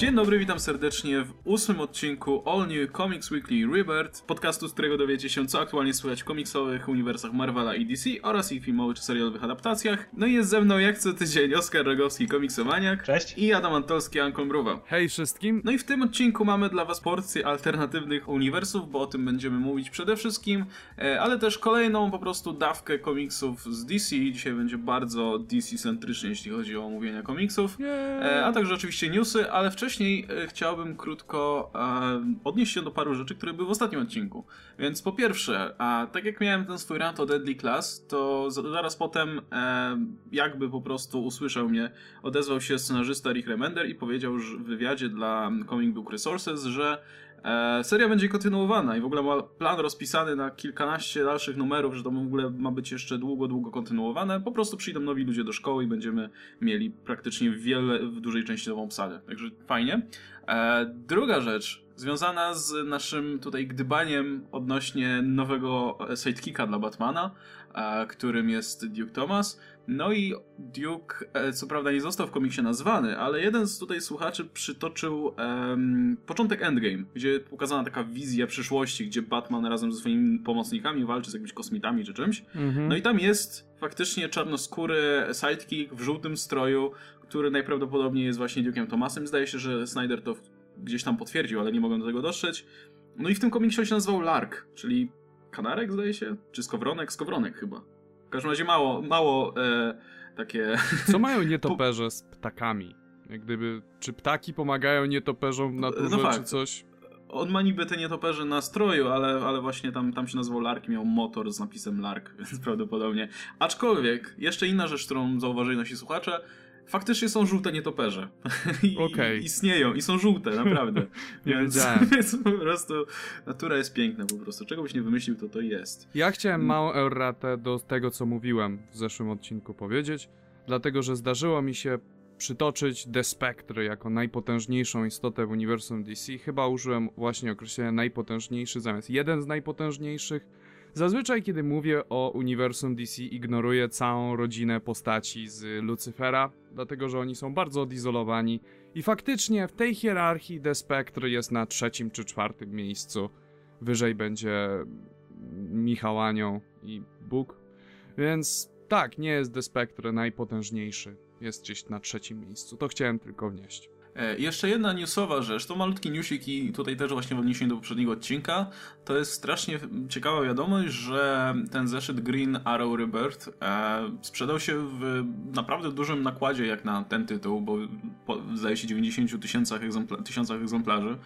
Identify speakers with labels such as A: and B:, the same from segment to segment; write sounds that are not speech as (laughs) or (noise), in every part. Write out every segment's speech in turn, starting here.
A: Dzień dobry, witam serdecznie w ósmym odcinku All New Comics Weekly Rebirth, podcastu, z którego dowiecie się, co aktualnie słychać w komiksowych uniwersach Marvela i DC oraz ich filmowych czy serialowych adaptacjach. No i jest ze mną jak co tydzień Oskar Rogowski, komiksomaniak.
B: Cześć.
A: I Adam Antolski, Anką Mruwa.
C: Hej wszystkim!
A: No i w tym odcinku mamy dla was porcję alternatywnych uniwersów, bo o tym będziemy mówić przede wszystkim, e, ale też kolejną po prostu dawkę komiksów z DC. Dzisiaj będzie bardzo DC-centrycznie, jeśli chodzi o omówienie komiksów. E, a także oczywiście newsy, ale wcześniej e, chciałbym krótko e, odnieść się do paru rzeczy, które były w ostatnim odcinku. Więc po pierwsze, tak jak miałem ten swój rant o Deadly Class, to za- zaraz potem e, jakby po prostu usłyszał mnie, odezwał się scenarzysta Rick Remender i powiedział w wywiadzie dla Comic Book Resources, że e, seria będzie kontynuowana i w ogóle ma plan rozpisany na kilkanaście dalszych numerów, że to w ogóle ma być jeszcze długo, długo kontynuowane. Po prostu przyjdą nowi ludzie do szkoły i będziemy mieli praktycznie wiele, w dużej części nową obsadę. Także fajnie. E, druga rzecz, związana z naszym tutaj gdybaniem odnośnie nowego sidekicka dla Batmana, e, którym jest Duke Thomas. No i Duke, e, co prawda nie został w komiksie nazwany, ale jeden z tutaj słuchaczy przytoczył em, początek Endgame, gdzie pokazana taka wizja przyszłości, gdzie Batman razem ze swoimi pomocnikami walczy z jakimiś kosmitami czy czymś.
C: Mhm.
A: No i tam jest faktycznie czarnoskóry sidekick w żółtym stroju, który najprawdopodobniej jest właśnie Duke'em Thomasem. Zdaje się, że Snyder to gdzieś tam potwierdził, ale nie mogłem do tego dotrzeć. No i w tym komiksie on się nazywał Lark, czyli kanarek zdaje się? Czy skowronek? Skowronek chyba. W każdym razie mało, mało e, takie...
C: Co mają (laughs) nietoperze z ptakami? Jak gdyby, czy ptaki pomagają nietoperzom w naturze,
A: No
C: czy coś?
A: On ma niby te nietoperze na stroju, ale, ale właśnie tam, tam się nazywał Lark miał motor z napisem Lark, (laughs) więc prawdopodobnie. Aczkolwiek, jeszcze inna rzecz, którą zauważyli nasi słuchacze, faktycznie są żółte nietoperze. (laughs) I,
C: Okej.
A: Istnieją i są żółte, naprawdę. (laughs)
C: Nie
A: więc, (laughs) więc po prostu natura jest piękna po prostu. Czego byś nie wymyślił, to to jest.
C: Ja chciałem małą erratę do tego, co mówiłem w zeszłym odcinku powiedzieć, dlatego że zdarzyło mi się przytoczyć The Spectre jako najpotężniejszą istotę w uniwersum DC. Chyba użyłem właśnie określenia najpotężniejszy zamiast jeden z najpotężniejszych. Zazwyczaj, kiedy mówię o uniwersum DC, ignoruję całą rodzinę postaci z Lucyfera, dlatego że oni są bardzo odizolowani i faktycznie w tej hierarchii The Spectre jest na trzecim czy czwartym miejscu. Wyżej będzie Michał Anioł i Bóg. Więc tak, nie jest The Spectre najpotężniejszy. Jest gdzieś na trzecim miejscu. To chciałem tylko wnieść.
A: E, jeszcze jedna newsowa rzecz, to malutki newsik i tutaj też właśnie w odniesieniu do poprzedniego odcinka, to jest strasznie ciekawa wiadomość, że ten zeszyt Green Arrow Rebirth e, sprzedał się w naprawdę dużym nakładzie jak na ten tytuł, bo zdaje się 90 tysiącach egzempla- tysiącach egzemplarzy,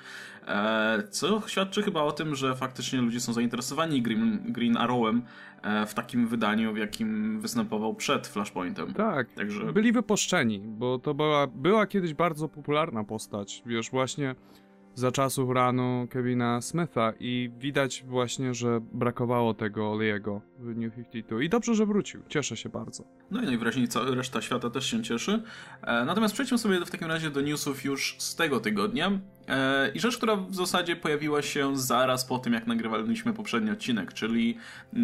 A: co świadczy chyba o tym, że faktycznie ludzie są zainteresowani Green, Green Arrowem e, w takim wydaniu, w jakim występował przed Flashpointem.
C: Tak,
A: Także
C: byli wypuszczeni, bo to była, była kiedyś bardzo popularna postać. Wiesz, właśnie za czasów ranu Kevina Smitha i widać właśnie, że brakowało tego Oliego w New 52. I dobrze, że wrócił. Cieszę się bardzo.
A: No i najwyraźniej cała reszta świata też się cieszy. E, natomiast przejdźmy sobie w takim razie do newsów już z tego tygodnia. E, I rzecz, która w zasadzie pojawiła się zaraz po tym, jak nagrywaliśmy poprzedni odcinek, czyli e,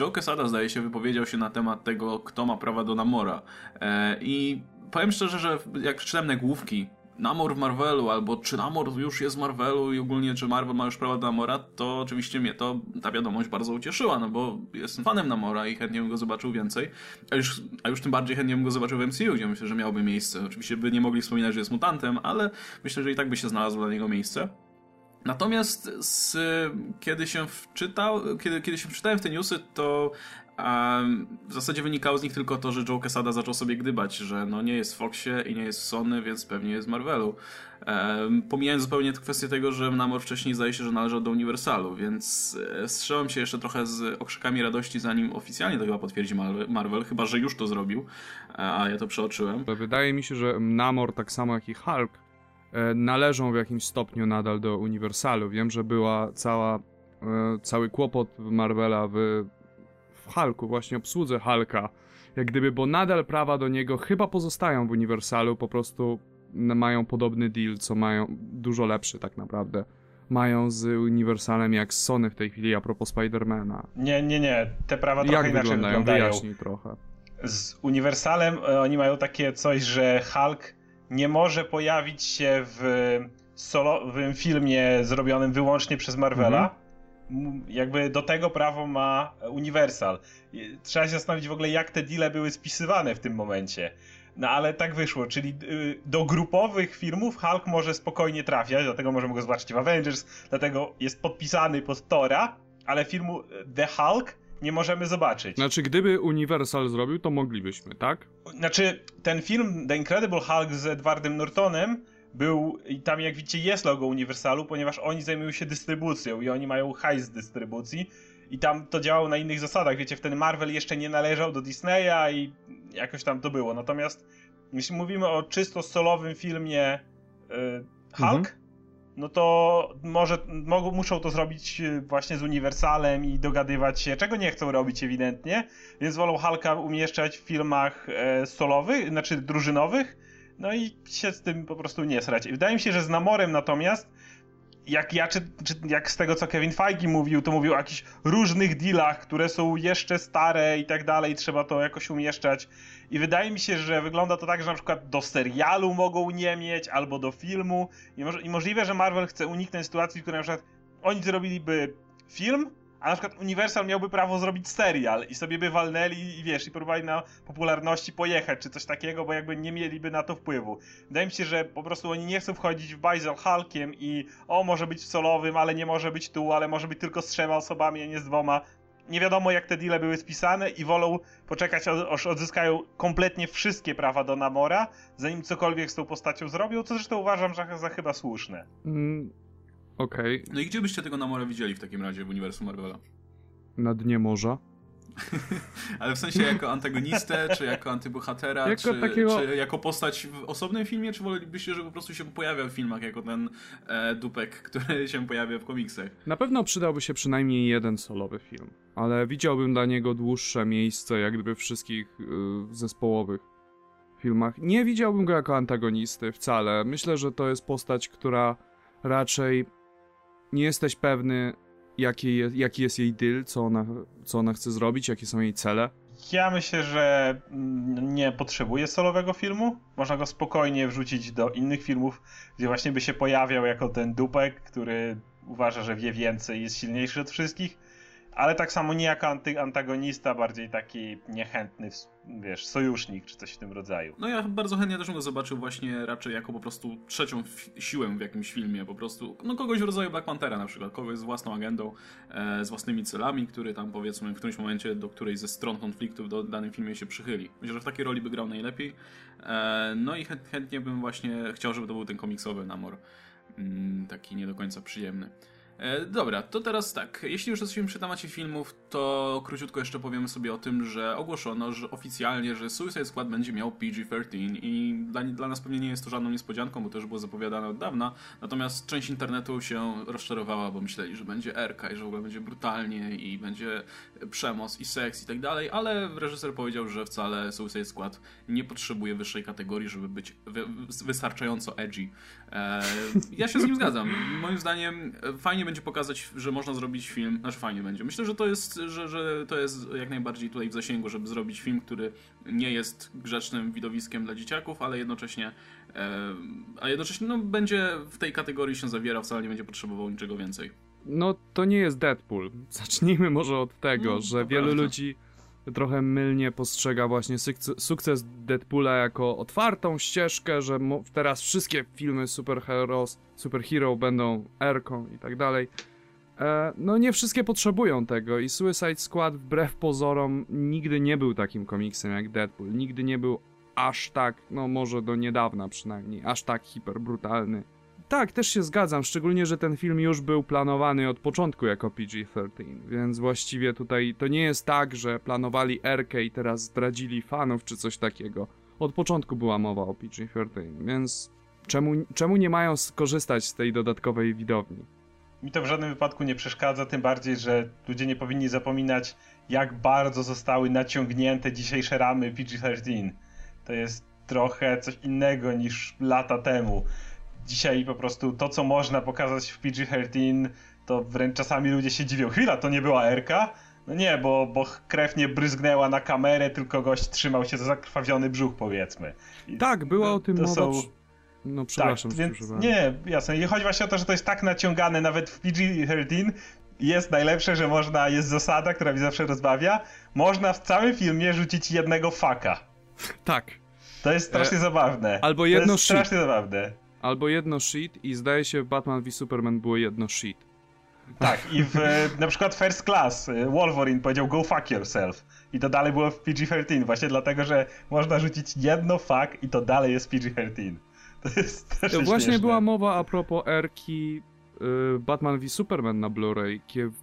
A: Joe Quesada zdaje się wypowiedział się na temat tego, kto ma prawa do Namora. E, I powiem szczerze, że jak przeczytałem nagłówki Namor w Marvelu, albo czy Namor już jest w Marvelu i ogólnie czy Marvel ma już prawo do Namora, to oczywiście mnie to ta wiadomość bardzo ucieszyła, no bo jestem fanem Namora i chętnie bym go zobaczył więcej, a już, a już tym bardziej chętnie bym go zobaczył w MCU, gdzie myślę, że miałoby miejsce. Oczywiście by nie mogli wspominać, że jest mutantem, ale myślę, że i tak by się znalazło dla niego miejsce. Natomiast z, kiedy się wczytał, kiedy, kiedy się wczytałem w te newsy, to um, w zasadzie wynikało z nich tylko to, że Joe Quesada zaczął sobie gdybać, że no nie jest w Foxie i nie jest w Sony, więc pewnie jest w Marvelu. Um, pomijając zupełnie kwestię tego, że Namor wcześniej zdaje się, że należał do Uniwersalu, więc e, strzelam się jeszcze trochę z okrzykami radości, zanim oficjalnie to chyba potwierdzi Marvel, chyba że już to zrobił, a ja to przeoczyłem.
C: Wydaje mi się, że Namor, tak samo jak i Hulk, e, należą w jakimś stopniu nadal do Uniwersalu. Wiem, że była cała, e, cały kłopot Marvela w, w Hulku, właśnie obsłudze Hulka, jak gdyby, bo nadal prawa do niego chyba pozostają w Uniwersalu, po prostu mają podobny deal, co mają dużo lepszy tak naprawdę. Mają z Uniwersalem jak z Sony w tej chwili a propos Spidermana.
B: Nie, nie, nie. Te prawa trochę
C: Jak
B: inaczej
C: wyglądają?
B: wyglądają.
C: Wyjaśnij trochę.
B: Z Uniwersalem e, oni mają takie coś, że Hulk nie może pojawić się w solowym filmie zrobionym wyłącznie przez Marvela. M- Jakby do tego prawo ma Universal. Trzeba się zastanowić w ogóle, jak te deale były spisywane w tym momencie. No ale tak wyszło, czyli y, do grupowych filmów Hulk może spokojnie trafiać, dlatego możemy go zobaczyć w Avengers, dlatego jest podpisany pod Tora, ale filmu y, The Hulk nie możemy zobaczyć.
C: Znaczy, gdyby Universal zrobił, to moglibyśmy, tak?
B: Znaczy, ten film The Incredible Hulk z Edwardem Nortonem był, i tam jak widzicie jest logo Universalu, ponieważ oni zajmują się dystrybucją i oni mają hajs z dystrybucji. I tam to działało na innych zasadach, wiecie, wtedy Marvel jeszcze nie należał do Disneya i jakoś tam to było, natomiast jeśli mówimy o czysto solowym filmie y, Hulk,
C: Mhm.
B: no to może mogą, muszą to zrobić y, właśnie z Uniwersalem i dogadywać się, czego nie chcą robić ewidentnie, więc wolą Hulka umieszczać w filmach e, solowych, znaczy drużynowych, no i się z tym po prostu nie srać. I wydaje mi się, że z Namorem natomiast, jak ja, czy, czy jak z tego co Kevin Feige mówił, to mówił o jakichś różnych dealach, które są jeszcze stare i tak dalej, trzeba to jakoś umieszczać. I wydaje mi się, że wygląda to tak, że na przykład do serialu mogą nie mieć, albo do filmu. I, moż- i możliwe, że Marvel chce uniknąć sytuacji, w której na przykład oni zrobiliby film, a na przykład Universal miałby prawo zrobić serial i sobie by walnęli i wiesz, i próbowali na popularności pojechać, czy coś takiego, bo jakby nie mieliby na to wpływu. Wydaje mi się, że po prostu oni nie chcą wchodzić w bajzel Hulkiem i o, może być w solowym, ale nie może być tu, ale może być tylko z trzema osobami, a nie z dwoma. Nie wiadomo, jak te deale były spisane i wolą poczekać, aż odzyskają kompletnie wszystkie prawa do Namora, zanim cokolwiek z tą postacią zrobią, co zresztą uważam za, za chyba słuszne.
C: Mm, Okej,
A: No i gdzie byście tego Namora widzieli w takim razie w uniwersum Marvela?
C: na dnie morza. (laughs)
A: Ale w sensie jako antagonistę, czy jako antybohatera,
C: Jako
A: czy,
C: takiego-
A: czy jako postać w osobnym filmie, czy wolelibyście, żeby po prostu się pojawiał w filmach jako ten e, dupek, (laughs) który się pojawia w komiksach?
C: Na pewno przydałby się przynajmniej jeden solowy film, ale widziałbym dla niego dłuższe miejsce, jak gdyby wszystkich y, zespołowych filmach. Nie widziałbym go jako antagonisty wcale. Myślę, że to jest postać, która raczej nie jesteś pewny, jaki jaki jest jej deal, co ona, co ona chce zrobić, jakie są jej cele.
B: Ja myślę, że nie potrzebuje solowego filmu. Można go spokojnie wrzucić do innych filmów, gdzie właśnie by się pojawiał jako ten dupek, który uważa, że wie więcej, jest silniejszy od wszystkich. Ale tak samo nie jako anty- antagonista, bardziej taki niechętny, wiesz, sojusznik czy coś w tym rodzaju.
A: No ja bardzo chętnie też bym go zobaczył właśnie raczej jako po prostu trzecią siłę w jakimś filmie, po prostu, no kogoś w rodzaju Black Panthera na przykład, kogoś z własną agendą, e, z własnymi celami, który tam powiedzmy w którymś momencie do którejś ze stron konfliktu w danym filmie się przychyli. Myślę, że w takiej roli by grał najlepiej. E, no i chęt, chętnie bym właśnie chciał, żeby to był ten komiksowy Namor, mm, taki nie do końca przyjemny. E, Dobra, to teraz tak. Jeśli już jesteśmy przy temacie filmów, to króciutko jeszcze powiemy sobie o tym, że ogłoszono, że oficjalnie, że Suicide Squad będzie miał PG-13 i dla, dla nas pewnie nie jest to żadną niespodzianką, bo to już było zapowiadane od dawna. Natomiast część internetu się rozczarowała, bo myśleli, że będzie erka i że w ogóle będzie brutalnie i będzie przemoc i seks i tak dalej, ale reżyser powiedział, że wcale Suicide Squad nie potrzebuje wyższej kategorii, żeby być wy, wystarczająco edgy. E, ja się z nim zgadzam. Moim zdaniem fajnie będzie pokazać, że można zrobić film, znaczy fajnie będzie. Myślę, że to jest, że, że to jest jak najbardziej tutaj w zasięgu, żeby zrobić film, który nie jest grzecznym widowiskiem dla dzieciaków, ale jednocześnie e, a jednocześnie no, będzie w tej kategorii się zawierał, wcale nie będzie potrzebował niczego więcej.
C: No, to nie jest Deadpool. Zacznijmy może od tego,
A: No,
C: że wielu
A: prawda.
C: ludzi trochę mylnie postrzega właśnie sukces, Deadpoola jako otwartą ścieżkę, że teraz wszystkie filmy superheroes, superhero będą erką i tak dalej. E, no nie wszystkie potrzebują tego i Suicide Squad wbrew pozorom nigdy nie był takim komiksem jak Deadpool. Nigdy nie był aż tak, no może do niedawna przynajmniej, aż tak hiperbrutalny. Tak, też się zgadzam, szczególnie, że ten film już był planowany od początku jako PG-13, więc właściwie tutaj to nie jest tak, że planowali Erkę i teraz zdradzili fanów czy coś takiego. Od początku była mowa o PG-13, więc czemu, czemu nie mają skorzystać z tej dodatkowej widowni?
B: Mi to w żadnym wypadku nie przeszkadza, tym bardziej, że ludzie nie powinni zapominać, jak bardzo zostały naciągnięte dzisiejsze ramy PG-13. To jest trochę coś innego niż lata temu. Dzisiaj po prostu to, co można pokazać w PG-13, to wręcz czasami ludzie się dziwią. Chwila, to nie była Erka? No nie, bo, bo krew nie bryzgnęła na kamerę, tylko gość trzymał się za zakrwawiony brzuch, powiedzmy. I
C: Tak, była
B: to-
C: o tym
B: to
C: mowa.
B: są-
C: No przepraszam,
B: tak, więc. Nie, jasne. I chodzi właśnie o to, że to jest tak naciągane nawet w PG-13, jest najlepsze, że można, jest zasada, która mi zawsze rozbawia, można w całym filmie rzucić jednego faka.
C: Tak.
B: To jest strasznie
C: E,
B: zabawne.
C: albo
B: to
C: jedno
B: jest
C: shit.
B: strasznie zabawne.
C: Albo jedno shit i zdaje się w Batman v Superman było jedno shit.
B: Tak, i w (laughs) na przykład First Class e, Wolverine powiedział go fuck yourself. I to dalej było w PG-13, właśnie dlatego, że można rzucić jedno fuck i to dalej jest PG-13. (laughs) To jest strasznie
C: Właśnie
B: śmieszne.
C: była mowa a propos Erki y, Batman v Superman na Blu-ray,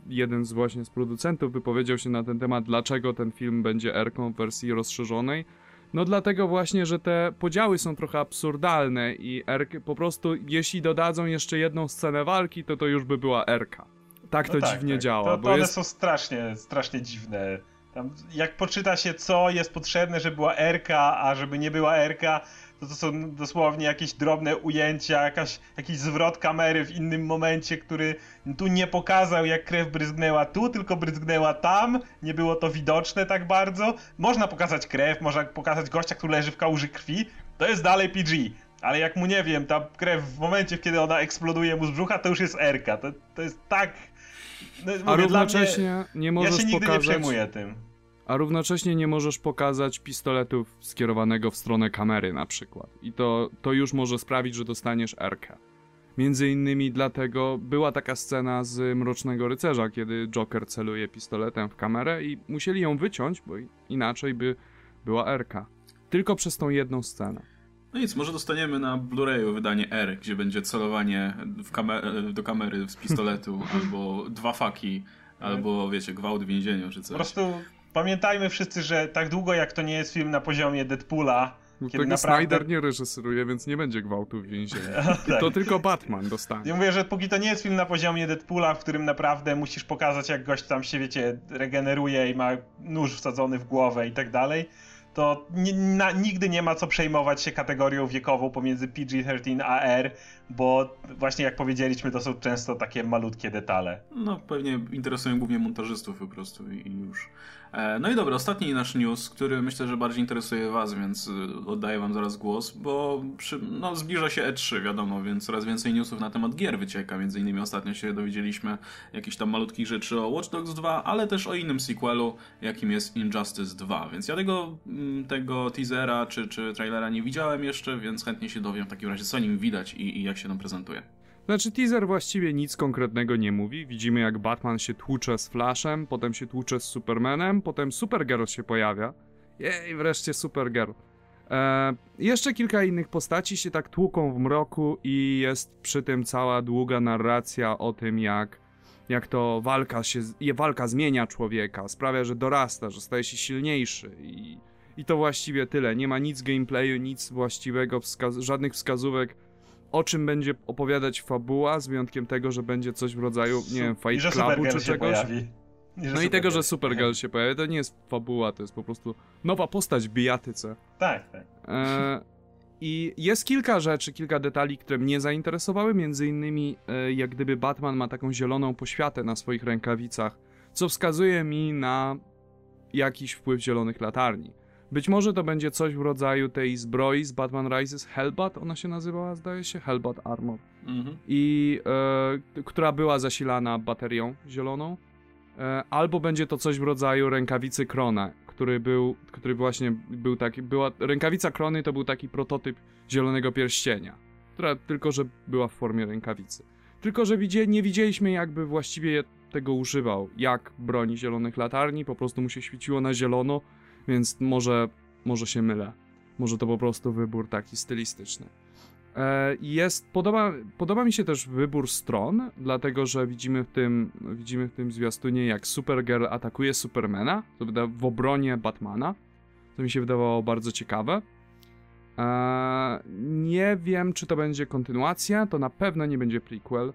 C: jeden z właśnie z producentów wypowiedział się na ten temat, dlaczego ten film będzie Erką w wersji rozszerzonej. No dlatego właśnie, że te podziały są trochę absurdalne i Erk po prostu, jeśli dodadzą jeszcze jedną scenę walki, to to już by była Erka. Tak to
B: No tak,
C: dziwnie
B: tak.
C: działa,
B: To, to
C: bo
B: one
C: jest...
B: są strasznie, strasznie dziwne. Tam, jak poczyta się, co jest potrzebne, żeby była RK, a żeby nie była RK, to to są dosłownie jakieś drobne ujęcia, jakaś, jakiś zwrot kamery w innym momencie, który tu nie pokazał, jak krew bryzgnęła tu, tylko bryzgnęła tam. Nie było to widoczne tak bardzo. Można pokazać krew, można pokazać gościa, który leży w kałuży krwi. To jest dalej PG. Ale jak mu nie wiem, ta krew w momencie, kiedy ona eksploduje mu z brzucha, to już jest RK. To, to jest tak. No,
C: A
B: mówię, dla
C: równocześnie nie
B: mnie,
C: możesz
B: ja się nigdy
C: pokazać...
B: nie przejmuję tym.
C: A równocześnie nie możesz pokazać pistoletu skierowanego w stronę kamery na przykład. I to, to już może sprawić, że dostaniesz Erkę. Między innymi dlatego była taka scena z Mrocznego Rycerza, kiedy Joker celuje pistoletem w kamerę i musieli ją wyciąć, bo inaczej by była Erka. Tylko przez tą jedną scenę.
A: No nic, może dostaniemy na Blu-rayu wydanie R, gdzie będzie celowanie w kamer- do kamery z pistoletu, (laughs) albo dwa faki, albo wiecie, gwałt w więzieniu czy
B: Po
A: coś.
B: prostu pamiętajmy wszyscy, że tak długo jak to nie jest film na poziomie Deadpoola,
C: No,
B: Kiedy naprawdę-
C: Snyder nie reżyseruje, więc nie będzie gwałtu w więzieniu. (laughs)
B: tak.
C: To tylko Batman dostanie.
B: Ja mówię, że póki to nie jest film na poziomie Deadpoola, w którym naprawdę musisz pokazać, jak gość tam się, wiecie, regeneruje i ma nóż wsadzony w głowę i tak dalej, to ni- na, nigdy nie ma co przejmować się kategorią wiekową pomiędzy PG-13 a R, bo właśnie jak powiedzieliśmy, to są często takie malutkie detale.
A: No, pewnie interesują głównie montażystów po prostu i i już. E, No i dobra, ostatni nasz news, który myślę, że bardziej interesuje was, więc y, oddaję wam zaraz głos, bo przy, no, zbliża się E3, wiadomo, więc coraz więcej newsów na temat gier wycieka. Między innymi ostatnio się dowiedzieliśmy jakichś tam malutkich rzeczy o Watch Dogs 2, ale też o innym sequelu, jakim jest Injustice 2. Więc ja tego, mm, tego teasera czy, czy trailera nie widziałem jeszcze, więc chętnie się dowiem w takim razie, co nim widać i, i jak się nam prezentuje.
C: Znaczy, teaser właściwie nic konkretnego nie mówi. Widzimy, jak Batman się tłucze z Flashem, potem się tłucze z Supermanem, potem Supergirl się pojawia. Jej, wreszcie Supergirl. E, jeszcze kilka innych postaci się tak tłuką w mroku i jest przy tym cała długa narracja o tym, jak, jak to walka się, walka zmienia człowieka, sprawia, że dorasta, że staje się silniejszy i, i to właściwie tyle. Nie ma nic gameplayu, nic właściwego, żadnych wskazówek o czym będzie opowiadać fabuła, z wyjątkiem tego, że będzie coś w rodzaju, nie wiem,
B: I
C: Fight
B: że
C: Clubu czy czegoś.
B: pojawi. że
C: No i tego, że
B: Supergirl.
C: Się pojawia, to nie jest fabuła, to jest po prostu nowa postać w bijatyce.
B: Tak, tak.
C: E, I jest kilka rzeczy, kilka detali, które mnie zainteresowały, między innymi e, jak gdyby Batman ma taką zieloną poświatę na swoich rękawicach, co wskazuje mi na jakiś wpływ zielonych latarni. Być może to będzie coś w rodzaju tej zbroi z Batman Rises, Hellbat ona się nazywała, zdaje się, Hellbat Armor
A: Mhm.
C: i e, która była zasilana baterią zieloną, e, albo będzie to coś w rodzaju rękawicy Krona, który był, który właśnie był taki, była, rękawica Krony to był taki prototyp zielonego pierścienia, która tylko, że była w formie rękawicy. Tylko, że widzie, nie widzieliśmy jakby właściwie tego używał, jak broni zielonych latarni, po prostu mu się świeciło na zielono, więc może, może się mylę. Może to po prostu wybór taki stylistyczny. E, Jest, podoba, podoba mi się też wybór stron, dlatego że widzimy w tym, widzimy w tym zwiastunie, jak Supergirl atakuje Supermana w obronie Batmana. To mi się wydawało bardzo ciekawe. E, Nie wiem, czy to będzie kontynuacja, to na pewno nie będzie prequel.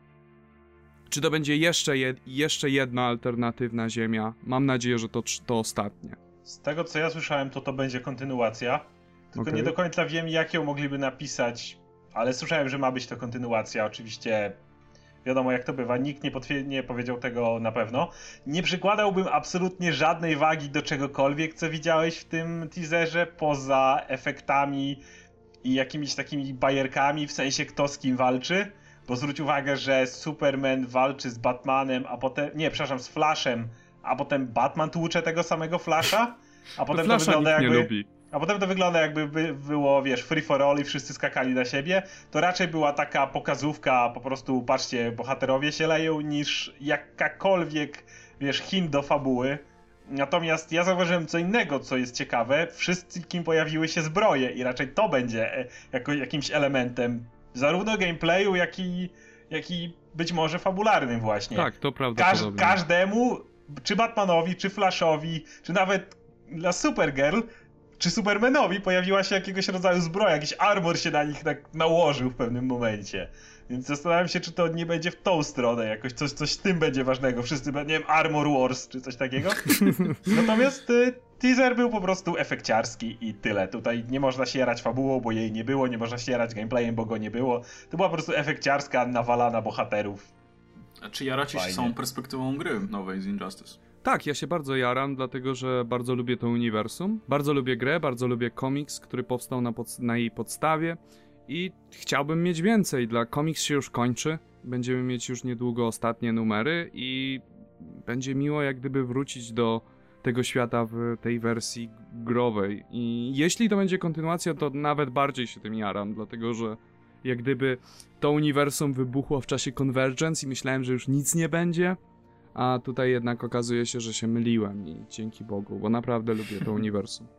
C: Czy to będzie jeszcze, jed, jeszcze jedna alternatywna ziemia? Mam nadzieję, że to, to ostatnie.
B: Z tego co ja słyszałem, to to będzie kontynuacja. Tylko
C: Okej.
B: nie do końca wiem, jak ją mogliby napisać, ale słyszałem, że ma być to kontynuacja. Oczywiście wiadomo, jak to bywa. Nikt nie, nie powiedział tego na pewno. Nie przykładałbym absolutnie żadnej wagi do czegokolwiek, co widziałeś w tym teaserze, poza efektami i jakimiś takimi bajerkami, w sensie kto z kim walczy. Bo zwróć uwagę, że Superman walczy z Batmanem, a potem. Nie, przepraszam, z Flashem, a potem Batman tłucze tego samego Flasha. A potem to wygląda
C: jakby.
B: A potem to wygląda jakby by było, wiesz, free for all i wszyscy skakali na siebie. To raczej była taka pokazówka, po prostu patrzcie, bohaterowie się leją, niż jakakolwiek, wiesz, hint do fabuły. Natomiast ja zauważyłem co innego, co jest ciekawe. Wszystkim pojawiły się zbroje i raczej to będzie e, jako, jakimś elementem zarówno gameplayu, jak i, jak i być może fabularnym właśnie.
C: Tak, to prawda. Każ,
B: każdemu, czy Batmanowi, czy Flashowi, czy nawet dla Supergirl, czy Supermanowi pojawiła się jakiegoś rodzaju zbroja, jakiś armor się na nich tak nałożył w pewnym momencie. Więc zastanawiam się, czy to nie będzie w tą stronę jakoś, coś, coś z tym będzie ważnego. Wszyscy, nie wiem, Armor Wars czy coś takiego. (laughs) Natomiast y, teaser był po prostu efekciarski i tyle. Tutaj nie można się jarać fabułą, bo jej nie było, nie można się jarać gameplayem, bo go nie było. To była po prostu efekciarska, nawalana bohaterów.
A: A czy jaracie Fajnie. się samą perspektywą gry nowej z Injustice?
C: Tak, ja się bardzo jaram, dlatego że bardzo lubię to uniwersum. Bardzo lubię grę, bardzo lubię komiks, który powstał na, pod, na jej podstawie i chciałbym mieć więcej. Dla komiks się już kończy. Będziemy mieć już niedługo ostatnie numery i będzie miło jak gdyby wrócić do tego świata w tej wersji growej. I jeśli to będzie kontynuacja, to nawet bardziej się tym jaram, dlatego że jak gdyby to uniwersum wybuchło w czasie Convergence i myślałem, że już nic nie będzie, a tutaj jednak okazuje się, że się myliłem i dzięki Bogu, bo naprawdę lubię to uniwersum. (laughs)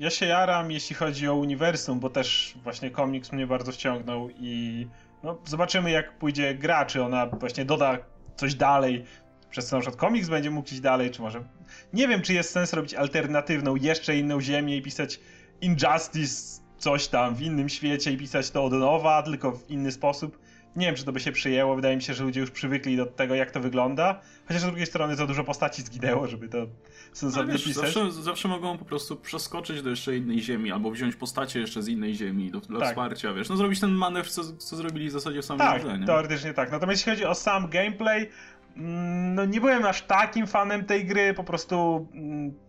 B: Ja się jaram, jeśli chodzi o uniwersum, bo też właśnie komiks mnie bardzo ściągnął i no, zobaczymy jak pójdzie gra, czy ona właśnie doda coś dalej, przez co na przykład komiks będzie mógł iść dalej, czy może... Nie wiem, czy jest sens robić alternatywną, jeszcze inną ziemię i pisać Injustice coś tam w innym świecie i pisać to od nowa, tylko w inny sposób. Nie wiem, czy to by się przyjęło. Wydaje mi się, że ludzie już przywykli do tego, jak to wygląda. Chociaż z drugiej strony za dużo postaci zginęło, żeby to sensownie wiesz, pisać.
A: Zawsze, zawsze mogą po prostu przeskoczyć do jeszcze innej ziemi, albo wziąć postacie jeszcze z innej ziemi do, dla tak. wsparcia, wiesz. No zrobić ten manewr, co, co zrobili w zasadzie w samym
B: Tak, grze, teoretycznie tak. Natomiast jeśli chodzi o sam gameplay, mm, no nie byłem aż takim fanem tej gry, po prostu mm,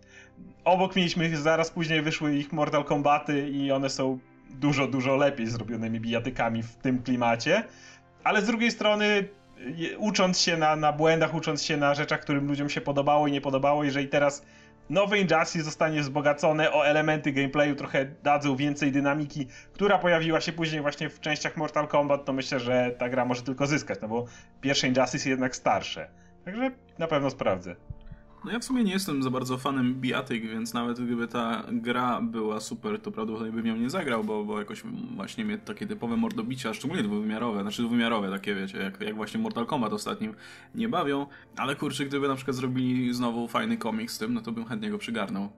B: obok mieliśmy, zaraz później wyszły ich Mortal Kombaty i one są dużo, dużo lepiej zrobionymi bijatykami w tym klimacie ale z drugiej strony ucząc się na, na błędach, ucząc się na rzeczach, którym ludziom się podobało i nie podobało, jeżeli teraz nowy Injustice zostanie wzbogacone o elementy gameplayu, trochę dadzą więcej dynamiki, która pojawiła się później właśnie w częściach Mortal Kombat, to myślę, że ta gra może tylko zyskać, no bo pierwsze Injustice jest jednak starsze. Także na pewno sprawdzę.
A: No ja w sumie nie jestem za bardzo fanem bijatyk, więc nawet gdyby ta gra była super, to prawdopodobnie bym ją nie zagrał, bo, bo jakoś właśnie mnie takie typowe mordobicia, szczególnie dwuwymiarowe, znaczy dwuwymiarowe takie wiecie, jak, jak właśnie Mortal Kombat ostatnim nie bawią, ale kurczę, gdyby na przykład zrobili znowu fajny komiks z tym, no to bym chętnie go przygarnął.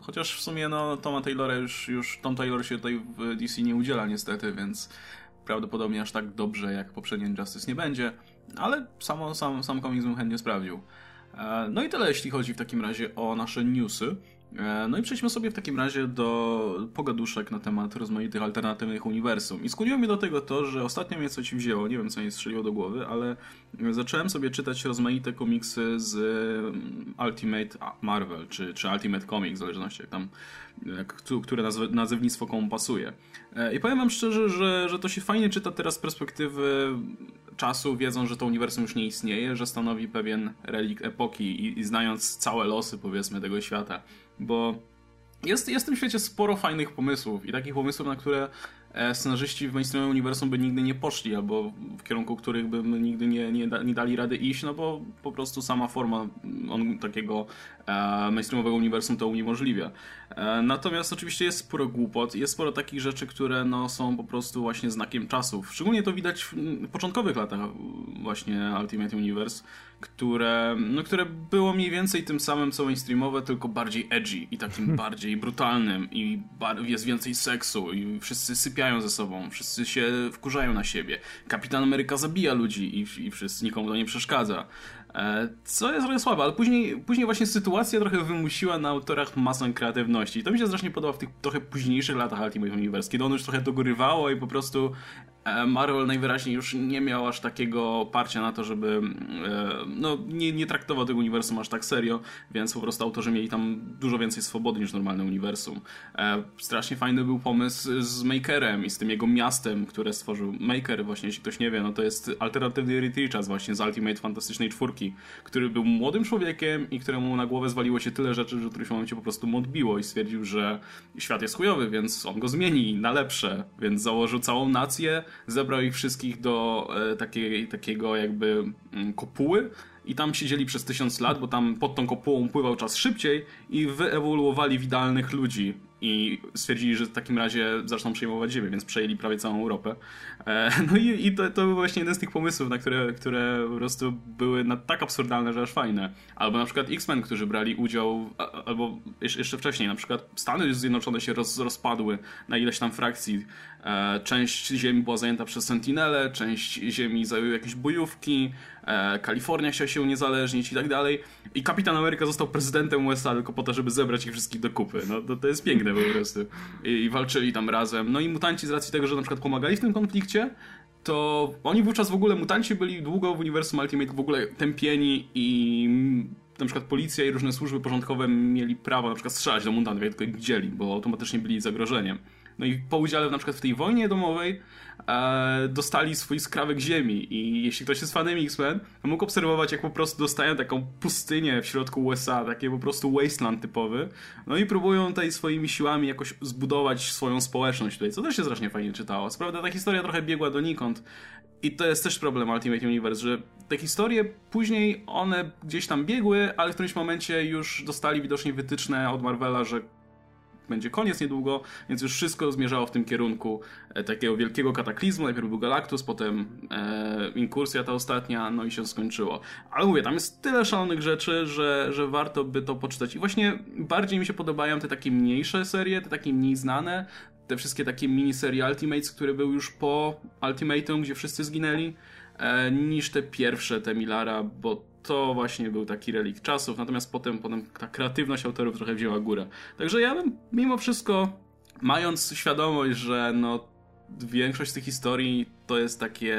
A: Chociaż w sumie no Toma Taylora już, już Tom Taylor się tutaj w DC nie udziela niestety, więc prawdopodobnie aż tak dobrze jak poprzedni Justice nie będzie, ale samo, sam, sam komiks bym chętnie sprawdził. E, no i tyle, jeśli chodzi w takim razie o nasze newsy. E, no i przejdźmy sobie w takim razie do pogaduszek na temat rozmaitych alternatywnych uniwersum. I skłoniło mnie do tego to, że ostatnio mnie coś wzięło, nie wiem co mi strzeliło do głowy, ale zacząłem sobie czytać rozmaite komiksy z mm, Ultimate Marvel, czy, czy Ultimate Comics, w zależności jak tam, które nazewnictwo komu pasuje. E, I powiem wam szczerze, że, że to się fajnie czyta teraz z perspektywy czasu, wiedząc, że to uniwersum już nie istnieje, że stanowi pewien relik epoki i, i znając całe losy, powiedzmy, tego świata. Bo jest, jest w tym świecie sporo fajnych pomysłów i takich pomysłów, na które E, scenarzyści w mainstreamowym uniwersum by nigdy nie poszli, albo w kierunku których by nigdy nie, nie, nie dali rady iść, no bo po prostu sama forma on, takiego mainstreamowego uniwersum to uniemożliwia. E, natomiast oczywiście jest sporo głupot, jest sporo takich rzeczy, które no, są po prostu właśnie znakiem czasów. Szczególnie to widać w, początkowych latach właśnie Ultimate Universe, które, no, które było mniej więcej tym samym co mainstreamowe, tylko bardziej edgy i takim (laughs) bardziej brutalnym i jest więcej seksu i wszyscy sypiają ze sobą, wszyscy się wkurzają na siebie. Kapitan Ameryka zabija ludzi i, i wszyscy, nikomu to nie przeszkadza. E, co jest trochę słabe, ale później, później właśnie sytuacja trochę wymusiła na autorach masę kreatywności. I to mi się strasznie podoba w tych trochę późniejszych latach Ultimate Universe, kiedy ono już trochę dogorywało i po prostu Marvel najwyraźniej już nie miał aż takiego parcia na to, żeby e, no, nie, nie traktował tego uniwersum aż tak serio, więc po prostu autorzy mieli tam dużo więcej swobody niż normalne uniwersum. E, strasznie fajny był pomysł z Makerem i z tym jego miastem, które stworzył Maker, właśnie jeśli ktoś nie wie, no to jest alternatywny Reed Richards właśnie z Ultimate Fantastycznej Czwórki, który był młodym człowiekiem i któremu na głowę zwaliło się tyle rzeczy, że w którymś momencie po prostu mu odbiło i stwierdził, że świat jest chujowy, więc on go zmieni na lepsze, więc założył całą nację, zebrał ich wszystkich do e, takiej, takiego jakby mm, kopuły i tam siedzieli przez tysiąc lat, bo tam pod tą kopułą pływał czas szybciej i wyewoluowali w idealnych ludzi i stwierdzili, że w takim razie zaczną przejmować Ziemię, więc przejęli prawie całą Europę. E, (laughs) no i, i to, to, był właśnie jeden z tych pomysłów, na które, które po prostu były na tak absurdalne, że aż fajne. Albo na przykład X-Men, którzy brali udział, albo jeszcze wcześniej, na przykład Stany Zjednoczone się roz, rozpadły na ileś tam frakcji. E, część Ziemi była zajęta przez Sentinele, część Ziemi zajęły jakieś bojówki, e, Kalifornia chciała się uniezależnić i tak dalej. I Kapitan Ameryka został prezydentem USA tylko po to, żeby zebrać ich wszystkich do kupy. No to, to jest piękne po prostu. I, I walczyli tam razem. No i mutanci z racji tego, że na przykład pomagali w tym konflikcie, to oni wówczas w ogóle, mutanci byli długo w uniwersum Ultimate w ogóle tępieni i na przykład policja i różne służby porządkowe mieli prawo na przykład strzelać do mutantów, jak tylko ich widzieli, bo automatycznie byli zagrożeniem. No i po udziale na przykład w tej wojnie domowej dostali swój skrawek ziemi i jeśli ktoś jest fanem X-Men, mógł obserwować jak po prostu dostają taką pustynię w środku USA, takie po prostu wasteland typowy, no i próbują tutaj swoimi siłami jakoś zbudować swoją społeczność tutaj, co też się strasznie fajnie czytało. Co prawda ta historia trochę biegła donikąd i to jest też problem Ultimate Universe, że te historie później one gdzieś tam biegły, ale w którymś momencie już dostali widocznie wytyczne od Marvela, że będzie koniec niedługo, więc już wszystko zmierzało w tym kierunku e, takiego wielkiego kataklizmu. Najpierw był Galactus, potem e, inkursja ta ostatnia, no i się skończyło. Ale mówię, tam jest tyle szalonych rzeczy, że, że warto by to poczytać. I właśnie bardziej mi się podobają te takie mniejsze serie, te takie mniej znane, te wszystkie takie miniserie Ultimates, które były już po Ultimatum, gdzie wszyscy zginęli, e, niż te pierwsze, te Milara, bo to właśnie był taki relikt czasów, natomiast potem, potem ta kreatywność autorów trochę wzięła górę. Także ja bym mimo wszystko, mając świadomość, że no większość z tych historii to jest takie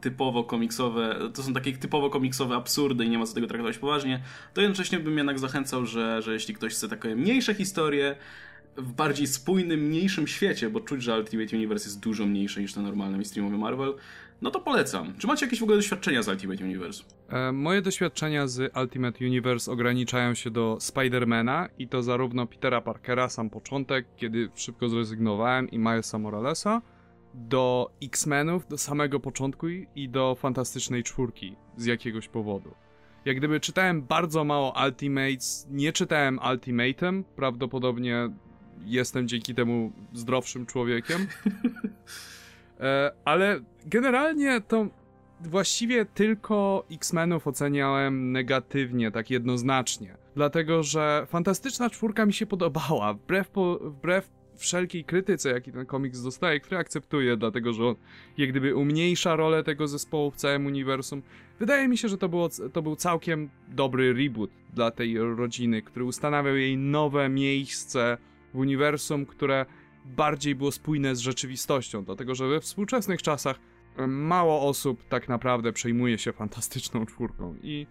A: typowo komiksowe, to są takie typowo komiksowe absurdy i nie ma co tego traktować poważnie, to jednocześnie bym jednak zachęcał, że, że jeśli ktoś chce takie mniejsze historie, w bardziej spójnym, mniejszym świecie, bo czuć, że Ultimate Universe jest dużo mniejszy niż ten normalny mainstreamowy Marvel, no to polecam. Czy macie jakieś w ogóle doświadczenia z Ultimate Universe?
C: E, moje doświadczenia z Ultimate Universe ograniczają się do Spidermana i to zarówno Petera Parkera, sam początek, kiedy szybko zrezygnowałem, i Milesa Moralesa, do X-Menów, do samego początku i do Fantastycznej Czwórki z jakiegoś powodu. Jak gdyby czytałem bardzo mało Ultimates, nie czytałem Ultimatem, prawdopodobnie jestem dzięki temu zdrowszym człowiekiem. (laughs) E, ale generalnie to właściwie tylko X-Menów oceniałem negatywnie, tak jednoznacznie. Dlatego, że Fantastyczna Czwórka mi się podobała, wbrew, po, wbrew wszelkiej krytyce, jaki ten komiks dostaje, który akceptuję, dlatego że on jak gdyby umniejsza rolę tego zespołu w całym uniwersum. Wydaje mi się, że to, było, to był całkiem dobry reboot dla tej rodziny, który ustanawiał jej nowe miejsce w uniwersum, które bardziej było spójne z rzeczywistością, dlatego że we współczesnych czasach mało osób tak naprawdę przejmuje się fantastyczną czwórką i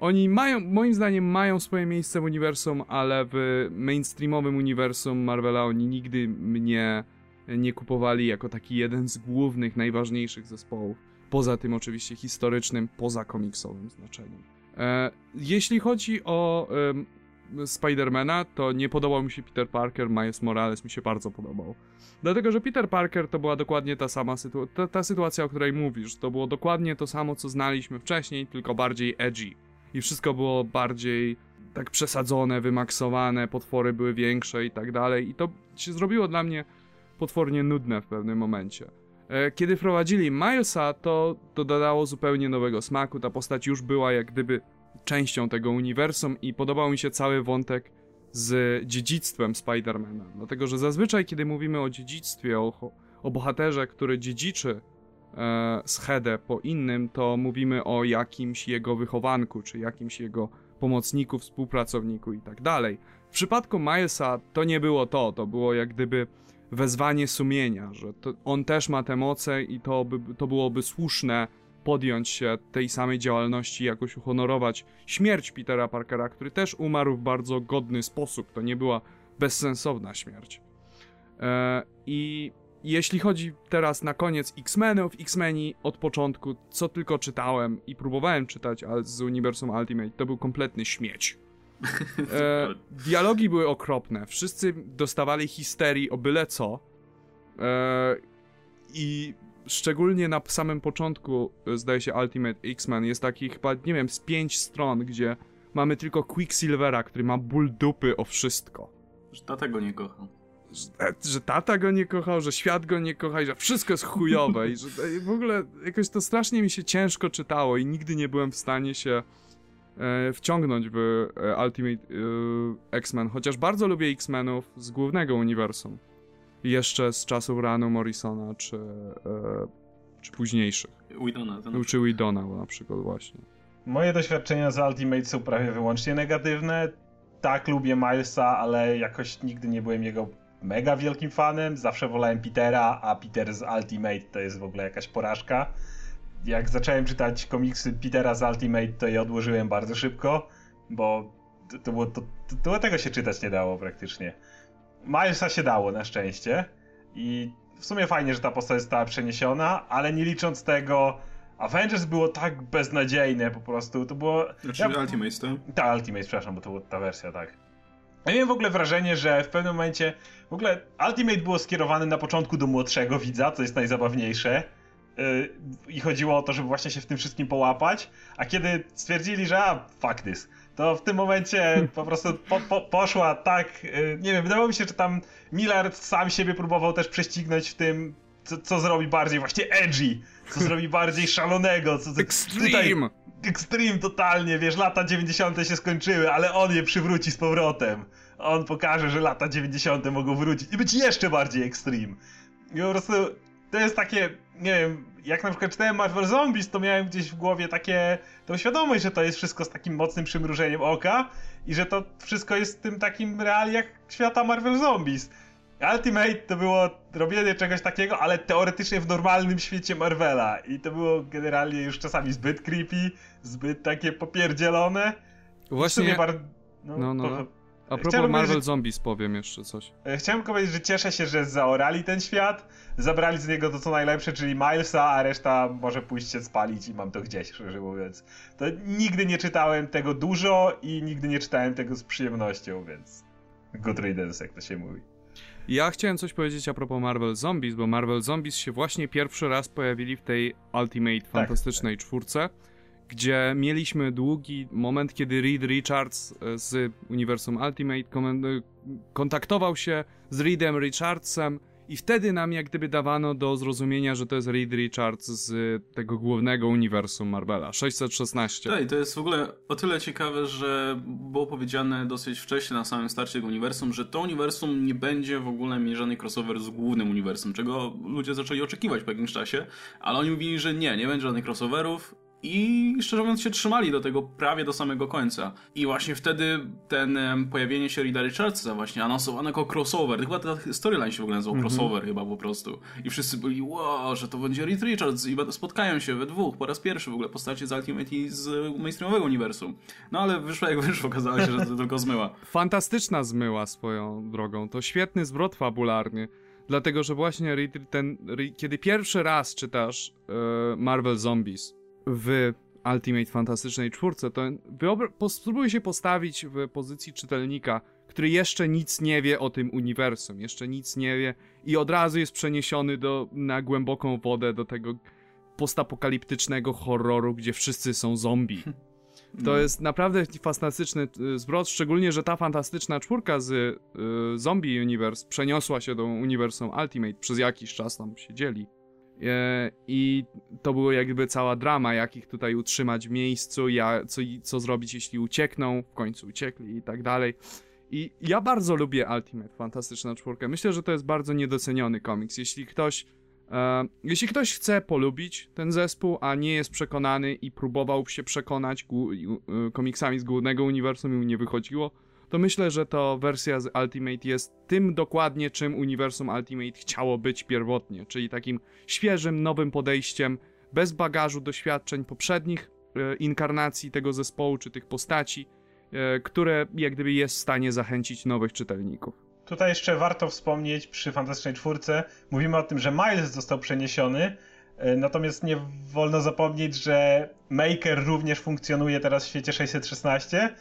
C: oni mają, moim zdaniem, mają swoje miejsce w uniwersum, ale w mainstreamowym uniwersum Marvela oni nigdy mnie nie kupowali jako taki jeden z głównych, najważniejszych zespołów. Poza tym oczywiście historycznym, poza komiksowym znaczeniem. E, jeśli chodzi o Spidermana, to nie podobał mi się Peter Parker, Miles Morales mi się bardzo podobał. Dlatego, że Peter Parker to była dokładnie ta sama sytuacja, ta, ta, sytuacja, o której mówisz. To było dokładnie to samo, co znaliśmy wcześniej, tylko bardziej edgy. I wszystko było bardziej tak przesadzone, wymaksowane, potwory były większe i tak dalej. I to się zrobiło dla mnie potwornie nudne w pewnym momencie. E, kiedy wprowadzili Milesa, to, to dodało zupełnie nowego smaku. Ta postać już była jak gdyby częścią tego uniwersum i podobał mi się cały wątek z dziedzictwem Spidermana. Dlatego, że zazwyczaj, kiedy mówimy o dziedzictwie, o, o bohaterze, który dziedziczy e, schedę po innym, to mówimy o jakimś jego wychowanku, czy jakimś jego pomocniku, współpracowniku i tak dalej. W przypadku Milesa to nie było to, to było jak gdyby wezwanie sumienia, że on też ma te moce i to, by, to byłoby słuszne podjąć się tej samej działalności, jakoś uhonorować śmierć Petera Parkera, który też umarł w bardzo godny sposób. To nie była bezsensowna śmierć. E, I jeśli chodzi teraz na koniec X-Menów, X-Meni od początku, co tylko czytałem i próbowałem czytać z uniwersum Ultimate, to był kompletny śmieć. E, (laughs) dialogi były okropne. Wszyscy dostawali histerii o byle co. E, I szczególnie na samym początku, e, zdaje się, Ultimate X-Men jest taki chyba, nie wiem, z pięć stron, gdzie mamy tylko Quicksilvera, który ma ból dupy o wszystko.
A: Że tata go nie kochał.
C: Że, e, że tata go nie kochał, że świat go nie kocha i że wszystko jest chujowe i że w ogóle jakoś to strasznie mi się ciężko czytało i nigdy nie byłem w stanie się e, wciągnąć w e, Ultimate e, X-Men, chociaż bardzo lubię X-Menów z głównego uniwersum jeszcze z czasów ranu Morrisona, czy, e, czy późniejszych.
A: Widona.
C: To czy Widona na przykład właśnie.
B: Moje doświadczenia z Ultimate są prawie wyłącznie negatywne. Tak, lubię Milesa, ale jakoś nigdy nie byłem jego mega wielkim fanem. Zawsze wolałem Petera, a Peter z Ultimate to jest w ogóle jakaś porażka. Jak zacząłem czytać komiksy Petera z Ultimate, to je odłożyłem bardzo szybko, bo to, to, było, to, to, to tego się czytać nie dało praktycznie. Milesa się dało na szczęście i w sumie fajnie, że ta postać została przeniesiona, ale nie licząc tego, Avengers było tak beznadziejne po prostu, to było...
A: Znaczy ja... Ultimate, to?
B: Ta, Ultimate, przepraszam, bo to była ta wersja, tak. Ja miałem w ogóle wrażenie, że w pewnym momencie w ogóle Ultimate było skierowane na początku do młodszego widza, co jest najzabawniejsze. Yy, I chodziło o to, żeby właśnie się w tym wszystkim połapać. A kiedy stwierdzili, że a, fuck this, to w tym momencie po prostu po, po, poszła tak, y, nie wiem, wydawało mi się, że tam Miller sam siebie próbował też prześcignąć w tym, co, co zrobi bardziej właśnie edgy, co zrobi bardziej szalonego, co, co
C: Extreme! Tutaj,
B: extreme totalnie, wiesz, lata 90. się skończyły, ale on je przywróci z powrotem. On pokaże, że lata 90. mogą wrócić i być jeszcze bardziej extreme. I po prostu to jest takie, nie wiem, jak na przykład czytałem Marvel Zombies, to miałem gdzieś w głowie takie, tą świadomość, że to jest wszystko z takim mocnym przymrużeniem oka i że to wszystko jest w tym takim realiach świata Marvel Zombies. Ultimate to było robienie czegoś takiego, ale teoretycznie w normalnym świecie Marvela i to było generalnie już czasami zbyt creepy, zbyt takie popierdzielone.
C: Właśnie... Bar... No, no, no. A propos Chciałem Marvel Zombies powiem jeszcze coś.
B: E, chciałem powiedzieć, że cieszę się, że zaorali ten świat, zabrali z niego to co najlepsze, czyli Milesa, a reszta może pójść się spalić i mam to gdzieś, szczerze mówiąc. To nigdy nie czytałem tego dużo i nigdy nie czytałem tego z przyjemnością, więc good riddance, jak to się mówi.
C: Ja chciałem coś powiedzieć a propos Marvel Zombies, bo Marvel Zombies się właśnie pierwszy raz pojawili w tej Ultimate tak, Fantastycznej tak. czwórce gdzie mieliśmy długi moment, kiedy Reed Richards e, z uniwersum Ultimate e, kontaktował się z Reedem Richardsem i wtedy nam jak gdyby dawano do zrozumienia, że to jest Reed Richards z tego głównego uniwersum Marvela, 616.
A: Tak, i to jest w ogóle o tyle ciekawe, że było powiedziane dosyć wcześnie na samym starcie tego uniwersum, że to uniwersum nie będzie w ogóle mieć żadnych crossover z głównym uniwersum, czego ludzie zaczęli oczekiwać po jakimś czasie, ale oni mówili, że nie, nie będzie żadnych crossoverów, i szczerze mówiąc się trzymali do tego prawie do samego końca. I właśnie wtedy ten um, pojawienie się Rida Richardsa właśnie anonsowano jako crossover. Chyba ta storyline się w ogóle nazywał mm -hmm. crossover chyba po prostu. I wszyscy byli wow, że to będzie Reed Richards i spotkają się we dwóch po raz pierwszy w ogóle postacie z Ultimate i z mainstreamowego uniwersum. No ale wyszło jak wyszło, okazało się, że to tylko zmyła. (laughs)
C: Fantastyczna zmyła swoją drogą. To świetny zwrot fabularny. Dlatego, że właśnie ten, kiedy pierwszy raz czytasz e, Marvel Zombies, w Ultimate Fantastycznej czwórce, to spróbuj się postawić w pozycji czytelnika, który jeszcze nic nie wie o tym uniwersum, jeszcze nic nie wie i od razu jest przeniesiony do, na głęboką wodę do tego postapokaliptycznego horroru, gdzie wszyscy są zombie. (laughs) To no. jest naprawdę fantastyczny y, zwrot, szczególnie, że ta fantastyczna czwórka z y, Zombie Universe przeniosła się do uniwersum Ultimate, przez jakiś czas tam siedzieli. E, I to było jakby cała drama, jak ich tutaj utrzymać w miejscu, ja, co, co zrobić, jeśli uciekną, w końcu uciekli i tak dalej. I ja bardzo lubię Ultimate Fantastyczna Czwórkę. Myślę, że to jest bardzo niedoceniony komiks. Jeśli ktoś, e, jeśli ktoś chce polubić ten zespół, a nie jest przekonany i próbował się przekonać e, komiksami z głównego uniwersum i mu nie wychodziło, to myślę, że to wersja z Ultimate jest tym dokładnie, czym uniwersum Ultimate chciało być pierwotnie, czyli takim świeżym, nowym podejściem, bez bagażu doświadczeń poprzednich e, inkarnacji tego zespołu czy tych postaci, e, które jak gdyby jest w stanie zachęcić nowych czytelników.
B: Tutaj jeszcze warto wspomnieć przy Fantastycznej Czwórce, mówimy o tym, że Miles został przeniesiony, e, natomiast nie wolno zapomnieć, że Maker również funkcjonuje teraz w świecie 616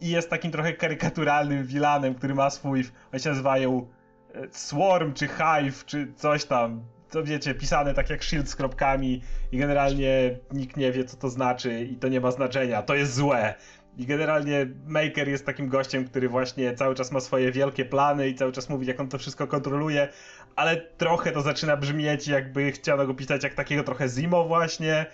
B: i jest takim trochę karykaturalnym vilanem, który ma swój, oni się nazywają e, Swarm, czy Hive, czy coś tam, to wiecie, pisane tak jak shield z kropkami i generalnie nikt nie wie co to znaczy i to nie ma znaczenia, to jest złe. I generalnie Maker jest takim gościem, który właśnie cały czas ma swoje wielkie plany i cały czas mówi, jak on to wszystko kontroluje, ale trochę to zaczyna brzmieć, jakby chciano go pisać jak takiego trochę Zimo właśnie.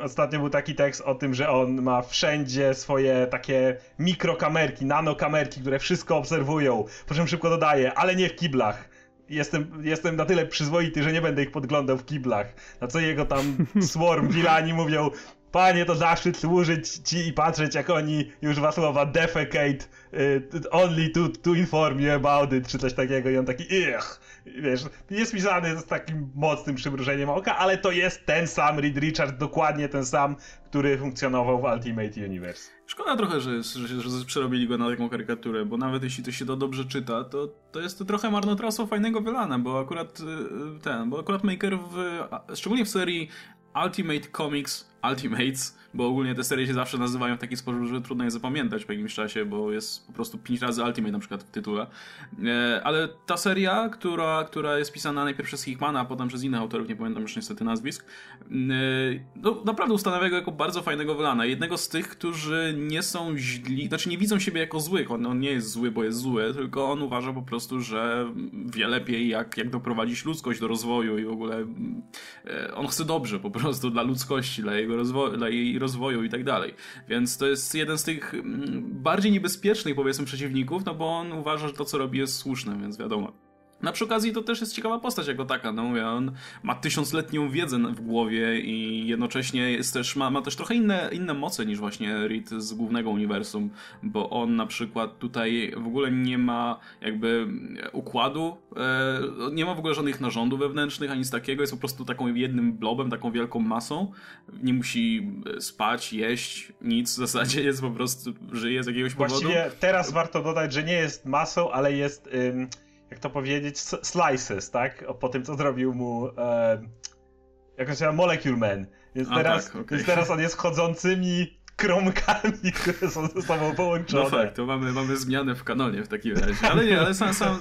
B: Ostatnio był taki tekst o tym, że on ma wszędzie swoje takie mikrokamerki, nanokamerki, które wszystko obserwują, po czym szybko dodaje, ale nie w kiblach. Jestem, jestem na tyle przyzwoity, że nie będę ich podglądał w kiblach. Na co jego tam (laughs) swarm wilani mówią, Panie, to zaszczyt służyć ci i patrzeć, jak oni, już dwa słowa, defecate y, only to, to inform you about it, czy coś takiego i on taki, ich, wiesz, jest pisany z takim mocnym przymrużeniem oka, ale to jest ten sam Reed Richard, dokładnie ten sam, który funkcjonował w Ultimate Universe.
A: Szkoda trochę, że, że, że przerobili go na taką karykaturę, bo nawet jeśli to się to dobrze czyta, to, to jest to trochę marnotrawstwo fajnego wylana, bo akurat y, y, ten, bo akurat Maker w, szczególnie w serii Ultimate Comics Ultimates, bo ogólnie te serie się zawsze nazywają w taki sposób, że trudno je zapamiętać po jakimś czasie, bo jest po prostu 5 razy Ultimate na przykład w tytule. E, ale ta seria, która, która jest pisana najpierw przez Hickmana, a potem przez innych autorów, nie pamiętam już niestety nazwisk, e, no, naprawdę ustanawia go jako bardzo fajnego wylana. Jednego z tych, którzy nie są źli, znaczy nie widzą siebie jako złych. On, on nie jest zły, bo jest zły, tylko on uważa po prostu, że wie lepiej, jak, jak doprowadzić ludzkość do rozwoju i w ogóle e, on chce dobrze po prostu dla ludzkości, dla jego rozwoju, dla jej rozwoju i tak dalej. Więc to jest jeden z tych mm, bardziej niebezpiecznych, powiedzmy, przeciwników, no bo on uważa, że to, co robi, jest słuszne, więc wiadomo. Na przy okazji to też jest ciekawa postać jako taka, no mówię, on ma tysiącletnią wiedzę w głowie i jednocześnie jest też, ma, ma też trochę inne, inne moce niż właśnie Reed z głównego uniwersum, bo on na przykład tutaj w ogóle nie ma jakby układu, e, nie ma w ogóle żadnych narządów wewnętrznych, ani nic takiego, jest po prostu taką jednym blobem, taką wielką masą, nie musi spać, jeść, nic, w zasadzie jest po prostu, żyje z jakiegoś powodu.
B: Właściwie teraz warto dodać, że nie jest masą, ale jest... Ym jak to powiedzieć, slices, tak? Po tym, co zrobił mu e, jak się nazywa, Molecule Man. Więc, A, teraz, tak, okay. więc teraz on jest chodzącymi kromkami, (laughs) które są ze sobą połączone.
A: No fakt, to mamy, mamy zmianę w kanonie w takim razie. Ale nie, ale sam, sam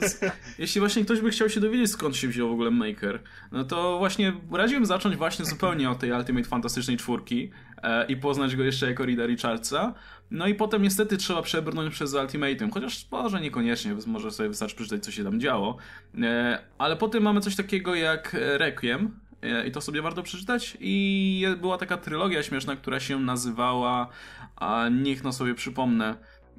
A: jeśli właśnie ktoś by chciał się dowiedzieć skąd się wziął w ogóle Maker, no to właśnie radziłbym zacząć właśnie zupełnie od tej Ultimate Fantastycznej czwórki e, i poznać go jeszcze jako Rida Richardsa. No i potem niestety trzeba przebrnąć przez Ultimatum, chociaż może niekoniecznie, może sobie wystarczy przeczytać co się tam działo. E, ale potem mamy coś takiego jak Requiem, E, i to sobie warto przeczytać. I była taka trylogia śmieszna, która się nazywała, a niech no sobie przypomnę.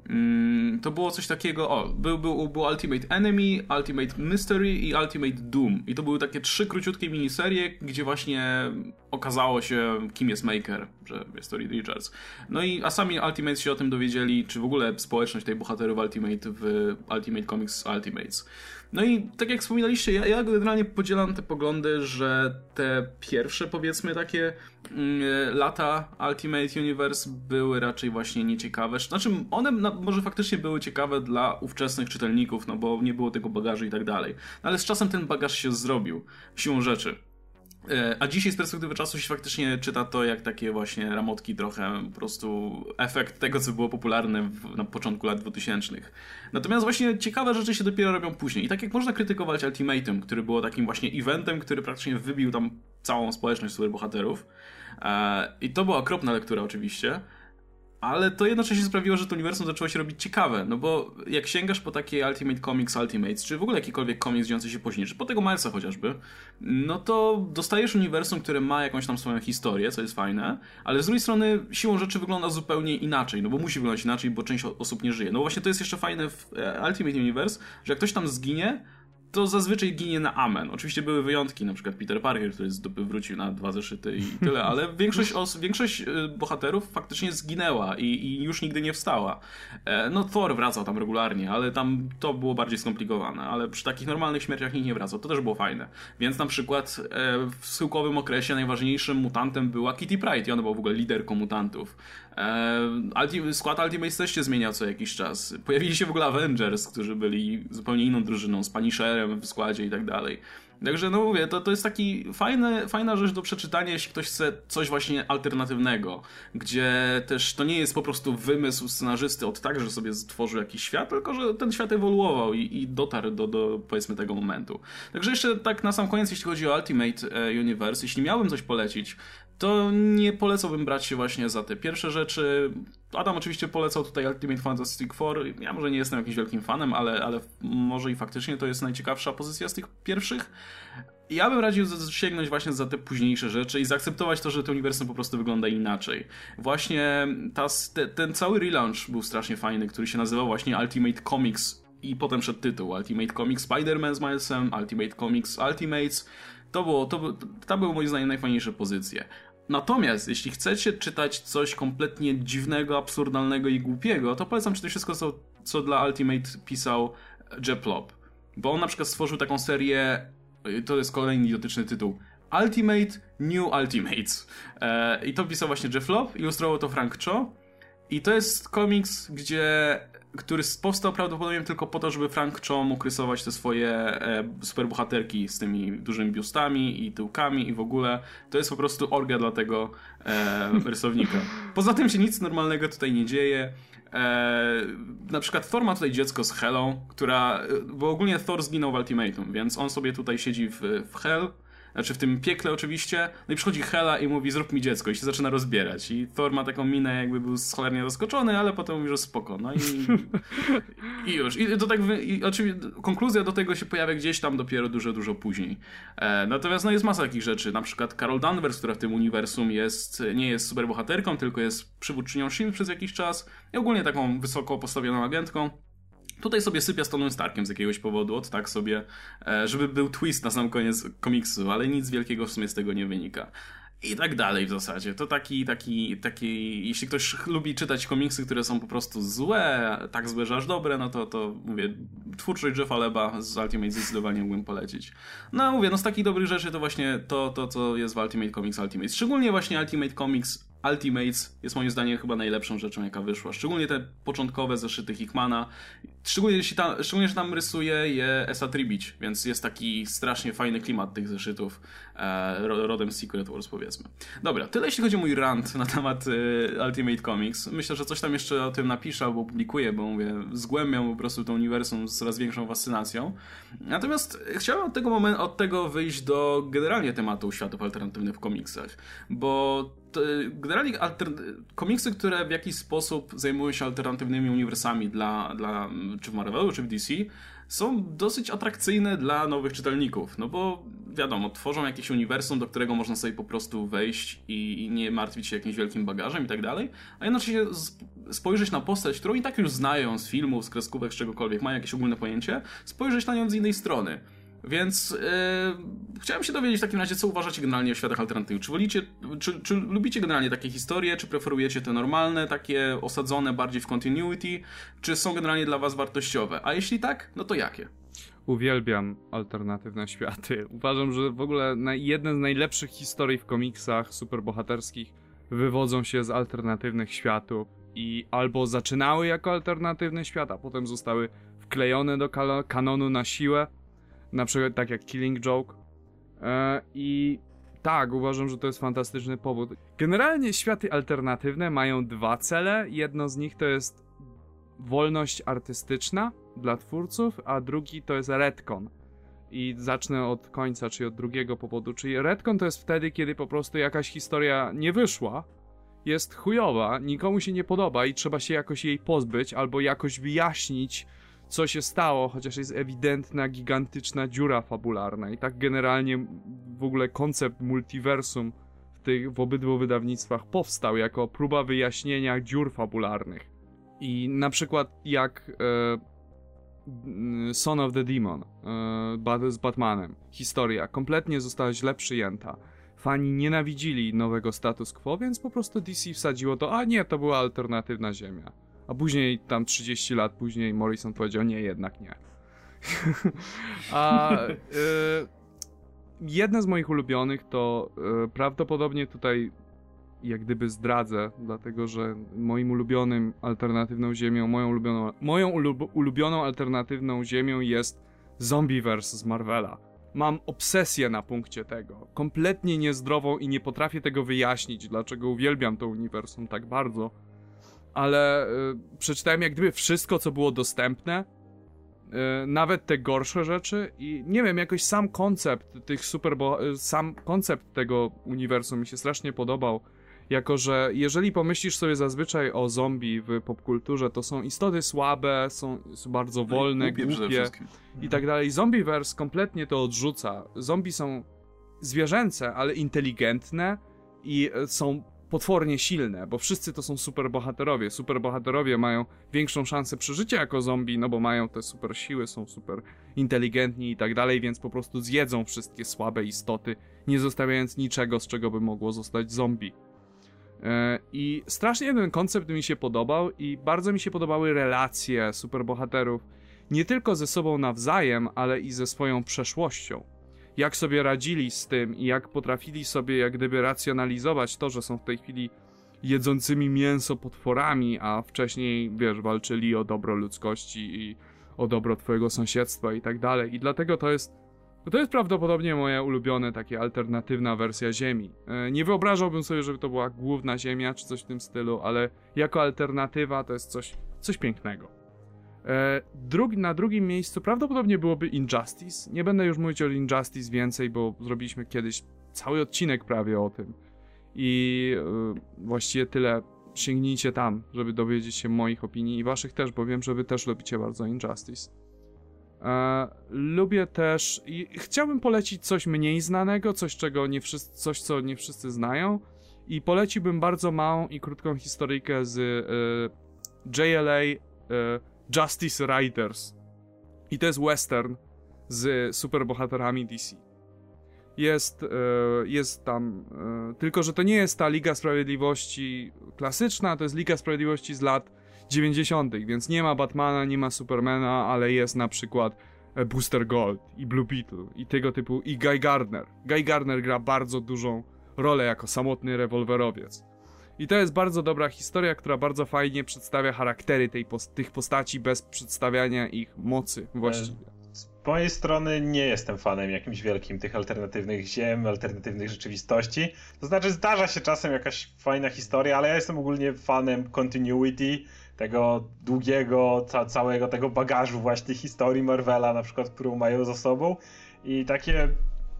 A: Mm, to było coś takiego, o, był, był, był Ultimate Enemy, Ultimate Mystery i Ultimate Doom. I to były takie trzy króciutkie miniserie, gdzie właśnie okazało się, kim jest Maker, że jest to Reed Richards. No i a sami Ultimates się o tym dowiedzieli, czy w ogóle społeczność tej bohaterów Ultimate w Ultimate Comics Ultimates. No i tak jak wspominaliście, ja, ja generalnie podzielam te poglądy, że te pierwsze powiedzmy takie mm, lata Ultimate Universe były raczej właśnie nieciekawe. Znaczy one na, może faktycznie były ciekawe dla ówczesnych czytelników, no bo nie było tego bagażu i tak dalej. No ale z czasem ten bagaż się zrobił, siłą rzeczy. E, a dzisiaj z perspektywy czasu się faktycznie czyta to jak takie właśnie ramotki trochę po prostu efekt tego, co było popularne w, na początku lat 2000. Natomiast właśnie ciekawe rzeczy się dopiero robią później. I tak jak można krytykować Ultimatum, który było takim właśnie eventem, który praktycznie wybił tam całą społeczność superbohaterów. E, I to była okropna lektura oczywiście ale to jednocześnie sprawiło, że to uniwersum zaczęło się robić ciekawe, no bo jak sięgasz po takie Ultimate Comics Ultimates, czy w ogóle jakikolwiek komiks dziejący się później, czy po tego Milesa chociażby, no to dostajesz uniwersum, które ma jakąś tam swoją historię, co jest fajne, ale z drugiej strony siłą rzeczy wygląda zupełnie inaczej, no bo musi wyglądać inaczej, bo część osób nie żyje. No właśnie to jest jeszcze fajne w e, Ultimate Universe, że jak ktoś tam zginie, to zazwyczaj ginie na amen. Oczywiście były wyjątki, na przykład Peter Parker, który z dupy wrócił na dwa zeszyty i tyle, ale (laughs) większość, os- większość y, bohaterów faktycznie zginęła i, i już nigdy nie wstała. E, no Thor wracał tam regularnie, ale tam to było bardziej skomplikowane, ale przy takich normalnych śmierciach nikt nie wracał, to też było fajne. Więc na przykład e, w schyłkowym okresie najważniejszym mutantem była Kitty Pryde i ona była w ogóle liderką mutantów. E, Ulti- skład Ultimate też się zmieniał co jakiś czas. Pojawili się w ogóle Avengers, którzy byli zupełnie inną drużyną, z Punisherem w składzie i tak dalej. Także no mówię, to, to jest taki fajny, fajna rzecz do przeczytania, jeśli ktoś chce coś właśnie alternatywnego, gdzie też to nie jest po prostu wymysł scenarzysty od tak, że sobie stworzył jakiś świat, tylko że ten świat ewoluował i, i dotarł do, do powiedzmy tego momentu. Także jeszcze tak na sam koniec, jeśli chodzi o Ultimate e, Universe, jeśli miałbym coś polecić, to nie polecałbym brać się właśnie za te pierwsze rzeczy. Adam oczywiście polecał tutaj Ultimate Fantastic Four. Ja może nie jestem jakimś wielkim fanem, ale, ale może i faktycznie to jest najciekawsza pozycja z tych pierwszych. Ja bym radził sięgnąć właśnie za te późniejsze rzeczy i zaakceptować to, że to uniwersum po prostu wygląda inaczej. Właśnie ta, te, ten cały relaunch był strasznie fajny, który się nazywał właśnie Ultimate Comics i potem szedł tytuł Ultimate Comics Spider-Man z Milesem, Ultimate Comics Ultimates. To było, to, to były moim zdaniem najfajniejsze pozycje. Natomiast jeśli chcecie czytać coś kompletnie dziwnego, absurdalnego i głupiego, to polecam czytać wszystko, co, co dla Ultimate pisał Jeb Lobb. Bo on na przykład stworzył taką serię, to jest kolejny idiotyczny tytuł, Ultimate New Ultimates. E, I to pisał właśnie Jeff Lobb, ilustrował to Frank Cho. I to jest komiks, gdzie który powstał prawdopodobnie tylko po to, żeby Frank Cho mógł rysować te swoje e, superbohaterki z tymi dużymi biustami i tyłkami i w ogóle. To jest po prostu orgia dla tego e, rysownika. Poza tym się nic normalnego tutaj nie dzieje. E, na przykład Thor ma tutaj dziecko z Helą, która. Bo ogólnie Thor zginął w Ultimatum, więc on sobie tutaj siedzi w, w Hell. Znaczy w tym piekle oczywiście. No i przychodzi Hela i mówi zrób mi dziecko i się zaczyna rozbierać. I Thor ma taką minę jakby był cholernie zaskoczony, ale potem mówi, że spoko. No i, (laughs) i już. I to tak i oczywiście konkluzja do tego się pojawia gdzieś tam dopiero dużo, dużo później. E, natomiast no jest masa takich rzeczy. Na przykład Carol Danvers, która w tym uniwersum jest, nie jest superbohaterką, tylko jest przywódczynią S.H.I.E.L.D. przez jakiś czas i ogólnie taką wysoko postawioną agentką. Tutaj sobie sypia z Tonym Starkiem z jakiegoś powodu, od tak sobie, e, żeby był twist na sam koniec komiksu, ale nic wielkiego w sumie z tego nie wynika. I tak dalej w zasadzie. To taki, taki, taki, jeśli ktoś lubi czytać komiksy, które są po prostu złe, tak złe, że aż dobre, no to, to mówię, twórczość Jeffa Leba z Ultimate zdecydowanie mógłbym polecić. No mówię, no z takich dobrych rzeczy to właśnie to, to co jest w Ultimate Comics Ultimate. Szczególnie właśnie Ultimate Comics Ultimates jest moim zdaniem chyba najlepszą rzeczą, jaka wyszła. Szczególnie te początkowe zeszyty Hickmana. Szczególnie, jeśli tam, szczególnie, że tam rysuje je Esa więc jest taki strasznie fajny klimat tych zeszytów e, ro- rodem z Secret Wars powiedzmy. Dobra, tyle jeśli chodzi o mój rant na temat e, Ultimate Comics. Myślę, że coś tam jeszcze o tym napiszę albo opublikuję, bo mówię, zgłębiam po prostu to uniwersum z coraz większą fascynacją. Natomiast chciałem od tego momentu, od tego wyjść do generalnie tematu światów alternatywnych w komiksach, bo generalnie alter- komiksy, które w jakiś sposób zajmują się alternatywnymi uniwersami dla, dla czy w Marvelu, czy w DC, są dosyć atrakcyjne dla nowych czytelników, no bo wiadomo, tworzą jakieś uniwersum, do którego można sobie po prostu wejść i, i nie martwić się jakimś wielkim bagażem i tak dalej, a jednocześnie sp- spojrzeć na postać, którą i tak już znają z filmów, z kreskówek, z czegokolwiek, mają jakieś ogólne pojęcie, spojrzeć na nią z innej strony. Więc yy, chciałem się dowiedzieć w takim razie, co uważacie generalnie o światach alternatywnych. Czy, wolicie, czy, czy lubicie generalnie takie historie, czy preferujecie te normalne, takie osadzone bardziej w continuity, czy są generalnie dla was wartościowe? A jeśli tak, no to jakie?
C: Uwielbiam alternatywne (laughs) światy. Uważam, że w ogóle jedne z najlepszych historii w komiksach superbohaterskich wywodzą się z alternatywnych światów i albo zaczynały jako alternatywny świat, a potem zostały wklejone do kanonu na siłę, na przykład tak jak Killing Joke. E, I tak, uważam, że to jest fantastyczny powód. Generalnie światy alternatywne mają dwa cele. Jedno z nich to jest wolność artystyczna dla twórców, a drugi to jest retcon. I zacznę od końca, czyli od drugiego powodu. Czyli retcon to jest wtedy, kiedy po prostu jakaś historia nie wyszła, jest chujowa, nikomu się nie podoba i trzeba się jakoś jej pozbyć, albo jakoś wyjaśnić, co się stało, chociaż jest ewidentna, gigantyczna dziura fabularna. I tak generalnie w ogóle koncept multiversum w, tych, w obydwu wydawnictwach powstał jako próba wyjaśnienia dziur fabularnych. I na przykład jak e, Son of the Demon e, z Batmanem. Historia kompletnie została źle przyjęta. Fani nienawidzili nowego status quo, więc po prostu DC wsadziło to, a nie, to była alternatywna ziemia. A później, tam 30 lat później, Morrison powiedział, nie, jednak nie. (laughs) a y, jedne z moich ulubionych to y, prawdopodobnie tutaj jak gdyby zdradzę, dlatego że moim ulubionym alternatywną ziemią, moją ulubioną, moją ulub, ulubioną alternatywną ziemią jest Zombieverse z Marvela. Mam obsesję na punkcie tego, kompletnie niezdrową i nie potrafię tego wyjaśnić, dlaczego uwielbiam to uniwersum tak bardzo. Ale y, przeczytałem jak gdyby wszystko, co było dostępne, y, nawet te gorsze rzeczy i nie wiem, jakoś sam koncept tych super, y, sam koncept tego uniwersum mi się strasznie podobał jako że jeżeli pomyślisz sobie zazwyczaj o zombie w popkulturze, to są istoty słabe, są, są bardzo no wolne, głupie, głupie i tak dalej. Zombieverse kompletnie to odrzuca. Zombie są zwierzęce, ale inteligentne i e, są potwornie silne, bo wszyscy to są superbohaterowie. Superbohaterowie mają większą szansę przeżycia jako zombie, no bo mają te super siły, są super inteligentni i tak dalej, więc po prostu zjedzą wszystkie słabe istoty, nie zostawiając niczego, z czego by mogło zostać zombie. E, I strasznie ten koncept mi się podobał i bardzo mi się podobały relacje superbohaterów, nie tylko ze sobą nawzajem, ale i ze swoją przeszłością. Jak sobie radzili z tym i jak potrafili sobie jak gdyby racjonalizować to, że są w tej chwili jedzącymi mięso potworami, a wcześniej, wiesz, walczyli o dobro ludzkości i o dobro twojego sąsiedztwa i tak dalej. I dlatego to jest to jest prawdopodobnie moja ulubiona taka alternatywna wersja Ziemi. E, nie wyobrażałbym sobie, żeby to była główna Ziemia czy coś w tym stylu, ale jako alternatywa to jest coś, coś pięknego. E, drugi, na drugim miejscu prawdopodobnie byłoby Injustice. Nie będę już mówić o Injustice więcej, bo zrobiliśmy kiedyś cały odcinek prawie o tym. I e, właściwie tyle. Sięgnijcie tam, żeby dowiedzieć się moich opinii i waszych też, bo wiem, że wy też lubicie bardzo Injustice. E, lubię też i chciałbym polecić coś mniej znanego, coś czego nie wszyscy, coś co nie wszyscy znają i poleciłbym bardzo małą i krótką historyjkę z JLA Justice Riders. I to jest western z superbohaterami DC. Jest, e, jest tam, e, tylko że to nie jest ta Liga Sprawiedliwości klasyczna, to jest Liga Sprawiedliwości z lat 90., więc nie ma Batmana, nie ma Supermana, ale jest na przykład e, Booster Gold i Blue Beetle i tego typu i Guy Gardner. Guy Gardner gra bardzo dużą rolę jako samotny rewolwerowiec. I to jest bardzo dobra historia, która bardzo fajnie przedstawia charaktery tej tych postaci bez przedstawiania ich mocy właściwie.
B: Z mojej strony nie jestem fanem jakimś wielkim tych alternatywnych ziem, alternatywnych rzeczywistości. To znaczy zdarza się czasem jakaś fajna historia, ale ja jestem ogólnie fanem continuity, tego długiego, ca całego tego bagażu właśnie historii Marvela, na przykład, którą mają za sobą. I takie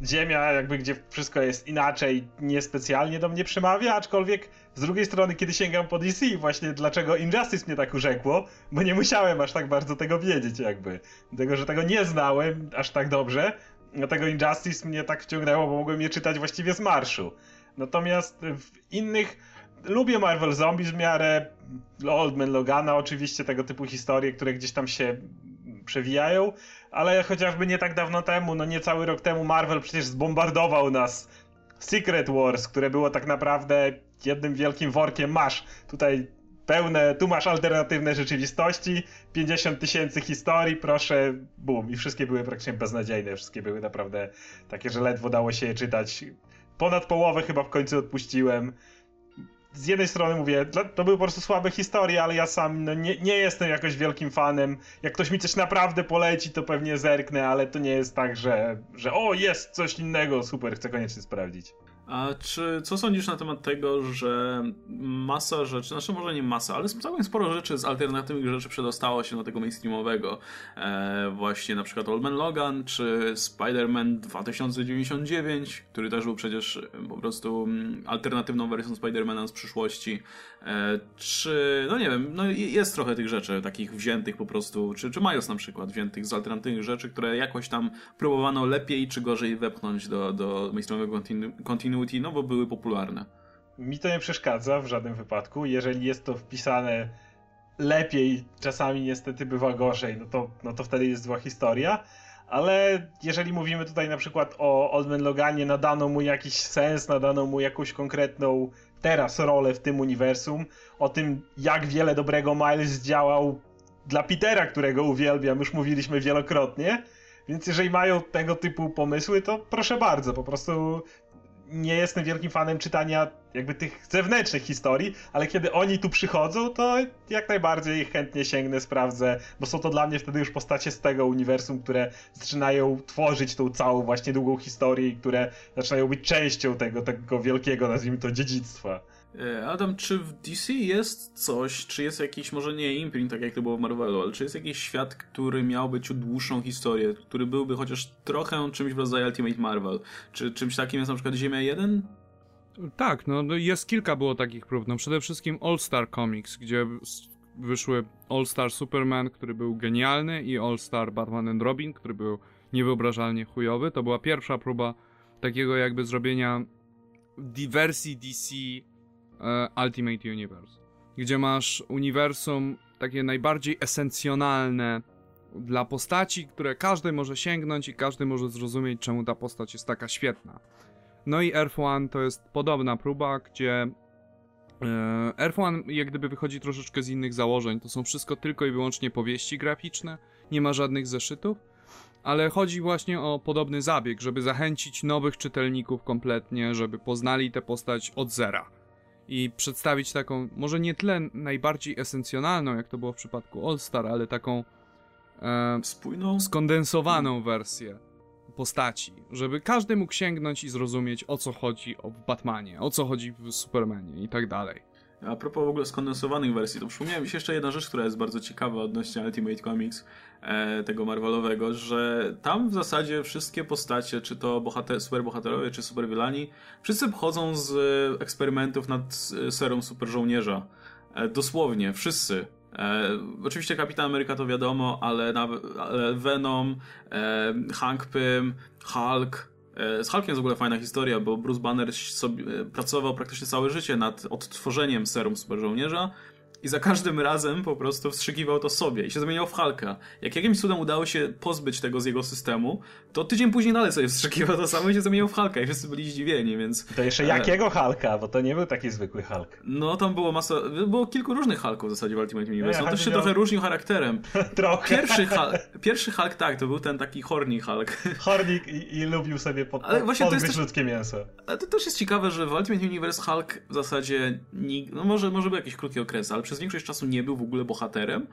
B: ziemia, jakby gdzie wszystko jest inaczej, niespecjalnie do mnie przemawia, aczkolwiek z drugiej strony, kiedy sięgam po DC, właśnie dlaczego Injustice mnie tak urzekło, bo nie musiałem aż tak bardzo tego wiedzieć, jakby. Dlatego, że tego nie znałem aż tak dobrze, dlatego Injustice mnie tak wciągnęło, bo mogłem je czytać właściwie z marszu. Natomiast w innych lubię Marvel Zombies w miarę Old Man Logana, oczywiście tego typu historie, które gdzieś tam się przewijają, ale chociażby nie tak dawno temu, no nie cały rok temu Marvel przecież zbombardował nas Secret Wars, które było tak naprawdę jednym wielkim workiem masz tutaj pełne, tu masz alternatywne rzeczywistości, 50 tysięcy historii, proszę, bum. I wszystkie były praktycznie beznadziejne, wszystkie były naprawdę takie, że ledwo dało się je czytać. Ponad połowę chyba w końcu odpuściłem z jednej strony mówię, to były po prostu słabe historie, ale ja sam no, nie, nie jestem jakoś wielkim fanem. Jak ktoś mi coś naprawdę poleci, to pewnie zerknę, ale to nie jest tak, że, że o, jest coś innego, super, chcę koniecznie sprawdzić.
A: A czy co sądzisz na temat tego, że masa rzeczy, znaczy może nie masa, ale całkiem sporo rzeczy z alternatywnych rzeczy przedostało się do tego mainstreamowego. E, właśnie na przykład Old Man Logan, czy Spider-Man 2099, który też był przecież po prostu mm, alternatywną wersją Spider-Mana z przyszłości. E, czy, no nie wiem, no jest trochę tych rzeczy takich wziętych po prostu, czy, czy Miles na przykład, wziętych z alternatywnych rzeczy, które jakoś tam próbowano lepiej czy gorzej wepchnąć do, do mainstreamowego no bo były popularne.
B: Mi to nie przeszkadza w żadnym wypadku, jeżeli jest to wpisane lepiej, czasami niestety bywa gorzej, no to, no to wtedy jest zła historia. Ale jeżeli mówimy tutaj na przykład o Old Man Loganie, nadano mu jakiś sens, nadano mu jakąś konkretną teraz rolę w tym uniwersum, o tym jak wiele dobrego Miles działał dla Petera, którego uwielbiam, już mówiliśmy wielokrotnie. Więc jeżeli mają tego typu pomysły, to proszę bardzo, po prostu nie jestem wielkim fanem czytania jakby tych zewnętrznych historii, ale kiedy oni tu przychodzą, to jak najbardziej chętnie sięgnę, sprawdzę, bo są to dla mnie wtedy już postacie z tego uniwersum, które zaczynają tworzyć tą całą właśnie długą historię i które zaczynają być częścią tego, tego wielkiego, nazwijmy to, dziedzictwa.
A: E, Adam, czy w DC jest coś, czy jest jakiś, może nie imprint, tak jak to było w Marvelu, ale czy jest jakiś świat, który miałby ciut dłuższą historię, który byłby chociaż trochę czymś w rodzaju Ultimate Marvel? Czy czymś takim jest na przykład Ziemia 1?
C: Tak, no, no jest kilka było takich prób. No przede wszystkim All Star Comics, gdzie wyszły All Star Superman, który był genialny i All Star Batman and Robin, który był niewyobrażalnie chujowy. To była pierwsza próba takiego jakby zrobienia wersji DC Ultimate Universe, gdzie masz uniwersum takie najbardziej esencjonalne dla postaci, które każdy może sięgnąć i każdy może zrozumieć, czemu ta postać jest taka świetna. No i Earth One to jest podobna próba, gdzie e, Earth One jak gdyby wychodzi troszeczkę z innych założeń. To są wszystko tylko i wyłącznie powieści graficzne, nie ma żadnych zeszytów, ale chodzi właśnie o podobny zabieg, żeby zachęcić nowych czytelników kompletnie, żeby poznali tę postać od zera. I przedstawić taką, może nie tyle najbardziej esencjonalną, jak to było w przypadku All Star, ale taką
A: e, spójną,
C: skondensowaną wersję postaci, żeby każdy mógł sięgnąć i zrozumieć o co chodzi w Batmanie, o co chodzi w Supermanie i tak dalej.
A: A propos w ogóle skondensowanych wersji, to przypomniałem mi się jeszcze jedna rzecz, która jest bardzo ciekawa odnośnie Ultimate Comics, e, tego Marvelowego, że tam w zasadzie wszystkie postacie, czy to bohater, superbohaterowie, czy superwilani, wszyscy pochodzą z eksperymentów nad serą super żołnierza. E, dosłownie, wszyscy. E, oczywiście Kapitan Ameryka to wiadomo, ale, ale Venom, e, Hank Pym, Hulk. E, z Hulkiem jest w ogóle fajna historia, bo Bruce Banner sobie, e, pracował praktycznie całe życie nad odtworzeniem serum super żołnierza i za każdym razem po prostu wstrzykiwał to sobie i się zamieniał w Halka. Jak jakimś cudem udało się pozbyć tego z jego systemu, to tydzień później dalej sobie wstrzykiwał to samo i się zamieniał w Halka i wszyscy byli zdziwieni, więc...
B: To jeszcze jakiego Halka? Bo to nie był taki zwykły Hulk.
A: No tam było masa... Było kilku różnych Hulków w zasadzie w Ultimate Universe. On też się miał... trochę różnił charakterem. (laughs)
B: trochę.
A: Pierwszy Hulk, pierwszy Hulk tak, to był ten taki horny Hulk. (laughs)
B: Hornik i, i, lubił sobie pod, Ale właśnie podgryźć też... ludzkie mięso.
A: Ale to też jest ciekawe, że w Ultimate Universe Hulk w zasadzie... No może, może był jakiś krótki okres, ale przez większość czasu nie był w ogóle bohaterem.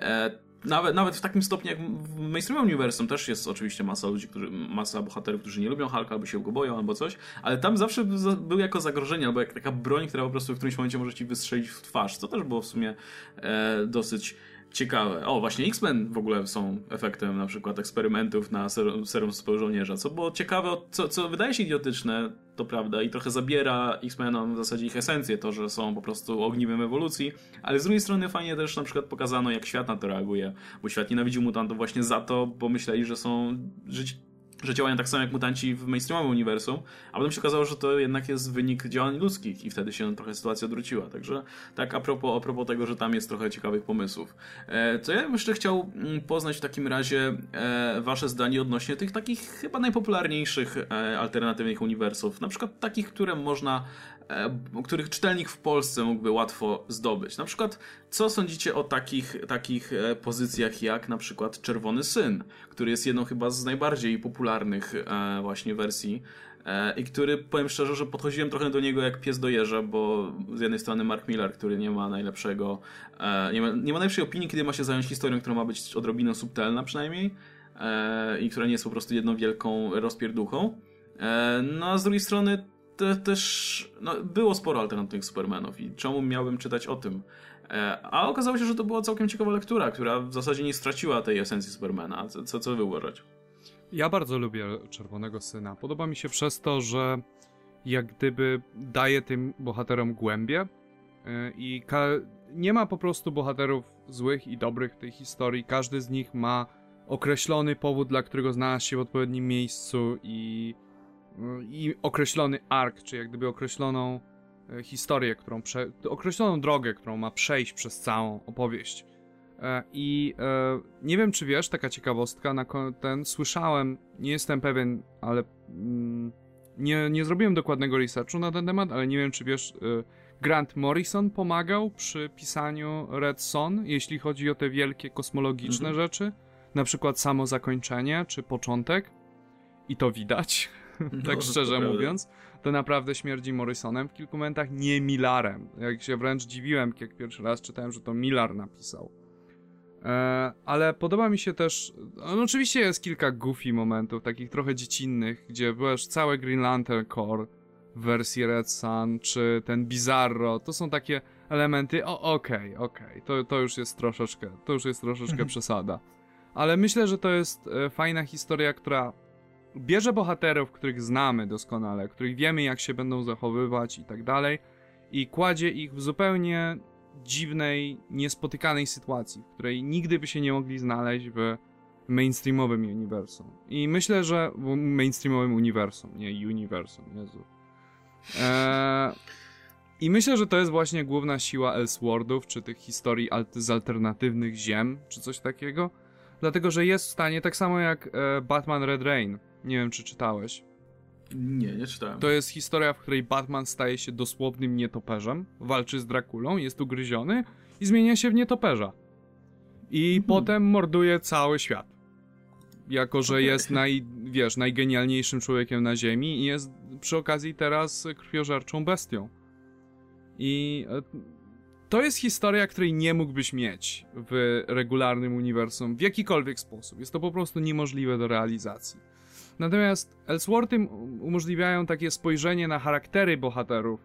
A: E, nawet, nawet w takim stopniu jak w mainstreamowym uniwersum też jest oczywiście masa ludzi, którzy, masa bohaterów, którzy nie lubią Hulka, albo się go boją, albo coś, ale tam zawsze był jako zagrożenie, albo jak taka broń, która po prostu w którymś momencie może ci wystrzelić w twarz, co też było w sumie e, dosyć ciekawe. O, właśnie X-Men w ogóle są efektem na przykład eksperymentów na serum, serum żołnierza, co było ciekawe, co, co wydaje się idiotyczne, to prawda, i trochę zabiera X-Menom w zasadzie ich esencję, to, że są po prostu ogniwem ewolucji, ale z drugiej strony fajnie też na przykład pokazano, jak świat na to reaguje, bo świat nienawidził mutantów właśnie za to, bo myśleli, że są żyć że działają tak samo jak mutanci w mainstreamowym uniwersum, a potem się okazało, że to jednak jest wynik działań ludzkich i wtedy się trochę sytuacja odwróciła. Także tak a propos, a propos tego, że tam jest trochę ciekawych pomysłów. E, to ja bym jeszcze chciał mm, poznać w takim razie e, wasze zdanie odnośnie tych takich chyba najpopularniejszych e, alternatywnych uniwersów, na przykład takich, które można których czytelnik w Polsce mógłby łatwo zdobyć. Na przykład, co sądzicie o takich, takich e, pozycjach jak na przykład Czerwony Syn, który jest jedną chyba z najbardziej popularnych e, właśnie wersji i który, powiem szczerze, że podchodziłem trochę do niego jak pies do jeża, bo z jednej strony Mark Miller, który nie ma najlepszego, nie ma, nie ma najlepszej opinii, kiedy ma się zająć historią, która ma być odrobinę subtelna przynajmniej i która nie jest po prostu jedną wielką rozpierduchą. No a z drugiej strony te, też no, było sporo alternatywnych Supermanów i czemu miałbym czytać o tym? E, a okazało się, że to była całkiem ciekawa lektura, która w zasadzie nie straciła tej esencji Supermana. Co, co, wy uważacie?
C: Ja bardzo lubię Czerwonego Syna. Podoba mi się przez to, że jak gdyby daje tym bohaterom głębie e, i nie ma po prostu bohaterów złych i dobrych w tej historii. Każdy z nich ma określony powód, dla którego znalazł się w odpowiednim miejscu i i określony ark, czy jak gdyby określoną e, historię, którą prze... określoną drogę, którą ma przejść przez całą opowieść. E, I e, nie wiem, czy wiesz, taka ciekawostka, na ten słyszałem, nie jestem pewien, ale mm, nie, nie zrobiłem dokładnego researchu na ten temat, ale nie wiem, czy wiesz, Grant Morrison pomagał przy pisaniu Red Son, jeśli chodzi o te wielkie kosmologiczne mhm. rzeczy, na przykład samo zakończenie czy początek. I to widać, no, tak szczerze to mówiąc. To naprawdę śmierdzi Morrisonem w kilku momentach, nie Millarem. Jak się wręcz dziwiłem, jak pierwszy raz czytałem, że to Millar napisał. E, ale podoba mi się też. No, oczywiście jest kilka goofy momentów, takich trochę dziecinnych, gdzie byłeś całe Green Lantern Core w wersji Red Sun, czy ten Bizarro. To są takie elementy. O, okej, okay, okej. Okay. To, to już jest troszeczkę. To już jest troszeczkę (laughs) przesada. Ale myślę, że to jest e, fajna historia, która bierze bohaterów, których znamy doskonale, których wiemy, jak się będą zachowywać i tak dalej, i kładzie ich w zupełnie dziwnej, niespotykanej sytuacji, w której nigdy by się nie mogli znaleźć w mainstreamowym uniwersum. I myślę, że w mainstreamowym uniwersum, nie uniwersum, Jezu. Eee, I myślę, że to jest właśnie główna siła Elseworldów, czy tych historii z alternatywnych ziem, czy coś takiego. Dlatego, że jest w stanie, tak samo jak e, Batman Red Rain. Nie wiem, czy czytałeś.
A: Nie, nie czytałem.
C: To jest historia, w której Batman staje się dosłownym nietoperzem, walczy z Drakulą, jest ugryziony i zmienia się w nietoperza. I hmm. potem morduje cały świat. Jako, że okay. jest naj, wiesz, najgenialniejszym człowiekiem na Ziemi i jest przy okazji teraz krwiożerczą bestią. I e, to jest historia, której nie mógłbyś mieć w regularnym uniwersum w jakikolwiek sposób. Jest to po prostu niemożliwe do realizacji. Natomiast Elseworldy umożliwiają takie spojrzenie na charaktery bohaterów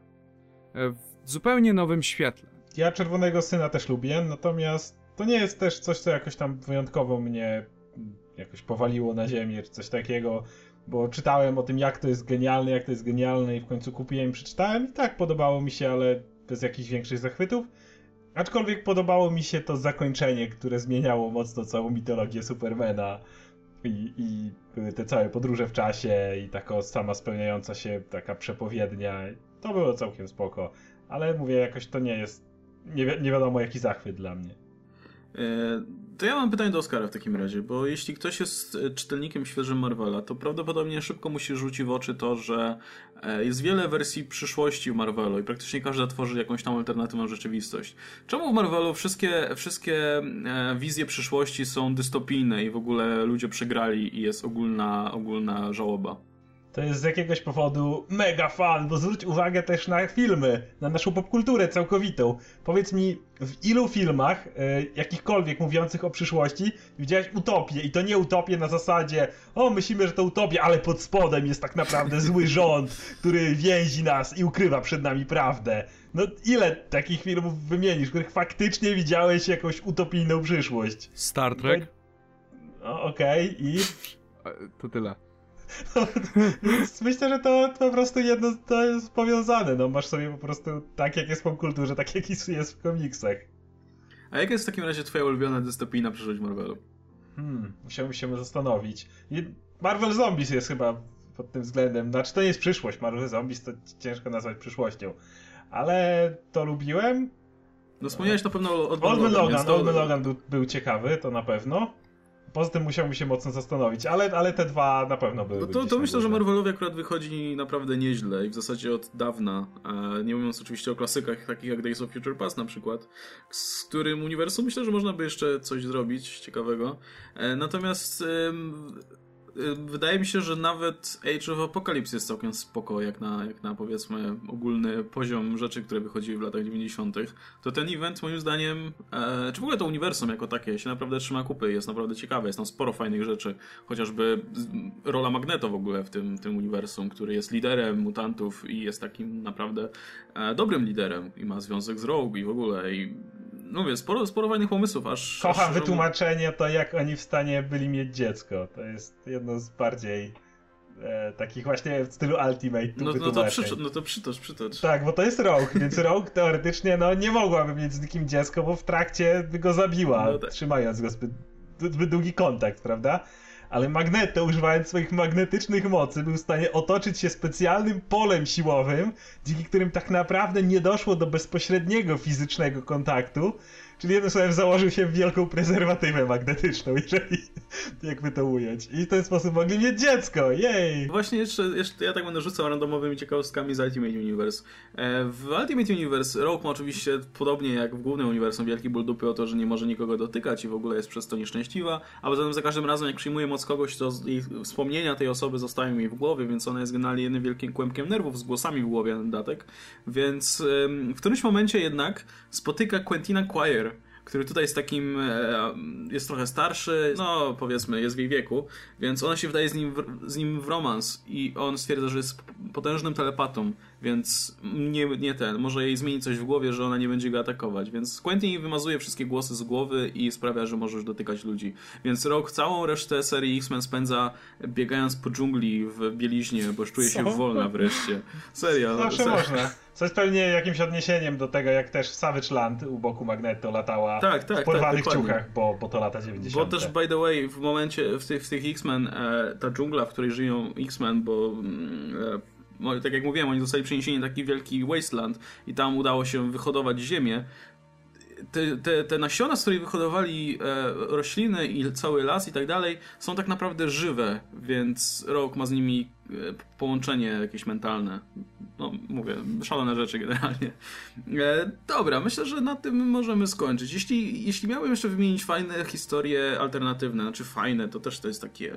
C: e, w zupełnie nowym świetle.
B: Ja Czerwonego Syna też lubię, natomiast to nie jest też coś, co jakoś tam wyjątkowo mnie jakoś powaliło na ziemię, czy coś takiego, bo czytałem o tym, jak to jest genialne, jak to jest genialne i w końcu kupiłem i przeczytałem i tak podobało mi się, ale bez jakichś większych zachwytów. Aczkolwiek podobało mi się to zakończenie, które zmieniało mocno całą mitologię Supermana i, i były te całe podróże w czasie i taka sama spełniająca się taka przepowiednia. To było całkiem spoko, ale mówię, jakoś to nie jest, nie, wi nie wiadomo jaki zachwyt dla mnie.
A: E, to ja mam pytanie do Oskara w takim razie, bo jeśli ktoś jest e, czytelnikiem świeżym Marvela, to prawdopodobnie szybko mu się rzuci w oczy to, że e, jest wiele wersji przyszłości w Marvelu i praktycznie każda tworzy jakąś tam alternatywną rzeczywistość. Czemu w Marvelu wszystkie, wszystkie wizje przyszłości są dystopijne i w ogóle ludzie przegrali i jest ogólna, ogólna żałoba?
B: To jest z jakiegoś powodu mega fan, bo zwróć uwagę też na filmy, na naszą popkulturę całkowitą. Powiedz mi, w ilu filmach, e, jakichkolwiek mówiących o przyszłości, widziałeś utopię i to nie utopię na zasadzie, o myślimy, że to utopia, ale pod spodem jest tak naprawdę zły (laughs) rząd, który więzi nas i ukrywa przed nami prawdę. No ile takich filmów wymienisz, w których faktycznie widziałeś jakąś utopijną przyszłość?
C: Star Trek?
B: Okej, okay, i... (laughs)
C: To tyle. (laughs)
B: Więc myślę, że to po prostu jedno to jest powiązane. No masz sobie po prostu tak, jak jest w popkulturze, tak jak jest w komiksach.
A: A jaka jest w takim razie twoja ulubiona dystopijna przyszłość Marvelu?
B: Hmm, musiałbym się zastanowić. Marvel Zombies jest chyba pod tym względem. Znaczy to nie jest przyszłość. Marvel Zombies to ciężko nazwać przyszłością. Ale to lubiłem.
A: No wspomniałeś na pewno o
B: Old Man Logan. Old Logan był, był ciekawy, to na pewno. Poza tym musiałbym się mocno zastanowić, ale, ale te dwa na pewno były.
A: No to, to myślę, że Marvelowi akurat wychodzi naprawdę nieźle i w zasadzie od dawna. Nie mówiąc oczywiście o klasykach takich jak Days of Future Past na przykład, z którym uniwersum myślę, że można by jeszcze coś zrobić ciekawego. E, natomiast wydaje mi się, że nawet Age of Apocalypse jest całkiem spoko, jak na, jak na powiedzmy ogólny poziom rzeczy, które wychodziły w latach 90. To ten event moim zdaniem, e, czy w ogóle to uniwersum jako takie się naprawdę trzyma kupy, jest naprawdę ciekawe, jest tam sporo fajnych rzeczy, chociażby rola Magneto w ogóle w tym, tym uniwersum, który jest liderem mutantów i jest takim naprawdę e, dobrym liderem i ma związek z Rogue i w ogóle i no wie, sporo, sporo fajnych pomysłów, aż...
B: Kocham aż... wytłumaczenie to, jak oni w stanie byli mieć dziecko. To jest jedno z bardziej e, takich właśnie w stylu Ultimate
A: no, no, to przytocz, no to przytocz, przytocz.
B: Tak, bo to jest Rogue, (laughs) więc Rogue teoretycznie no, nie mogłaby mieć z nikim dziecko, bo w trakcie by go zabiła, no tak. trzymając go zbyt, zbyt długi kontakt, prawda? Ale Magneto, używając swoich magnetycznych mocy, był w stanie otoczyć się specjalnym polem siłowym, dzięki którym tak naprawdę nie doszło do bezpośredniego fizycznego kontaktu, Czyli jednym słowem założył się w wielką prezerwatywę magnetyczną, (laughs) jeżeli jakby to ująć. I w ten sposób mogli mieć dziecko, jej!
A: Właśnie jeszcze, jeszcze ja tak będę rzucał randomowymi ciekawostkami z Ultimate Universe. E, w Ultimate Universe Rogue ma oczywiście, podobnie jak w głównym uniwersum, wielki ból dupy o to, że nie może nikogo dotykać i w ogóle jest przez to nieszczęśliwa, a poza tym za każdym razem jak przyjmuje moc kogoś, to wspomnienia tej osoby zostają jej w głowie, więc ona jest generalnie jednym wielkim kłębkiem nerwów z głosami w głowie na dodatek. Więc w którymś momencie jednak spotyka Quentina Quire, który tutaj jest takim, e, jest trochę starszy, no powiedzmy, jest w jej wieku, więc ona się wydaje z nim, w, z nim w romans i on stwierdza, że jest potężnym telepatą, więc nie, nie ten, może jej zmieni coś w głowie, że ona nie będzie go atakować, więc Quentin wymazuje wszystkie głosy z głowy i sprawia, że możesz dotykać ludzi. Więc rok całą resztę serii X-Men spędza biegając po dżungli w bieliźnie, bo czuje się Co? wolna wreszcie. Serio.
B: Zawsze można. Co jest pewnie jakimś odniesieniem do tego, jak też Savage Land u boku Magneto latała tak, tak, w porwanych tak, ciuchach, bo, bo to lata 90.
A: Bo też, by the way, w momencie, w tych, w tych X-Men, e, ta dżungla, w której żyją X-Men, bo mm, e, tak jak mówiłem, oni zostali przeniesieni na taki wielki wasteland i tam udało się wyhodować ziemię, te, te, te nasiona, z których wyhodowali e, rośliny i cały las i tak dalej, są tak naprawdę żywe, więc Rok ma z nimi e, połączenie jakieś mentalne. No, mówię, szalone rzeczy generalnie. E, dobra, myślę, że na tym możemy skończyć. Jeśli, jeśli miałbym jeszcze wymienić fajne historie alternatywne, znaczy fajne, to też to jest takie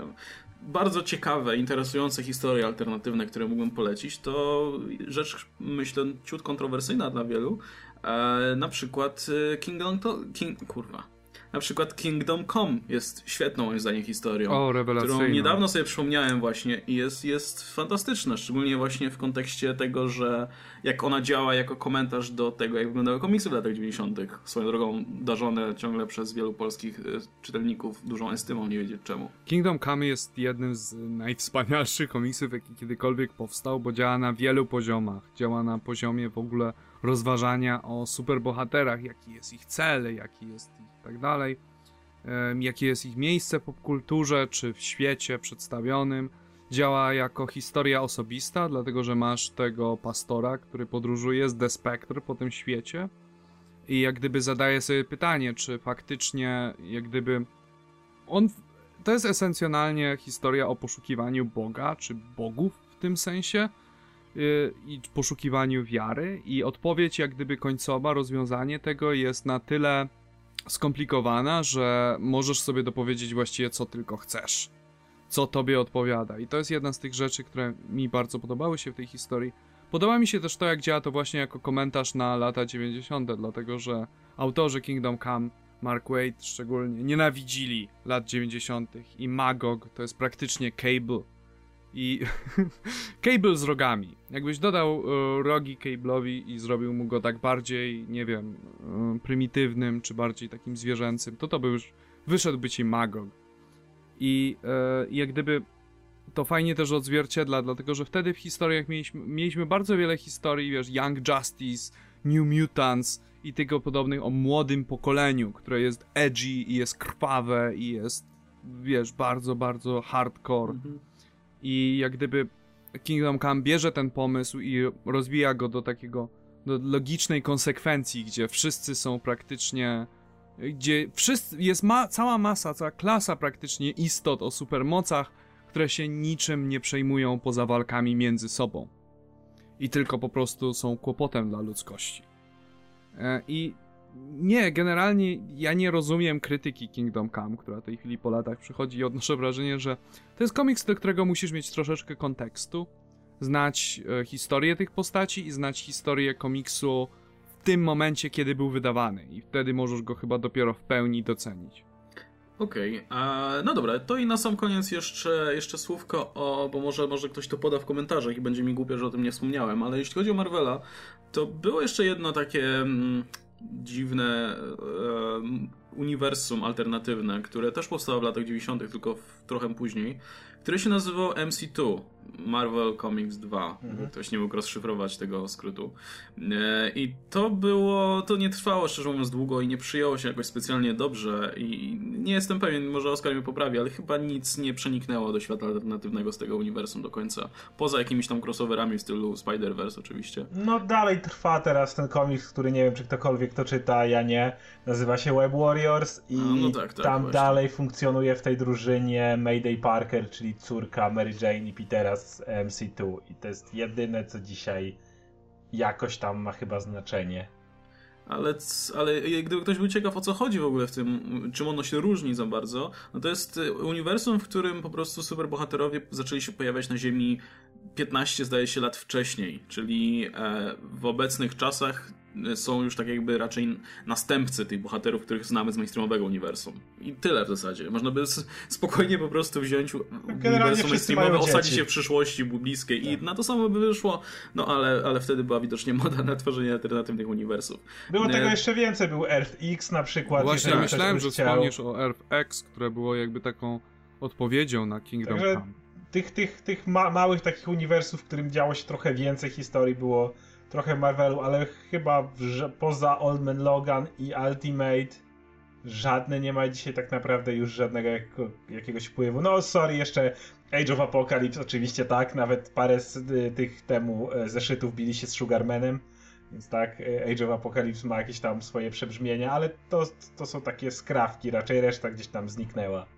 A: bardzo ciekawe, interesujące historie alternatywne, które mógłbym polecić, to rzecz, myślę, ciut kontrowersyjna dla wielu, na przykład e, Kingdom... To, King, kurwa. Na przykład Kingdom Come jest świetną moim zdaniem historią.
C: O,
A: Którą niedawno sobie przypomniałem właśnie i jest, jest fantastyczna, szczególnie właśnie w kontekście tego, że jak ona działa jako komentarz do tego, jak wyglądały komiksy w latach 90. Swoją drogą darzone ciągle przez wielu polskich e, czytelników dużą estymą, nie wiedzieć czemu.
C: Kingdom Come jest jednym z najwspanialszych komiksów, jaki kiedykolwiek powstał, bo działa na wielu poziomach. Działa na poziomie w ogóle rozważania o superbohaterach, jaki jest ich cel, jaki jest ich tak dalej, jakie jest ich miejsce w popkulturze czy w świecie przedstawionym. Działa jako historia osobista, dlatego że masz tego pastora, który podróżuje z The Spectre po tym świecie. I jak gdyby zadaje sobie pytanie, czy faktycznie jak gdyby on to jest esencjonalnie historia o poszukiwaniu Boga, czy bogów w tym sensie, Y, i poszukiwaniu wiary. I odpowiedź jak gdyby końcowa, rozwiązanie tego jest na tyle skomplikowana, że możesz sobie dopowiedzieć właściwie co tylko chcesz. Co tobie odpowiada. I to jest jedna z tych rzeczy, które mi bardzo podobały się w tej historii. Podoba mi się też to, jak działa to właśnie jako komentarz na lata 90., dlatego że autorzy Kingdom Come, Mark Waid szczególnie, nienawidzili lat 90. i Magog to jest praktycznie Cable i (laughs) Cable z rogami. Jakbyś dodał y, rogi Cable'owi i zrobił mu go tak bardziej, nie wiem, y, prymitywnym, czy bardziej takim zwierzęcym, to to by już wyszedłby ci Magog. I y, jak gdyby to fajnie też odzwierciedla, dlatego że wtedy w historiach mieliśmy, mieliśmy bardzo wiele historii, wiesz, Young Justice, New Mutants i tego podobnych o młodym pokoleniu, które jest edgy i jest krwawe i jest, wiesz, bardzo, bardzo hardcore. Mhm i jak gdyby Kingdom Come bierze ten pomysł i rozwija go do takiego do logicznej konsekwencji, gdzie wszyscy są praktycznie gdzie wszyscy, jest ma, cała masa, cała klasa praktycznie istot o supermocach, które się niczym nie przejmują poza walkami między sobą. I tylko po prostu są kłopotem dla ludzkości. E, I nie, generalnie ja nie rozumiem krytyki Kingdom Come, która w tej chwili po latach przychodzi i odnoszę wrażenie, że to jest komiks, do którego musisz mieć troszeczkę kontekstu, znać e, historię tych postaci i znać historię komiksu w tym momencie, kiedy był wydawany i wtedy możesz go chyba dopiero w pełni docenić.
A: Okej, okay. no dobra, to i na sam koniec jeszcze, jeszcze słówko o, bo może, może ktoś to poda w komentarzach i będzie mi głupio, że o tym nie wspomniałem, ale jeśli chodzi o Marvela, to było jeszcze jedno takie mm, dziwne e, uniwersum alternatywne, które też powstało w latach 90., tylko w, trochę później, który się nazywał MC2. Marvel Comics 2.
B: Mhm.
A: Ktoś nie mógł rozszyfrować tego skrótu. E, I to było, to nie trwało szczerze mówiąc długo i nie przyjęło się jakoś specjalnie dobrze i nie jestem pewien, może Oskar mnie poprawi, ale chyba nic nie przeniknęło do świata alternatywnego z tego uniwersum do końca. Poza jakimiś tam crossoverami w stylu Spider-Verse oczywiście.
B: No dalej trwa teraz ten komiks, który nie wiem, czy ktokolwiek to czyta, ja nie. Nazywa się Web Warriors i
A: no tak, tak,
B: tam
A: właśnie.
B: dalej funkcjonuje w tej drużynie Mayday Parker, czyli córka Mary Jane i Petera z MC2 i to jest jedyne, co dzisiaj jakoś tam ma chyba znaczenie.
A: Ale, ale gdyby ktoś był ciekaw o co chodzi w ogóle w tym, czym ono się różni za bardzo, no to jest y, uniwersum, w którym po prostu superbohaterowie zaczęli się pojawiać na Ziemi 15 zdaje się lat wcześniej, czyli e, w obecnych czasach e, są już tak jakby raczej następcy tych bohaterów, których znamy z mainstreamowego uniwersum. I tyle w zasadzie. Można by spokojnie po prostu wziąć u- uniwersum mainstreamowe, osadzić je w przyszłości bliskiej
B: Tak.
A: i na to samo by wyszło, no ale, ale wtedy była widocznie moda na tworzenie alternatywnych uniwersów.
B: Było
A: Nie.
B: tego jeszcze więcej, był Earth X na przykład.
C: Właśnie myślałem, że wspomnisz o Earth X, które było jakby taką odpowiedzią na Kingdom
B: Także-
C: Come.
B: Tych, tych, tych ma małych takich uniwersów, w którym działo się trochę więcej historii, było trochę Marvelu, ale chyba poza Old Man Logan i Ultimate żadne nie ma dzisiaj tak naprawdę już żadnego jakiegoś wpływu. No sorry, jeszcze Age of Apocalypse oczywiście tak, nawet parę z y, tych temu e, zeszytów bili się z Sugarmanem. Więc tak, e, Age of Apocalypse ma jakieś tam swoje przebrzmienia, ale to, to są takie skrawki, raczej reszta gdzieś tam zniknęła.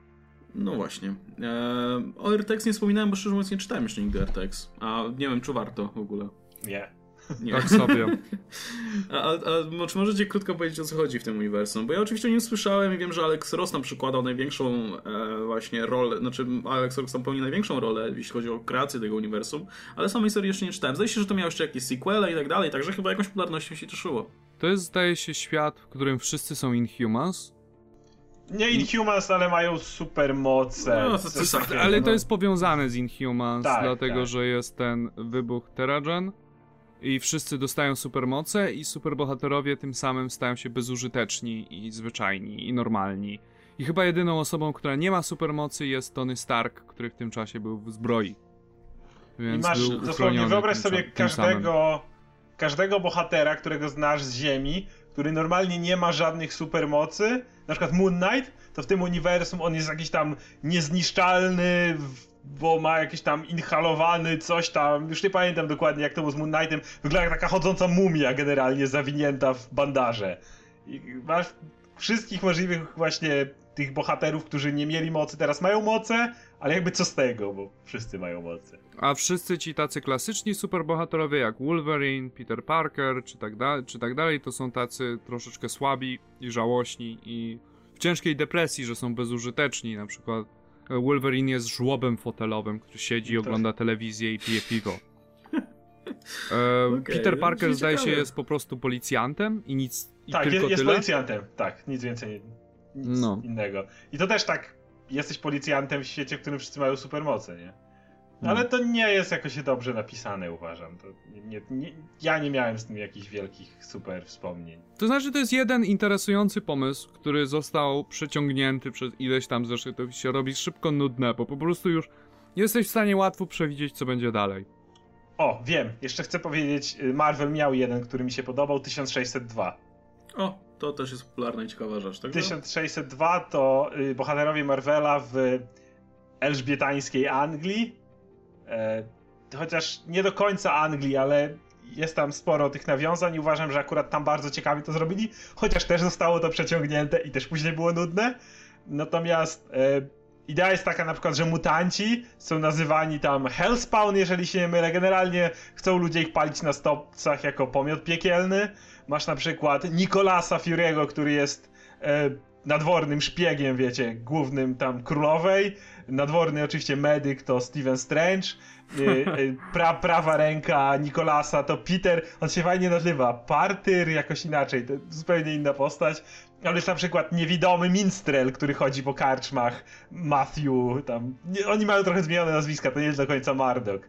A: No właśnie. Eee, o RTX nie wspominałem, bo szczerze mówiąc nie czytałem jeszcze nigdy RTX. A nie wiem, czy warto w ogóle.
B: Nie.
A: Nie.
C: Tak sobie. (laughs)
A: A, a, czy możecie krótko powiedzieć o co chodzi w tym uniwersum? Bo ja oczywiście o nim słyszałem i wiem, że Alex Ross tam przykładał największą e, właśnie rolę, znaczy Alex Ross tam pełni największą rolę, jeśli chodzi o kreację tego uniwersum, ale samej serii jeszcze nie czytałem. Zdaje się, że to miało jeszcze jakieś sequele i tak dalej, także chyba jakąś popularnością się cieszyło.
C: To jest, zdaje się, świat, w którym wszyscy są Inhumans,
B: Nie Inhumans, ale mają super moce.
A: No, to coś takiego.
C: ale to
B: no.
C: jest powiązane z Inhumans,
B: Tak,
C: dlatego
B: tak.
C: że jest ten wybuch Terragen i wszyscy dostają supermoce i superbohaterowie tym samym stają się bezużyteczni i zwyczajni i normalni. I chyba jedyną osobą, która nie ma supermocy jest Tony Stark, który w tym czasie był w zbroi.
B: I
C: Więc
B: masz
C: był
B: dosłownie,
C: uchroniony
B: wyobraź sobie
C: samym.
B: każdego, każdego bohatera, którego znasz z Ziemi, który normalnie nie ma żadnych supermocy, na przykład Moon Knight, to w tym uniwersum on jest jakiś tam niezniszczalny, bo ma jakiś tam inhalowany coś tam, już nie pamiętam dokładnie jak to było z Moon Knightem, wygląda jak taka chodząca mumia generalnie zawinięta w bandaże. I masz wszystkich możliwych właśnie tych bohaterów, którzy nie mieli mocy, teraz mają moce, ale jakby co z tego, bo wszyscy mają moce.
C: A wszyscy ci tacy klasyczni superbohaterowie jak Wolverine, Peter Parker czy tak, da- czy tak dalej, to są tacy troszeczkę słabi i żałośni i w ciężkiej depresji, że są bezużyteczni. Na przykład e, Wolverine jest żłobem fotelowym, który siedzi,
B: Tak.
C: ogląda telewizję i pije piwo. (laughs) E,
A: Okej,
C: Peter Parker zdaje się
A: ciekawie.
C: jest po prostu policjantem i nic i
B: tak,
C: tylko
B: jest, jest
C: tyle.
B: policjantem, tak, nic więcej, nic
C: No.
B: innego. I to też tak, jesteś policjantem w świecie, w którym wszyscy mają supermoce, nie?
C: No.
B: Ale to nie jest jakoś dobrze napisane, uważam. To nie, nie, nie, ja nie miałem z tym jakichś wielkich super wspomnień.
C: To znaczy, to jest jeden interesujący pomysł, który został przeciągnięty przez ileś tam zeszytów i się robi szybko nudne, bo po prostu już nie jesteś w stanie łatwo przewidzieć, co będzie dalej.
B: O, wiem, jeszcze chcę powiedzieć, y, Marvel miał jeden, który mi się podobał, 1602.
A: O, to też jest popularna i ciekawa rzecz, tak?
B: 1602 to y, bohaterowie Marvela w elżbietańskiej Anglii. E, chociaż nie do końca Anglii, ale jest tam sporo tych nawiązań i uważam, że akurat tam bardzo ciekawie to zrobili, chociaż też zostało to przeciągnięte i też później było nudne. Natomiast e, idea jest taka na przykład, że mutanci są nazywani tam Hellspawn, jeżeli się nie mylę. Generalnie chcą ludzie ich palić na stopcach jako pomiot piekielny. Masz na przykład Nikolasa Fury'ego, który jest e, nadwornym szpiegiem, wiecie, głównym tam królowej. Nadworny oczywiście medyk to Steven Strange. E, e, (laughs) pra, prawa ręka Nikolasa to Peter. On się fajnie nazywa. Partyr, jakoś inaczej. To zupełnie inna postać. Ale jest na przykład niewidomy minstrel, który chodzi po karczmach. Matthew, tam. Oni mają trochę zmienione nazwiska, to nie jest do końca Mardok.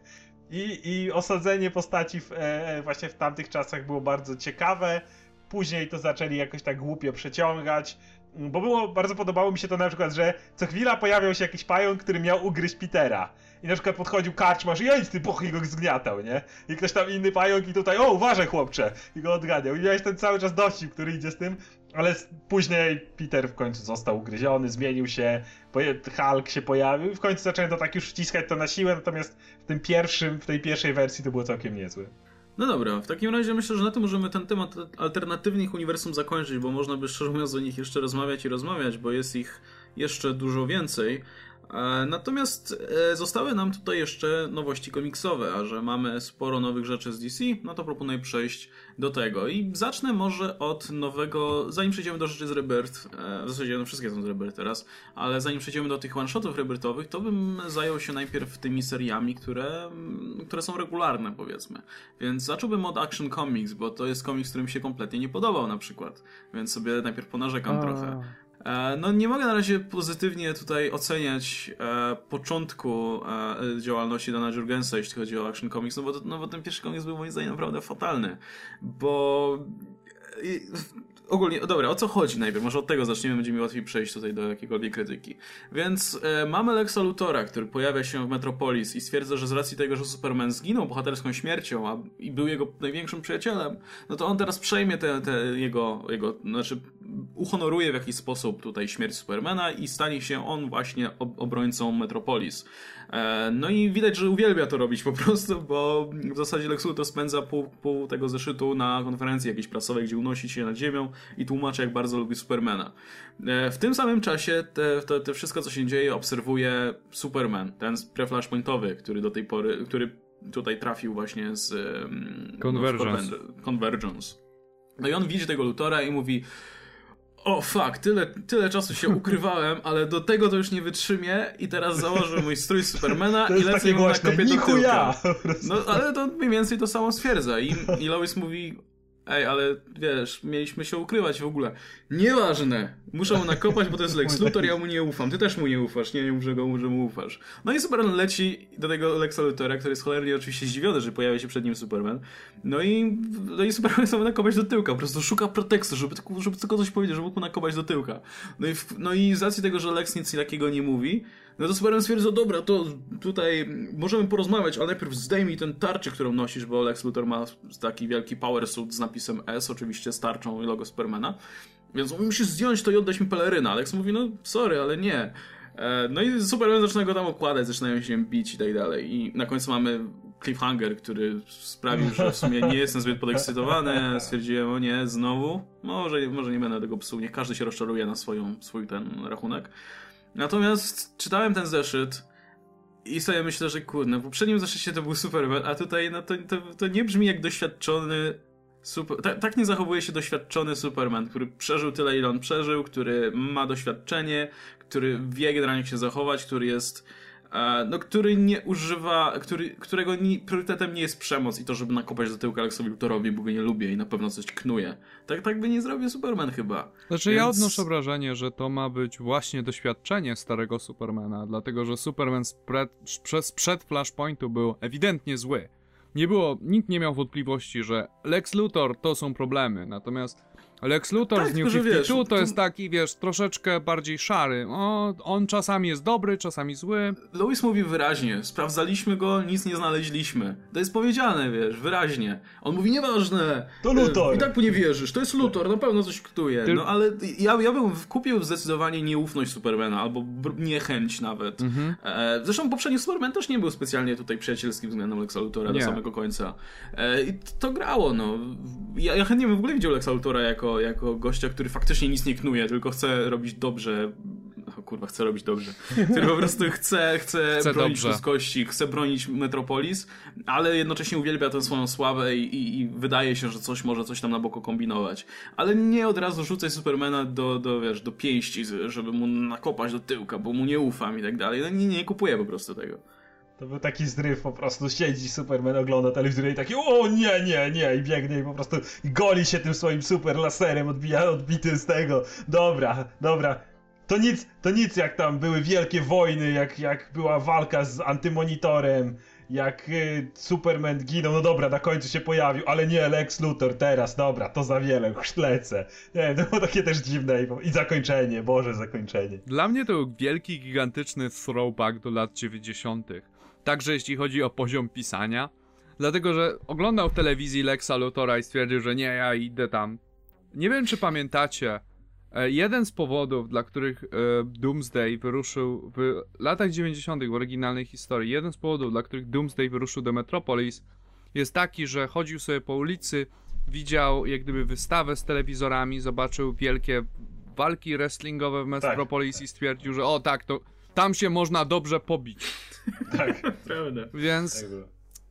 B: I, I osadzenie postaci w, e, właśnie w tamtych czasach było bardzo ciekawe. Później to zaczęli jakoś tak głupio przeciągać. bo było, bardzo podobało mi się to na przykład, że co chwila pojawiał się jakiś pająk, który miał ugryźć Petera. I na przykład podchodził karczmasz i jedź ty poch i go zgniatał, nie? I ktoś tam inny pająk i tutaj, o uważaj chłopcze! I go odganiał. I miałeś ten cały czas dowcip, który idzie z tym, ale później Peter w końcu został ugryziony, zmienił się, Hulk się pojawił i w końcu zacząłem to tak już wciskać to na siłę, natomiast w tym pierwszym, w tej pierwszej wersji to było całkiem niezłe.
A: No dobra, w takim razie myślę, że na tym możemy ten temat alternatywnych uniwersum zakończyć, bo można by szczerze mówiąc o nich jeszcze rozmawiać i rozmawiać, bo jest ich jeszcze dużo więcej. E, natomiast e, zostały nam tutaj jeszcze nowości komiksowe, a że mamy sporo nowych rzeczy z DC, no to proponuję przejść do tego. I zacznę może od nowego, zanim przejdziemy do rzeczy z Rebirth, e, w zasadzie no wszystkie są z Rebirth teraz, ale zanim przejdziemy do tych one-shotów Rebirthowych, to bym zajął się najpierw tymi seriami, które, mm, które są regularne powiedzmy. Więc zacząłbym od Action Comics, bo to jest komiks, który mi się kompletnie nie podobał na przykład, więc sobie najpierw ponarzekam a. trochę. E, no nie mogę na razie pozytywnie tutaj oceniać e, początku e, działalności Dana Jurgensa, jeśli chodzi o Action Comics, no bo, to, no bo ten pierwszy komiks był moim zdaniem naprawdę fatalny, bo ogólnie, dobra, o co chodzi najpierw? Może od tego zaczniemy, będzie mi łatwiej przejść tutaj do jakiejkolwiek krytyki. Więc e, mamy Lexa Lutora, który pojawia się w Metropolis i stwierdza, że z racji tego, że Superman zginął bohaterską śmiercią a, i był jego największym przyjacielem, no to on teraz przejmie te, te jego, jego, znaczy uhonoruje w jakiś sposób tutaj śmierć Supermana i stanie się on właśnie obrońcą Metropolis. E, no i widać, że uwielbia to robić po prostu, bo w zasadzie Lex Luthor spędza pół, pół tego zeszytu na konferencji jakiejś prasowej, gdzie unosi się nad ziemią i tłumaczy, jak bardzo lubi Supermana. E, w tym samym czasie te, te, te wszystko, co się dzieje, obserwuje Superman, ten pre-flashpointowy, który do tej pory, który tutaj trafił właśnie z
C: Convergence.
A: No, Convergence. No i on widzi tego Lutora i mówi o fuck, tyle, tyle czasu się ukrywałem, ale do tego to już nie wytrzymię i teraz założę mój strój Supermana i lecę mu na kopię do tyłka. No ale to mniej więcej to samo stwierdza i, i Lois mówi ej, ale wiesz, mieliśmy się ukrywać w ogóle. Nieważne, muszę mu nakopać, bo to jest Lex (laughs) Luthor, ja mu nie ufam. Ty też mu nie ufasz, nie, nie mów, że, go, że mu ufasz. No i Superman leci do tego Lexa Luthora, który jest cholernie oczywiście zdziwiony, że pojawia się przed nim Superman. No i, no i Superman (laughs) chce mu nakopać do tyłka, po prostu szuka pretekstu, żeby, żeby tylko coś powiedzieć, żeby mógł mu nakopać do tyłka. No i, no i z racji tego, że Lex nic takiego nie mówi, no to Superman stwierdza, dobra, to tutaj możemy porozmawiać, ale najpierw zdejmij ten tarczy, którą nosisz, bo Lex Luthor ma taki wielki power suit z napisem S, oczywiście z tarczą i logo Supermana. Więc on musi zdjąć to i oddać mi pelerynę. Alex mówi, no sorry, ale nie. E, no i Superman zaczyna go tam okładać, zaczynają się bić i tak dalej. I na końcu mamy cliffhanger, który sprawił, że w sumie nie jestem zbyt podekscytowany. Stwierdziłem, o nie, znowu. Może, może nie będę tego psuł, niech każdy się rozczaruje na swoją, swój ten rachunek. Natomiast czytałem ten zeszyt i sobie myślę, że kurde, w poprzednim zeszycie to był Superman, a tutaj no to, to, to nie brzmi jak doświadczony Super, tak, tak nie zachowuje się doświadczony Superman, który przeżył tyle, ile on przeżył, który ma doświadczenie, który wie generalnie jak się zachować, który jest no, który nie używa, który, którego nie, priorytetem nie jest przemoc i to, żeby nakopać do tyłka Aleksowi Luthorowi, bo go nie lubię i na pewno coś knuje. Tak, tak by nie zrobił Superman chyba.
C: Znaczy Więc... ja odnoszę wrażenie, że to ma być właśnie doświadczenie starego Supermana, dlatego że Superman spred, przez przed Flashpointu był ewidentnie zły. Nie było, nikt nie miał wątpliwości, że Lex Luthor to są problemy, natomiast Lex Luthor tak, z New 52 to jest taki, wiesz, troszeczkę bardziej szary. O, on czasami jest dobry, czasami zły.
A: Louis mówi wyraźnie, sprawdzaliśmy go, nic nie znaleźliśmy. To jest powiedziane, wiesz, wyraźnie. On mówi, nieważne.
B: To Luthor.
A: I tak mu nie wierzysz, to jest Luthor, na pewno coś ktuje. Ty... No ale ja, ja bym kupił zdecydowanie nieufność Supermana, albo niechęć nawet. Mhm. E, zresztą poprzedni Superman też nie był specjalnie tutaj przyjacielskim względem Lexa Luthora nie. do samego końca. E, I to grało, no. Ja, ja chętnie bym w ogóle widział Lexa Luthora jako jako, gościa, który faktycznie nic nie knuje, tylko chce robić dobrze. O kurwa, chce robić dobrze. Który po prostu chce, chce, (laughs) chce bronić ludzkości, chce bronić Metropolis, ale jednocześnie uwielbia tę swoją sławę i, i, i, wydaje się, że coś może coś tam na boku kombinować. Ale nie od razu rzucać Supermana do, do, wiesz, do pięści, żeby mu nakopać do tyłka, bo mu nie ufam i tak dalej. No, nie, nie kupuję po prostu tego.
B: To był taki zryw, po prostu siedzi Superman, ogląda telewizor i taki o nie, nie, nie i biegnie i po prostu goli się tym swoim super laserem, odbija, odbity z tego. Dobra, dobra. To nic, to nic jak tam były wielkie wojny, jak, jak była walka z antymonitorem jak y, Superman ginął, no dobra, na końcu się pojawił, ale nie, Lex Luthor teraz, dobra, to za wiele, już lecę. Nie, to było takie też dziwne i, i zakończenie, Boże, zakończenie.
C: Dla mnie to był wielki, gigantyczny throwback do lat 90. Także jeśli chodzi o poziom pisania. Dlatego, że oglądał w telewizji Lexa Luthora i stwierdził, że nie, ja idę tam. Nie wiem, czy pamiętacie, e, jeden z powodów, dla których e, Doomsday wyruszył w latach 90. w oryginalnej historii, jeden z powodów, dla których Doomsday wyruszył do Metropolis, jest taki, że chodził sobie po ulicy, widział jak gdyby wystawę z telewizorami, zobaczył wielkie walki wrestlingowe w Metropolis i stwierdził, że o tak, to tam się można dobrze pobić. (laughs)
B: Tak,
A: Prawda.
C: Więc
B: tak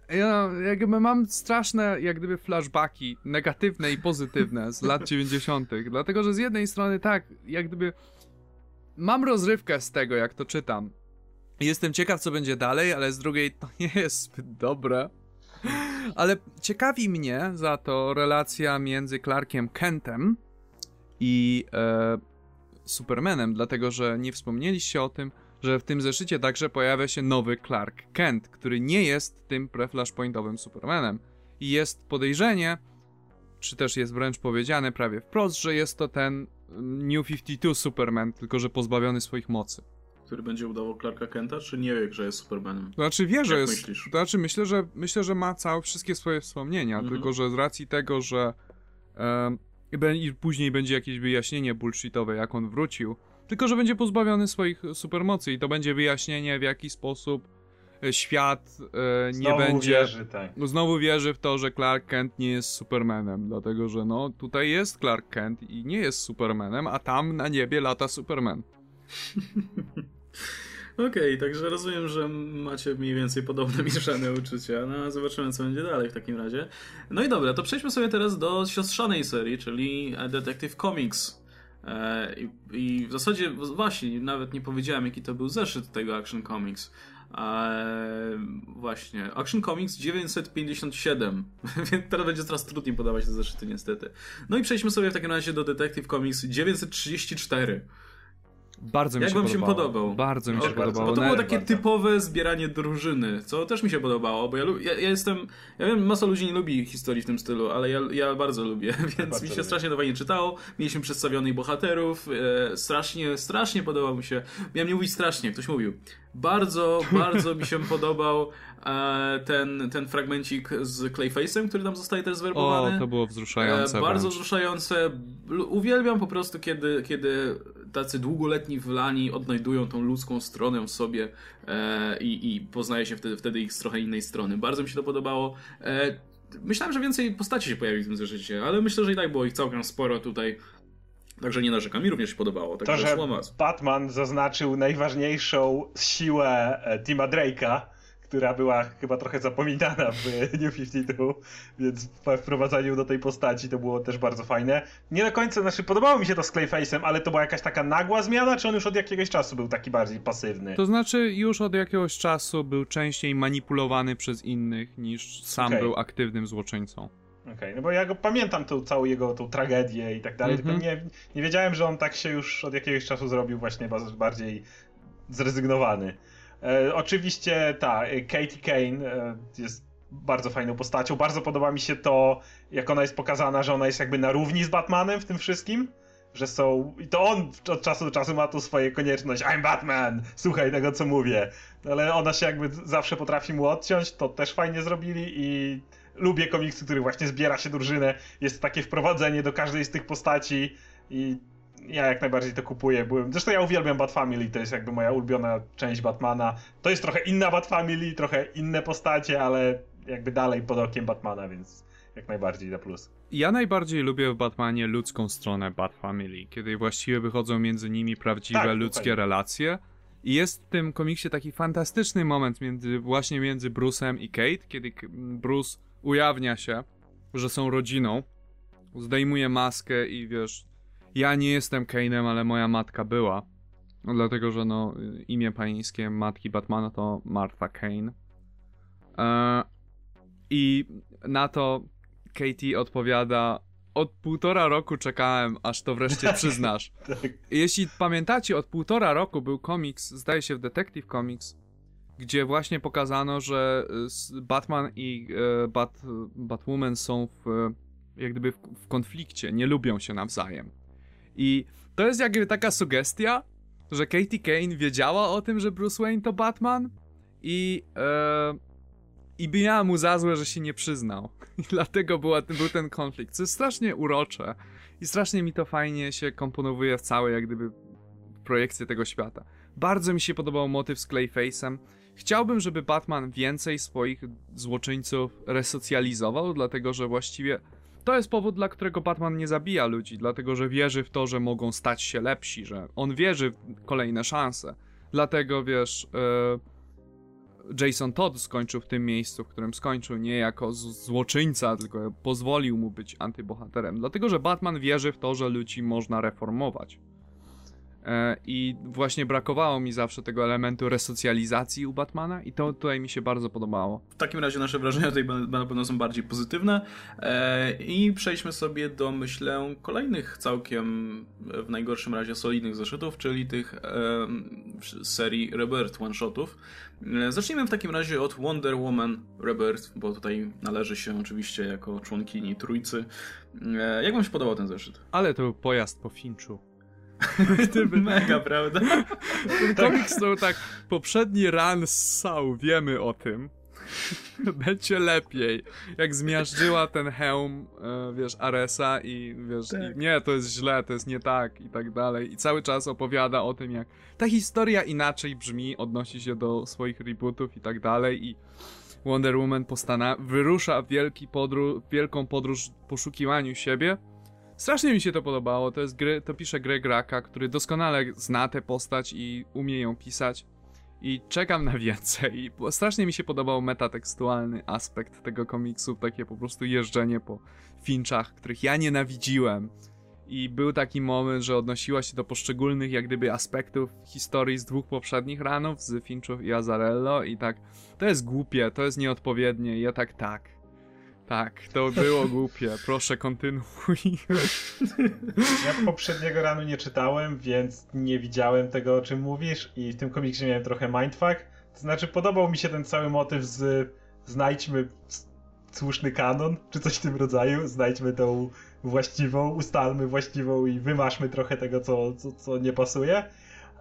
C: ja jakby mam straszne jak gdyby flashbacki, negatywne i pozytywne z lat 90. (laughs) Dlatego, że z jednej strony tak, jak gdyby mam rozrywkę z tego, jak to czytam. Jestem ciekaw, co będzie dalej, ale z drugiej to (laughs) nie jest zbyt dobre. Ale ciekawi mnie za to relacja między Clarkiem Kentem i e, Supermanem, dlatego że nie wspomnieliście o tym, że w tym zeszycie także pojawia się nowy Clark Kent, który nie jest tym pre-flashpointowym Supermanem. I jest podejrzenie, czy też jest wręcz powiedziane prawie wprost, że jest to ten mm, New 52 Superman, tylko że pozbawiony swoich mocy.
A: Który będzie udawał Clarka Kenta, czy nie wie, że jest Supermanem?
C: To znaczy wie, że
A: Jak
C: jest.
A: myślisz?
C: To znaczy myślę, że myślę, że ma całe wszystkie swoje wspomnienia,
A: Mhm.
C: tylko że z racji tego, że be- i później będzie jakieś wyjaśnienie bullshitowe, jak on wrócił, tylko że będzie pozbawiony swoich supermocy i to będzie wyjaśnienie, w jaki sposób e, świat e, nie
B: Znowu
C: będzie.
B: Wierzy, tak.
C: Znowu wierzy w to, że Clark Kent nie jest Supermanem, dlatego że no tutaj jest Clark Kent i nie jest Supermanem, a tam na niebie lata Superman. (laughs)
A: Okej, także rozumiem, że macie mniej więcej podobne (laughs) mieszane uczucia. No, zobaczymy, co będzie dalej w takim razie. No i dobra, to przejdźmy sobie teraz do siostrzanej serii, czyli Detective Comics. E, I, I w zasadzie, właśnie, nawet nie powiedziałem, jaki to był zeszyt tego Action Comics. E, właśnie, Action Comics 957. (laughs) Więc teraz będzie coraz trudniej podawać te zeszyty, niestety. No i przejdźmy sobie w takim razie do Detective Comics 934.
C: Bardzo mi
A: Jak
C: się
A: wam się
C: podobało.
A: podobał?
C: Bardzo mi się
B: O, bardzo.
C: podobało.
A: Bo to było takie
B: bardzo.
A: typowe zbieranie drużyny, co też mi się podobało, bo ja, ja, ja jestem, ja wiem, masa ludzi nie lubi historii w tym stylu, ale ja, ja bardzo lubię, (laughs) więc
B: bardzo
A: mi się
B: lubię.
A: strasznie to fajnie czytało, mieliśmy przedstawionych bohaterów, e, strasznie, strasznie podobał mi się, miałem nie mówić strasznie, ktoś mówił, bardzo, bardzo mi się podobał e, ten, ten fragmencik z Clayface'em, który tam zostaje też
C: O,
A: zwerbowany.
C: to było wzruszające.
A: E, bardzo
C: wręcz.
A: wzruszające. Uwielbiam po prostu, kiedy, kiedy tacy długoletni wylani odnajdują tą ludzką stronę w sobie e, i, i poznaje się wtedy, wtedy ich z trochę innej strony. Bardzo mi się to podobało. Myślałem, że więcej postaci się pojawi w tym zeszycie, ale myślę, że i tak było ich całkiem sporo tutaj. Także nie narzekam. Mi również się podobało.
B: To,
A: Także
B: że. Batman zaznaczył najważniejszą siłę e, Tima Drake'a, która była chyba trochę zapominana w (laughs) New 52, więc wprowadzaniu do tej postaci to było też bardzo fajne. Nie do końca, znaczy podobało mi się to z Clayface'em, ale to była jakaś taka nagła zmiana, czy on już od jakiegoś czasu był taki bardziej pasywny?
C: To znaczy, już od jakiegoś czasu był częściej manipulowany przez innych niż sam
B: Okej.
C: był aktywnym złoczyńcą.
B: Okej, no bo ja go pamiętam tą całą jego tą tragedię i tak dalej,
C: Mhm.
B: tylko nie, nie wiedziałem, że on tak się już od jakiegoś czasu zrobił właśnie bardziej zrezygnowany. E, oczywiście ta, e, Katie Kane e, jest bardzo fajną postacią. Bardzo podoba mi się to, jak ona jest pokazana, że ona jest jakby na równi z Batmanem w tym wszystkim. Że są. I to on od czasu do czasu ma tu swoje konieczność. I'm Batman! Słuchaj tego, co mówię. Ale ona się jakby zawsze potrafi mu odciąć. To też fajnie zrobili i lubię komiksy, który właśnie zbiera się drużynę. Jest takie wprowadzenie do każdej z tych postaci i ja jak najbardziej to kupuję. Byłem... Zresztą ja uwielbiam Bat Family, to jest jakby moja ulubiona część Batmana. To jest trochę inna Bat Family, trochę inne postacie, ale jakby dalej pod okiem Batmana, więc jak najbardziej na plus.
C: Ja najbardziej lubię w Batmanie ludzką stronę Bat Family, kiedy właściwie wychodzą między nimi prawdziwe
B: Tak,
C: ludzkie
B: dokładnie.
C: relacje. I jest w tym komiksie taki fantastyczny moment między, właśnie między Bruce'em i Kate, kiedy Bruce ujawnia się, że są rodziną, zdejmuje maskę i wiesz, ja nie jestem Kane'em, ale moja matka była. No, dlatego, że no, imię pańskie matki Batmana to Martha Kane. E, I na to Katie odpowiada: Od półtora roku czekałem, aż to wreszcie (laughs) przyznasz.
B: Tak.
C: Jeśli pamiętacie, od półtora roku był komiks, zdaje się w Detective Comics, gdzie właśnie pokazano, że e, Batman i e, Bat, Batwoman są w, jak gdyby w, konflikcie, nie lubią się nawzajem. I to jest jakby taka sugestia, że Katie Kane wiedziała o tym, że Bruce Wayne to Batman i e, i miała mu za złe, że się nie przyznał. (laughs) I dlatego była, był ten konflikt, co jest strasznie urocze i strasznie mi to fajnie się komponowuje w całej jak gdyby projekcję tego świata. Bardzo mi się podobał motyw z Clayface'em. Chciałbym, żeby Batman więcej swoich złoczyńców resocjalizował, dlatego że właściwie to jest powód, dla którego Batman nie zabija ludzi, dlatego że wierzy w to, że mogą stać się lepsi, że on wierzy w kolejne szanse. Dlatego wiesz, yy, Jason Todd skończył w tym miejscu, w którym skończył, nie jako złoczyńca, tylko pozwolił mu być antybohaterem. Dlatego, że Batman wierzy w to, że ludzi można reformować. E, I właśnie brakowało mi zawsze tego elementu resocjalizacji u Batmana, i to tutaj mi się bardzo podobało.
A: W takim razie nasze wrażenia tutaj na pewno są bardziej pozytywne. E, I przejdźmy sobie do, myślę, kolejnych całkiem w najgorszym razie solidnych zeszytów, czyli tych serii Rebirth one-shotów. E, zacznijmy w takim razie od Wonder Woman Rebirth, bo tutaj należy się oczywiście jako członkini trójcy. Jak wam się podobał ten zeszyt?
C: Ale to był pojazd po Finchu. (laughs)
A: Mega, prawda? (laughs)
C: Ten komiks to tak, poprzedni run ssał, wiemy o tym. (laughs) Będzie lepiej. Jak zmiażdżyła ten hełm, e, wiesz, Aresa i wiesz, tak. i nie, to jest źle, to jest nie tak i tak dalej. I cały czas opowiada o tym, jak ta historia inaczej brzmi, odnosi się do swoich rebootów i tak dalej i Wonder Woman postana wyrusza wielki podróż, wielką podróż w poszukiwaniu siebie Strasznie mi się to podobało. To jest gry, to pisze Greg Raka, który doskonale zna tę postać i umie ją pisać. I czekam na więcej. I strasznie mi się podobał metatekstualny aspekt tego komiksu, takie po prostu jeżdżenie po finczach, których ja nienawidziłem. I był taki moment, że odnosiła się do poszczególnych jak gdyby aspektów historii z dwóch poprzednich ranów, z Finchów i Azarello i tak, to jest głupie, to jest nieodpowiednie ja tak, tak, tak, to było głupie. Proszę, kontynuuj.
B: Ja poprzedniego ranu nie czytałem, więc nie widziałem tego, o czym mówisz i w tym komiksie miałem trochę mindfuck. To znaczy, podobał mi się ten cały motyw z znajdźmy słuszny kanon, czy coś w tym rodzaju, znajdźmy tą właściwą, ustalmy właściwą i wymaszmy trochę tego, co, co, co nie pasuje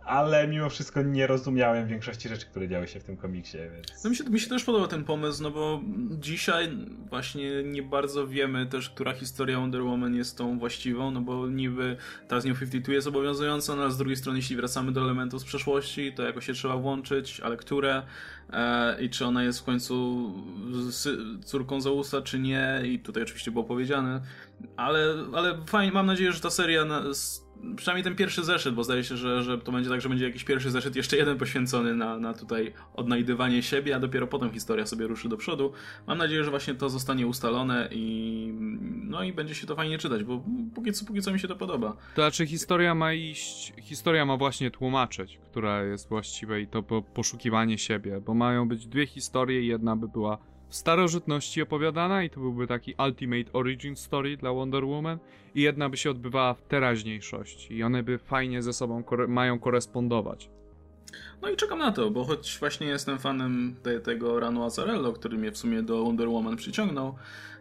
B: ale mimo wszystko nie rozumiałem większości rzeczy, które działy się w tym komiksie. Więc...
A: No mi, się, mi się też podoba ten pomysł, no bo dzisiaj właśnie nie bardzo wiemy też, która historia Wonder Woman jest tą właściwą, no bo niby ta z New 52 jest obowiązująca, no a z drugiej strony jeśli wracamy do elementów z przeszłości, to jakoś się trzeba włączyć, ale które e, i czy ona jest w końcu córką Zeusa, czy nie i tutaj oczywiście było powiedziane, ale, ale fajnie, mam nadzieję, że ta seria na, przynajmniej ten pierwszy zeszyt, bo zdaje się, że, że to będzie tak, że będzie jakiś pierwszy zeszyt, jeszcze jeden poświęcony na, na tutaj odnajdywanie siebie, a dopiero potem historia sobie ruszy do przodu. Mam nadzieję, że właśnie to zostanie ustalone i no i będzie się to fajnie czytać, bo póki co, póki co mi się to podoba.
C: To znaczy historia ma iść, historia ma właśnie tłumaczyć, która jest właściwa i to poszukiwanie siebie, bo mają być dwie historie, jedna by była w starożytności opowiadana i to byłby taki ultimate origin story dla Wonder Woman i jedna by się odbywała w teraźniejszości i one by fajnie ze sobą mają korespondować.
A: No i czekam na to, bo choć właśnie jestem fanem te, tego Ranu Azarello, który mnie w sumie do Wonder Woman przyciągnął,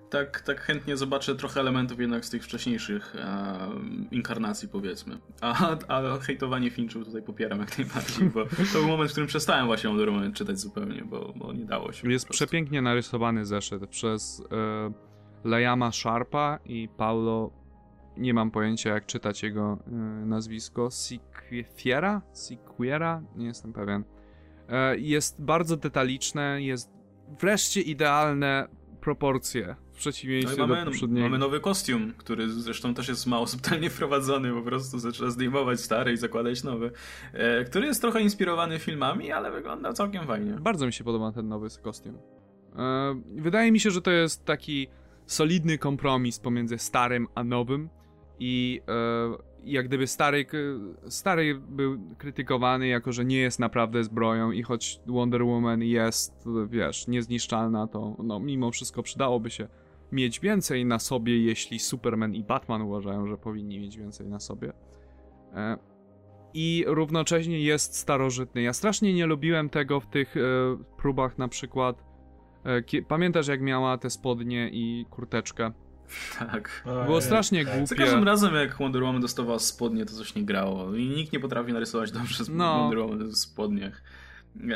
A: tak, tak chętnie zobaczę trochę elementów jednak z tych wcześniejszych e, inkarnacji, powiedzmy. A, a hejtowanie Finchów tutaj popieram jak najbardziej, bo to był moment, w którym przestałem właśnie Wonder czytać zupełnie, bo, bo nie dało się.
C: Jest przepięknie narysowany zeszyt przez e, Lejama Sharpa i Paulo, nie mam pojęcia jak czytać jego e, nazwisko, Siquiera? Siquiera? Nie jestem pewien. E, jest bardzo detaliczne, jest wreszcie idealne proporcje przeciwieństwie no mamy, do poprzedniego.
A: Mamy nowy kostium, który zresztą też jest mało subtelnie wprowadzony, po prostu zaczyna zdejmować stary i zakładać nowy, e, który jest trochę inspirowany filmami, ale wygląda całkiem fajnie.
C: Bardzo mi się podoba ten nowy kostium. E, wydaje mi się, że to jest taki solidny kompromis pomiędzy starym a nowym i e, jak gdyby stary, stary był krytykowany jako, że nie jest naprawdę zbroją i choć Wonder Woman jest, wiesz, niezniszczalna, to no mimo wszystko przydałoby się mieć więcej na sobie, jeśli Superman i Batman uważają, że powinni mieć więcej na sobie. E, i równocześnie jest starożytny. Ja strasznie nie lubiłem tego w tych e, próbach na przykład. E, pamiętasz jak miała te spodnie i kurteczkę?
A: Tak.
C: Było strasznie
B: tak.
A: Za
C: głupie.
A: każdym razem, jak Wonder Woman dostawała spodnie, to coś nie grało. I nikt nie potrafi narysować dobrze z
C: No.
A: Wonder Woman w spodniach.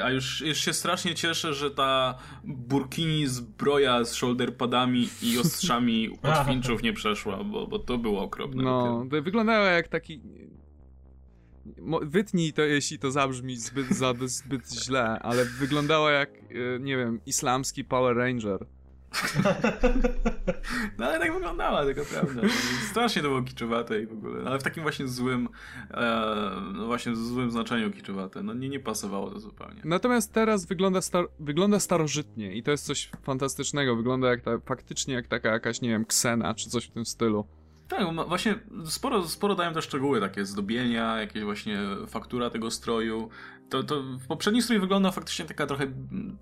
A: A już, już się strasznie cieszę, że ta burkini zbroja z shoulderpadami i ostrzami (laughs) od Finchów nie przeszła, bo, bo to było okropne.
C: No, to wyglądało jak taki. Wytnij to, jeśli to zabrzmi zbyt, za, zbyt źle, ale wyglądało jak, e, nie wiem, islamski Power Ranger. (laughs)
A: No ale tak wyglądała, taka prawda. Strasznie to było kiczowate i w ogóle. Ale w takim właśnie złym, e, no właśnie złym znaczeniu kiczowate. No nie, nie pasowało to zupełnie.
C: Natomiast teraz wygląda, star wygląda starożytnie i to jest coś fantastycznego. Wygląda jak ta, faktycznie jak taka jakaś, nie wiem, ksena czy coś w tym stylu.
A: Tak, właśnie sporo, sporo dają te szczegóły, takie zdobienia, jakieś właśnie faktura tego stroju. To, to w poprzedni strój wygląda faktycznie taka trochę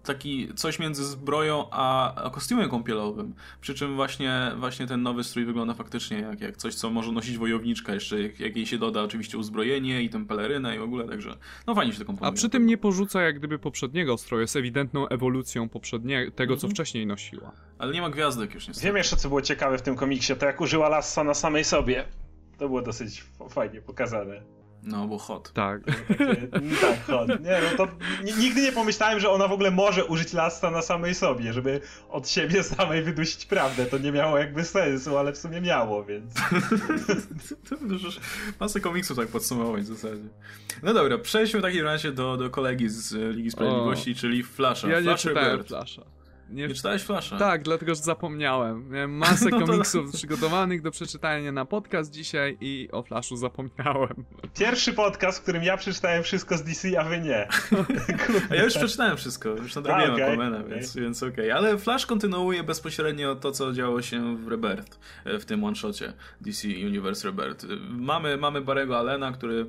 A: taki coś między zbroją a, a kostiumem kąpielowym. Przy czym właśnie, właśnie ten nowy strój wygląda faktycznie jak, jak coś, co może nosić wojowniczka, jeszcze jak, jak jej się doda oczywiście uzbrojenie i tę pelerynę i w ogóle, także no fajnie się to komponuje.
C: A przy tym nie porzuca jak gdyby poprzedniego stroju, jest ewidentną ewolucją poprzedniego, tego co
A: Mhm.
C: wcześniej nosiła.
A: Ale nie ma gwiazdek już niestety.
B: Wiem jeszcze, co było ciekawe w tym komiksie, to jak użyła lassa na samej sobie. To było dosyć fajnie pokazane.
A: No, bo hot.
C: Tak.
B: Takie, tak, hot. Nie, no to nigdy nie pomyślałem, że ona w ogóle może użyć lassa na samej sobie, żeby od siebie samej wydusić prawdę. To nie miało jakby sensu, ale w sumie miało, więc... (laughs)
A: Masę komiksów tak podsumować w zasadzie. No dobra, przejdźmy w takim razie do, do kolegi z e, Ligi Sprawiedliwości, czyli Flasha.
C: Ja nie
A: Flash
C: czytałem. Flasha. Nie,
A: Nie czytałeś Flasha?
C: tak, dlatego że zapomniałem. Miałem masę (laughs)
A: No to-
C: komiksów przygotowanych do przeczytania na podcast dzisiaj i o Flashu zapomniałem.
B: Pierwszy podcast, w którym ja przeczytałem wszystko z DC, a wy nie. (laughs)
A: A ja już przeczytałem wszystko, już nadrobiłem
B: okej,
A: Aquamana, więc, więc okej. Ale Flash kontynuuje bezpośrednio to, co działo się w Rebirth, e, w tym one-shocie DC Universe Rebirth. Mamy, mamy Barego Allena, który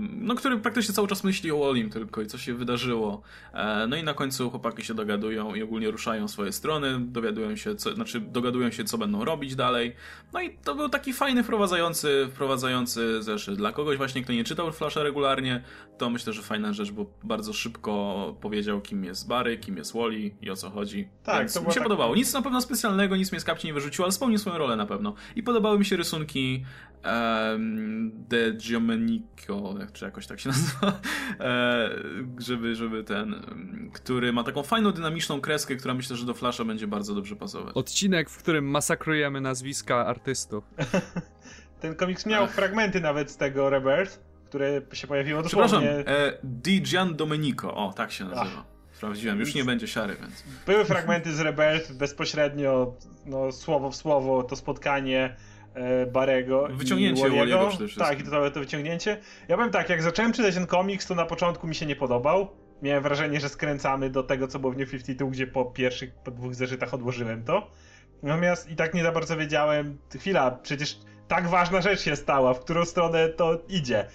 A: no, który praktycznie cały czas myśli o Wallim tylko i co się wydarzyło. E, no i na końcu chłopaki się dogadują i ogólnie ruszają swoje strony, dowiadują się, co, znaczy dogadują się, co będą robić dalej. No i to był taki fajny, wprowadzający, wprowadzający zeszyt. Dla kogoś właśnie, kto nie czytał Flasha regularnie, to myślę, że fajna rzecz, bo bardzo szybko powiedział, kim jest Barry, kim jest Wally i o co chodzi.
B: Tak,
A: Więc
B: to
A: mi się
B: tak-
A: podobało. Nic na pewno specjalnego, nic mnie z kapci nie wyrzuciło, ale spełnił swoją rolę na pewno. I podobały mi się rysunki um, De Giomenico, jak- czy jakoś tak się (laughs) nazywa, e, żeby, żeby ten, em, który ma taką fajną, dynamiczną kreskę, która myślę, że do Flasha będzie bardzo dobrze pasować.
C: Odcinek, w którym masakrujemy nazwiska artystów. (laughs)
B: Ten komiks miał
A: Ach.
B: fragmenty nawet z tego Rebirth, które się pojawiło
A: Przepraszam,
B: dosłownie.
A: e, Di Gian Domenico, o, tak się nazywa. Sprawdziłem, już nie będzie siary, więc...
B: Były fragmenty z Rebirth bezpośrednio, no, słowo w słowo, to spotkanie Barego
A: Wyciągnięcie przede wszystkim.
B: Tak, i to, to wyciągnięcie. Ja powiem tak, jak zacząłem czytać ten komiks, to na początku mi się nie podobał. Miałem wrażenie, że skręcamy do tego, co było w New 52, gdzie po pierwszych, po dwóch zeszytach odłożyłem to. Natomiast i tak nie za bardzo wiedziałem, chwila, przecież tak ważna rzecz się stała, w którą stronę to idzie.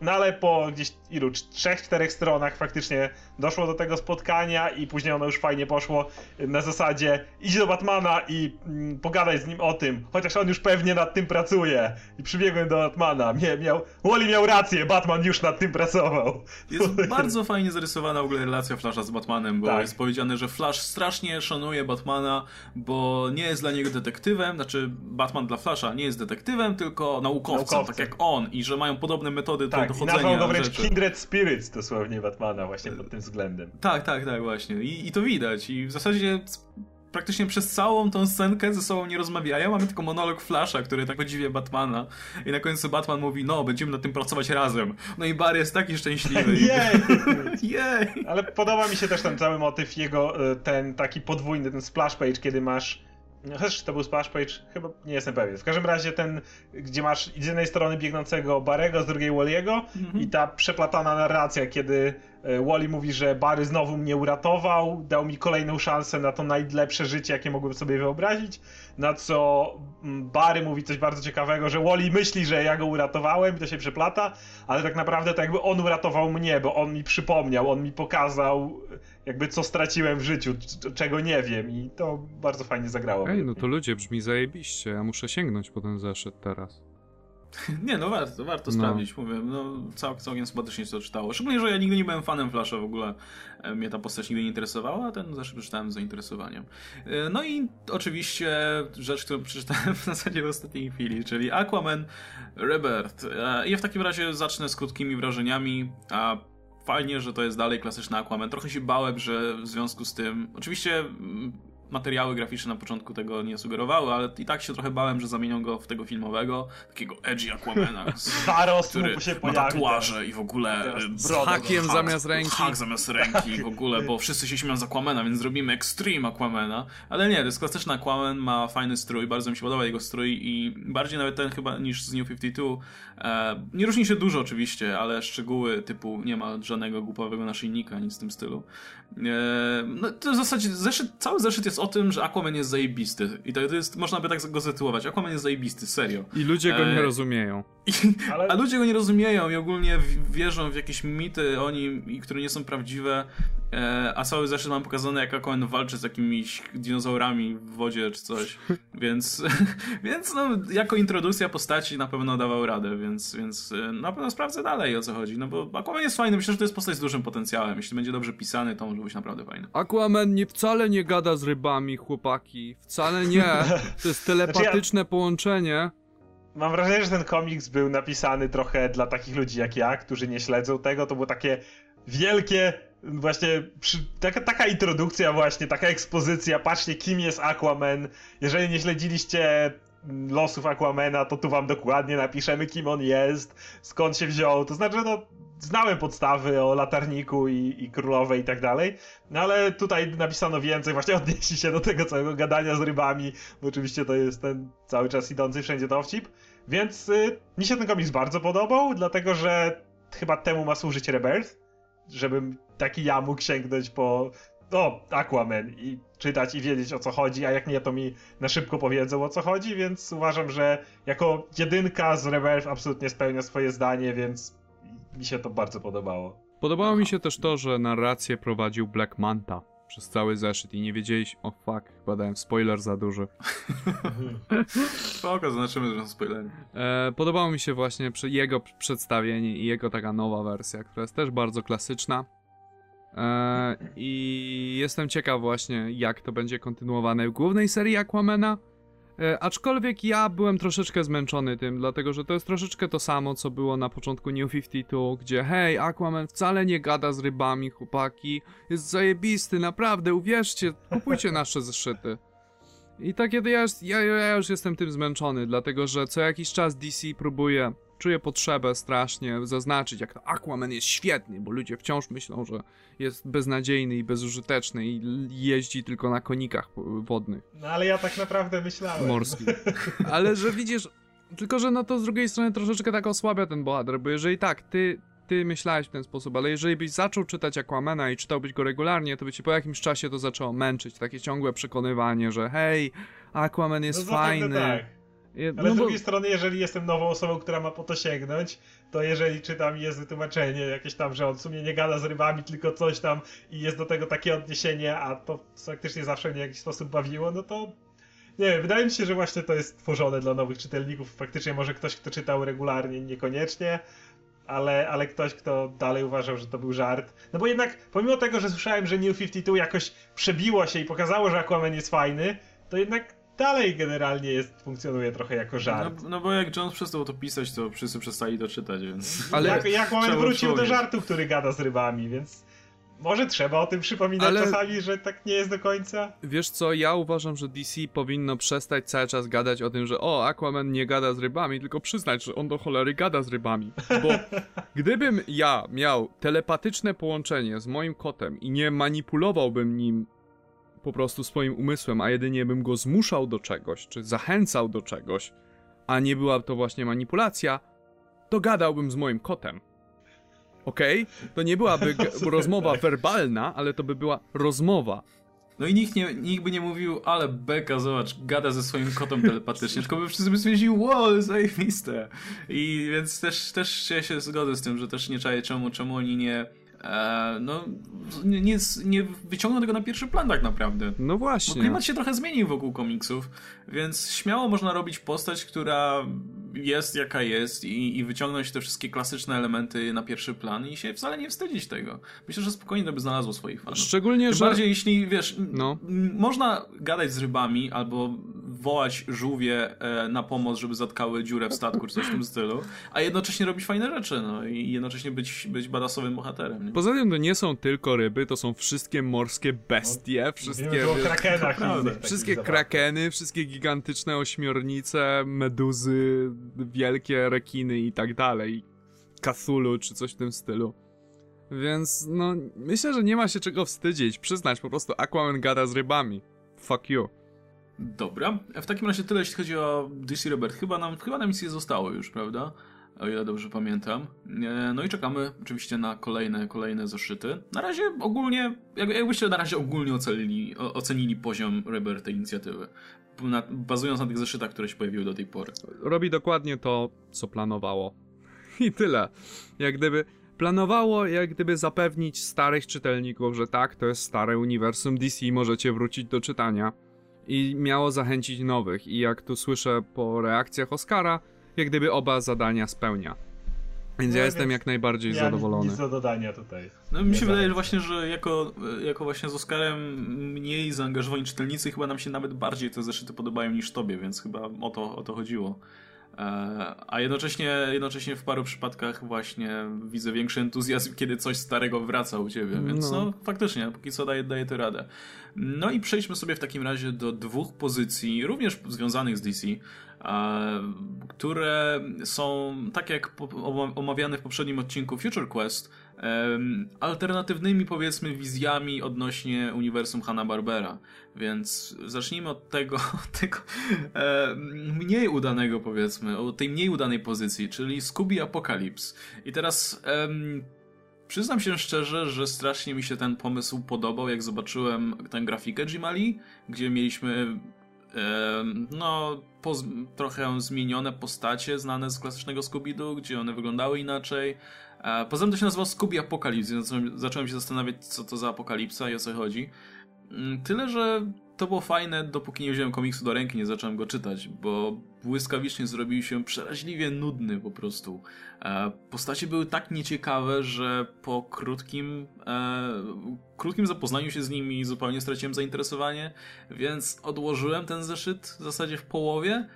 B: No ale po gdzieś ilu, trzech, czterech stronach faktycznie doszło do tego spotkania i później ono już fajnie poszło na zasadzie idź do Batmana i mm, pogadaj z nim o tym, chociaż on już pewnie nad tym pracuje. I przybiegłem do Batmana, Mie, miał, Wally miał rację, Batman już nad tym pracował.
A: Jest bardzo fajnie zarysowana w ogóle relacja Flasha z Batmanem, bo
B: Tak.
A: jest powiedziane, że Flash strasznie szanuje Batmana, bo nie jest dla niego detektywem, znaczy Batman dla Flasha nie jest detektywem, tylko naukowcem,
B: Naukowcem.
A: tak jak on i że mają podobne metody
B: Tak, i
A: dochodzenia
B: nazwał go wręcz
A: rzeczy.
B: Kindred Spirits dosłownie Batmana właśnie pod tym względem.
A: Tak, tak, tak, właśnie. I, I to widać. I w zasadzie praktycznie przez całą tą scenkę ze sobą nie rozmawiają. Mamy tylko monolog Flasha, który tak podziwia Batmana. I na końcu Batman mówi, no, będziemy nad tym pracować razem. No i Barry jest taki szczęśliwy. (laughs)
B: Jej! (laughs)
A: Jej!
B: Ale podoba mi się też ten cały motyw jego, y, ten taki podwójny, ten splash page, kiedy masz. No, Chociaż to był splash page, chyba nie jestem pewien. W każdym razie ten, gdzie masz z jednej strony biegnącego Barego, z drugiej Wally'ego
A: Mhm.
B: i ta przeplatana narracja, kiedy y, Wally mówi, że Barry znowu mnie uratował, dał mi kolejną szansę na to najlepsze życie, jakie mogłem sobie wyobrazić, na co mm, Barry mówi coś bardzo ciekawego, że Wally myśli, że ja go uratowałem i to się przeplata, ale tak naprawdę to jakby on uratował mnie, bo on mi przypomniał, on mi pokazał jakby co straciłem w życiu, czego nie wiem i to bardzo fajnie zagrało.
C: Ej, no to ludzie, brzmi zajebiście. Ja muszę sięgnąć po ten zeszyt teraz. (laughs)
A: Nie, no warto, warto
C: No.
A: sprawdzić, mówię, no cał, całkiem sympatycznie się to czytało. Szczególnie, że ja nigdy nie byłem fanem Flasha w ogóle, e, mnie ta postać nigdy nie interesowała, a ten zresztą przeczytałem z zainteresowaniem. E, No i oczywiście rzecz, którą przeczytałem w zasadzie w ostatniej chwili, czyli Aquaman Rebirth. E, Ja w takim razie zacznę z krótkimi wrażeniami, a fajnie, że to jest dalej klasyczny Aquaman. Trochę się bałem, że w związku z tym, oczywiście mm, materiały graficzne na początku tego nie sugerowały, ale i tak się trochę bałem, że zamienią go w tego filmowego, takiego edgy Aquamana, z- (laughs)
B: Zarost
A: który
B: się
A: ma tatuaże i w ogóle e,
B: brodą.
C: hakiem
A: hak-
C: zamiast ręki.
A: Hak zamiast ręki w ogóle, bo wszyscy się śmieją z Aquamana, więc zrobimy Extreme Aquamana. Ale nie, to jest klasyczny Aquaman, ma fajny strój, bardzo mi się podoba jego strój i bardziej nawet ten chyba niż z New 52. E, nie różni się dużo oczywiście, ale szczegóły typu nie ma żadnego głupowego naszyjnika, nic w tym stylu. E, no to w zasadzie zeszyt, cały zeszyt jest o tym, że Aquaman jest zajebisty. I to jest, można by tak go zatytułować. Aquaman jest zajebisty, serio.
C: I ludzie go nie
A: E,
C: rozumieją.
A: I,
B: Ale-
A: A ludzie go nie rozumieją i ogólnie wierzą w jakieś mity o nim, i które nie są prawdziwe. E, a cały zeszyt mam pokazane, jak Aquaman walczy z jakimiś dinozaurami w wodzie czy coś. (laughs) więc, (laughs) więc no, jako introdukcja postaci na pewno dawał radę, więc, więc e, na pewno sprawdzę dalej o co chodzi. No bo Aquaman jest fajny, myślę, że to jest postać z dużym potencjałem. Jeśli będzie dobrze pisany, to może być naprawdę fajny.
C: Aquaman nie, wcale nie gada z rybami, chłopaki. Wcale nie. (laughs) To jest telepatyczne połączenie.
B: Mam wrażenie, że ten komiks był napisany trochę dla takich ludzi jak ja, którzy nie śledzą tego. To było takie wielkie, właśnie przy, taka, taka introdukcja właśnie, taka ekspozycja. Patrzcie, kim jest Aquaman. Jeżeli nie śledziliście losów Aquamana, to tu wam dokładnie napiszemy, kim on jest, skąd się wziął. To znaczy, no, znałem podstawy o latarniku i, i królowej i tak dalej, no ale tutaj napisano więcej, właśnie (laughs) odnieśli się do tego całego gadania z rybami, bo oczywiście to jest ten cały czas idący wszędzie dowcip. Więc y, mi się ten komiks bardzo podobał, dlatego że chyba temu ma służyć Rebirth, żebym taki ja mógł sięgnąć po o, Aquaman i czytać i wiedzieć o co chodzi, a jak nie, to mi na szybko powiedzą o co chodzi, więc uważam, że jako jedynka z Rebirth absolutnie spełnia swoje zdanie, więc mi się to bardzo podobało.
C: Podobało mi się też to, że narrację prowadził Black Manta przez cały zeszyt i nie wiedzieliśmy... O fuck, chyba dałem spoiler za duży. (laughs)
A: Spoko, zobaczymy, że są spoilery.
C: E, podobało mi się właśnie jego przedstawienie i jego taka nowa wersja, która jest też bardzo klasyczna. E, I jestem ciekaw właśnie, jak to będzie kontynuowane w głównej serii Aquamana. E, aczkolwiek ja byłem troszeczkę zmęczony tym, dlatego że to jest troszeczkę to samo, co było na początku New 52, gdzie hej, Aquaman wcale nie gada z rybami, chłopaki, jest zajebisty, naprawdę, uwierzcie, kupujcie (laughs) nasze zeszyty. I to ja, ja, ja już jestem tym zmęczony, dlatego że co jakiś czas DC próbuje, czuję potrzebę strasznie zaznaczyć, jak to Aquaman jest świetny, bo ludzie wciąż myślą, że jest beznadziejny i bezużyteczny i jeździ tylko na konikach wodnych,
B: No ale ja tak naprawdę myślałem.
C: morskich. (laughs) Ale że widzisz, tylko że no to z drugiej strony troszeczkę tak osłabia ten bohater, bo jeżeli tak, ty, ty myślałeś w ten sposób, ale jeżeli byś zaczął czytać Aquamana i czytałbyś go regularnie, to by ci po jakimś czasie to zaczęło męczyć, takie ciągłe przekonywanie, że hej, Aquaman jest
B: no
C: fajny.
B: tak. Ale
C: no
B: z
C: bo-
B: drugiej strony, jeżeli jestem nową osobą, która ma po to sięgnąć, to jeżeli czytam jest wytłumaczenie jakieś tam, że on w sumie nie gada z rybami, tylko coś tam i jest do tego takie odniesienie, a to faktycznie zawsze mnie w jakiś sposób bawiło, no to nie wiem, wydaje mi się, że właśnie to jest tworzone dla nowych czytelników. Faktycznie może ktoś, kto czytał regularnie, niekoniecznie, ale, ale ktoś, kto dalej uważał, że to był żart. No bo jednak, pomimo tego, że słyszałem, że New 52 jakoś przebiło się i pokazało, że Aquaman jest fajny, to jednak dalej generalnie jest, funkcjonuje trochę jako żart.
A: No, no bo jak Jones przestał to pisać, to wszyscy przestali to czytać, więc...
C: Ale-
B: Jak, jak moment wrócił do żartu, który gada z rybami, więc może trzeba o tym przypominać
C: Ale-
B: czasami, że tak nie jest do końca.
C: Wiesz co, ja uważam, że DC powinno przestać cały czas gadać o tym, że o, Aquaman nie gada z rybami, tylko przyznać, że on do cholery gada z rybami. Bo (laughs) gdybym ja miał telepatyczne połączenie z moim kotem i nie manipulowałbym nim po prostu swoim umysłem, a jedynie bym go zmuszał do czegoś, czy zachęcał do czegoś, a nie była to właśnie manipulacja, to gadałbym z moim kotem. Okej? To nie byłaby (laughs) rozmowa werbalna, ale to by była rozmowa.
A: No i nikt, nie, nikt by nie mówił, ale beka, zobacz, gada ze swoim kotem telepatycznie, tylko by wszyscy by stwierdzili, wow, zajebiste. I więc też, też się, się zgodzę z tym, że też nie czaję, czemu, czemu oni nie no, nie, nie, nie wyciągną tego na pierwszy plan tak naprawdę.
C: No
A: Bo
C: właśnie.
A: klimat się trochę zmienił wokół komiksów, więc śmiało można robić postać, która jest jaka jest i, i wyciągnąć te wszystkie klasyczne elementy na pierwszy plan i się wcale nie wstydzić tego. Myślę, że spokojnie to by znalazło swoich fanów.
C: Szczególnie,
A: Tym
C: że...
A: bardziej jeśli, wiesz,
C: No.
A: można gadać z rybami albo wołać żółwie e, na pomoc, żeby zatkały dziurę w statku czy coś w tym stylu, a jednocześnie robić fajne rzeczy, no i jednocześnie być, być badasowym bohaterem. Nie?
C: Poza tym to nie są tylko ryby, to są wszystkie morskie bestie, wszystkie...
B: Wiemy tu o krakenach (laughs)
C: Wszystkie krakeny, wszystkie gigantyczne ośmiornice, meduzy, wielkie rekiny i tak dalej. Cthulhu czy coś w tym stylu. Więc no, myślę, że nie ma się czego wstydzić. Przyznać po prostu Aquaman gada z rybami. Fuck you.
A: Dobra, w takim razie tyle jeśli chodzi o DC Robert. Chyba nam, chyba nam nic nie zostało już, prawda? O ile dobrze pamiętam. E, No i czekamy oczywiście na kolejne, kolejne zeszyty. Na razie ogólnie, jak, jakbyście na razie ogólnie ocenili, ocenili poziom Rebirth tej inicjatywy. Na, bazując na tych zeszytach, które się pojawiły do tej pory.
C: robi dokładnie to, co planowało. I tyle. Jak gdyby planowało, jak gdyby zapewnić starych czytelników, że tak, to jest stare uniwersum DC, możecie wrócić do czytania. I miało zachęcić nowych. I jak tu słyszę po reakcjach Oscara, jak gdyby oba zadania spełnia. Więc
B: No
C: ja jestem jak najbardziej
B: Ja
C: zadowolony.
B: Nic do dodania tutaj.
A: No mi się wydaje, że właśnie, że jako, jako właśnie z Oscarem mniej zaangażowani czytelnicy chyba nam się nawet bardziej te zeszyty podobają niż tobie, więc chyba o to, o to chodziło. E, A jednocześnie, jednocześnie w paru przypadkach właśnie widzę większy entuzjazm, kiedy coś starego wraca u ciebie, więc
C: No.
A: no, faktycznie, póki co daje, daje to radę. No i przejdźmy sobie w takim razie do dwóch pozycji, również związanych z DC, które są, tak jak omawiane w poprzednim odcinku Future Quest, alternatywnymi powiedzmy wizjami odnośnie uniwersum Hanna-Barbera. Więc zacznijmy od tego, (laughs) tego mniej udanego powiedzmy, od tej mniej udanej pozycji, czyli Scooby Apocalypse. I teraz przyznam się szczerze, że strasznie mi się ten pomysł podobał, jak zobaczyłem tę grafikę Jimali, gdzie mieliśmy no, trochę zmienione postacie znane z klasycznego Scooby-Doo, gdzie one wyglądały inaczej. Poza tym to się nazywa Scooby Apocalypse, więc zacząłem- zacząłem się zastanawiać, co to za apokalipsa i o co chodzi. Mm, Tyle, że to było fajne, dopóki nie wziąłem komiksu do ręki, nie zacząłem go czytać, bo błyskawicznie zrobił się przeraźliwie nudny po prostu. E, Postacie były tak nieciekawe, że po krótkim, e, krótkim zapoznaniu się z nimi zupełnie straciłem zainteresowanie, więc odłożyłem ten zeszyt w zasadzie w połowie.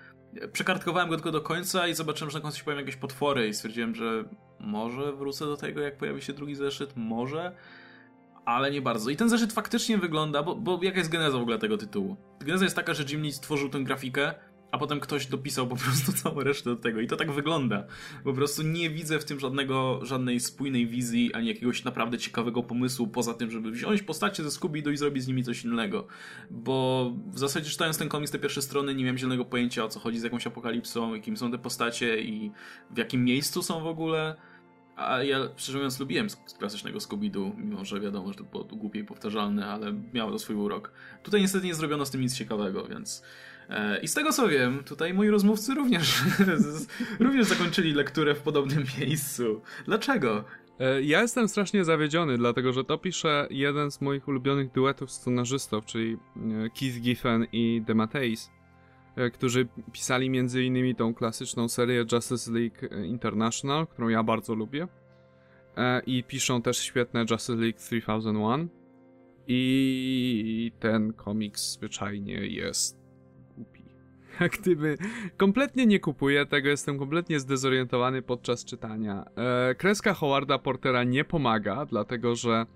A: Przekartkowałem go tylko do końca i zobaczyłem, że na końcu się pojawią jakieś potwory i stwierdziłem, że może wrócę do tego, jak pojawi się drugi zeszyt, może ale nie bardzo. I ten zeszyt faktycznie wygląda, bo, bo jaka jest geneza w ogóle tego tytułu? Geneza jest taka, że Jim Lee stworzył tę grafikę, a potem ktoś dopisał po prostu (laughs) całą resztę do tego. I to tak wygląda. Po prostu nie widzę w tym żadnego, żadnej spójnej wizji, ani jakiegoś naprawdę ciekawego pomysłu, poza tym, żeby wziąć postacie ze Scooby-Doo i zrobić z nimi coś innego. Bo w zasadzie czytając ten komiks, te pierwsze strony, nie miałem zielonego pojęcia, o co chodzi z jakąś apokalipsą, jakim są te postacie i w jakim miejscu są w ogóle. A ja, szczerze mówiąc, lubiłem z klasycznego Scooby-Doo, mimo że wiadomo, że to było głupie i powtarzalne, ale miało to swój urok. Tutaj niestety nie zrobiono z tym nic ciekawego, więc... E, I z tego co wiem, tutaj moi rozmówcy również, (laughs) również zakończyli lekturę w podobnym (laughs) miejscu. Dlaczego?
C: E, Ja jestem strasznie zawiedziony, dlatego że to pisze jeden z moich ulubionych duetów scenarzystów, czyli e, Keith Giffen i DeMatteis, którzy pisali między innymi tą klasyczną serię Justice League International, którą ja bardzo lubię. E, I piszą też świetne Justice League 3001. I ten komiks zwyczajnie jest głupi. (laughs) Jak gdyby kompletnie nie kupuję tego, jestem kompletnie zdezorientowany podczas czytania. E, kreska Howarda Portera nie pomaga, dlatego że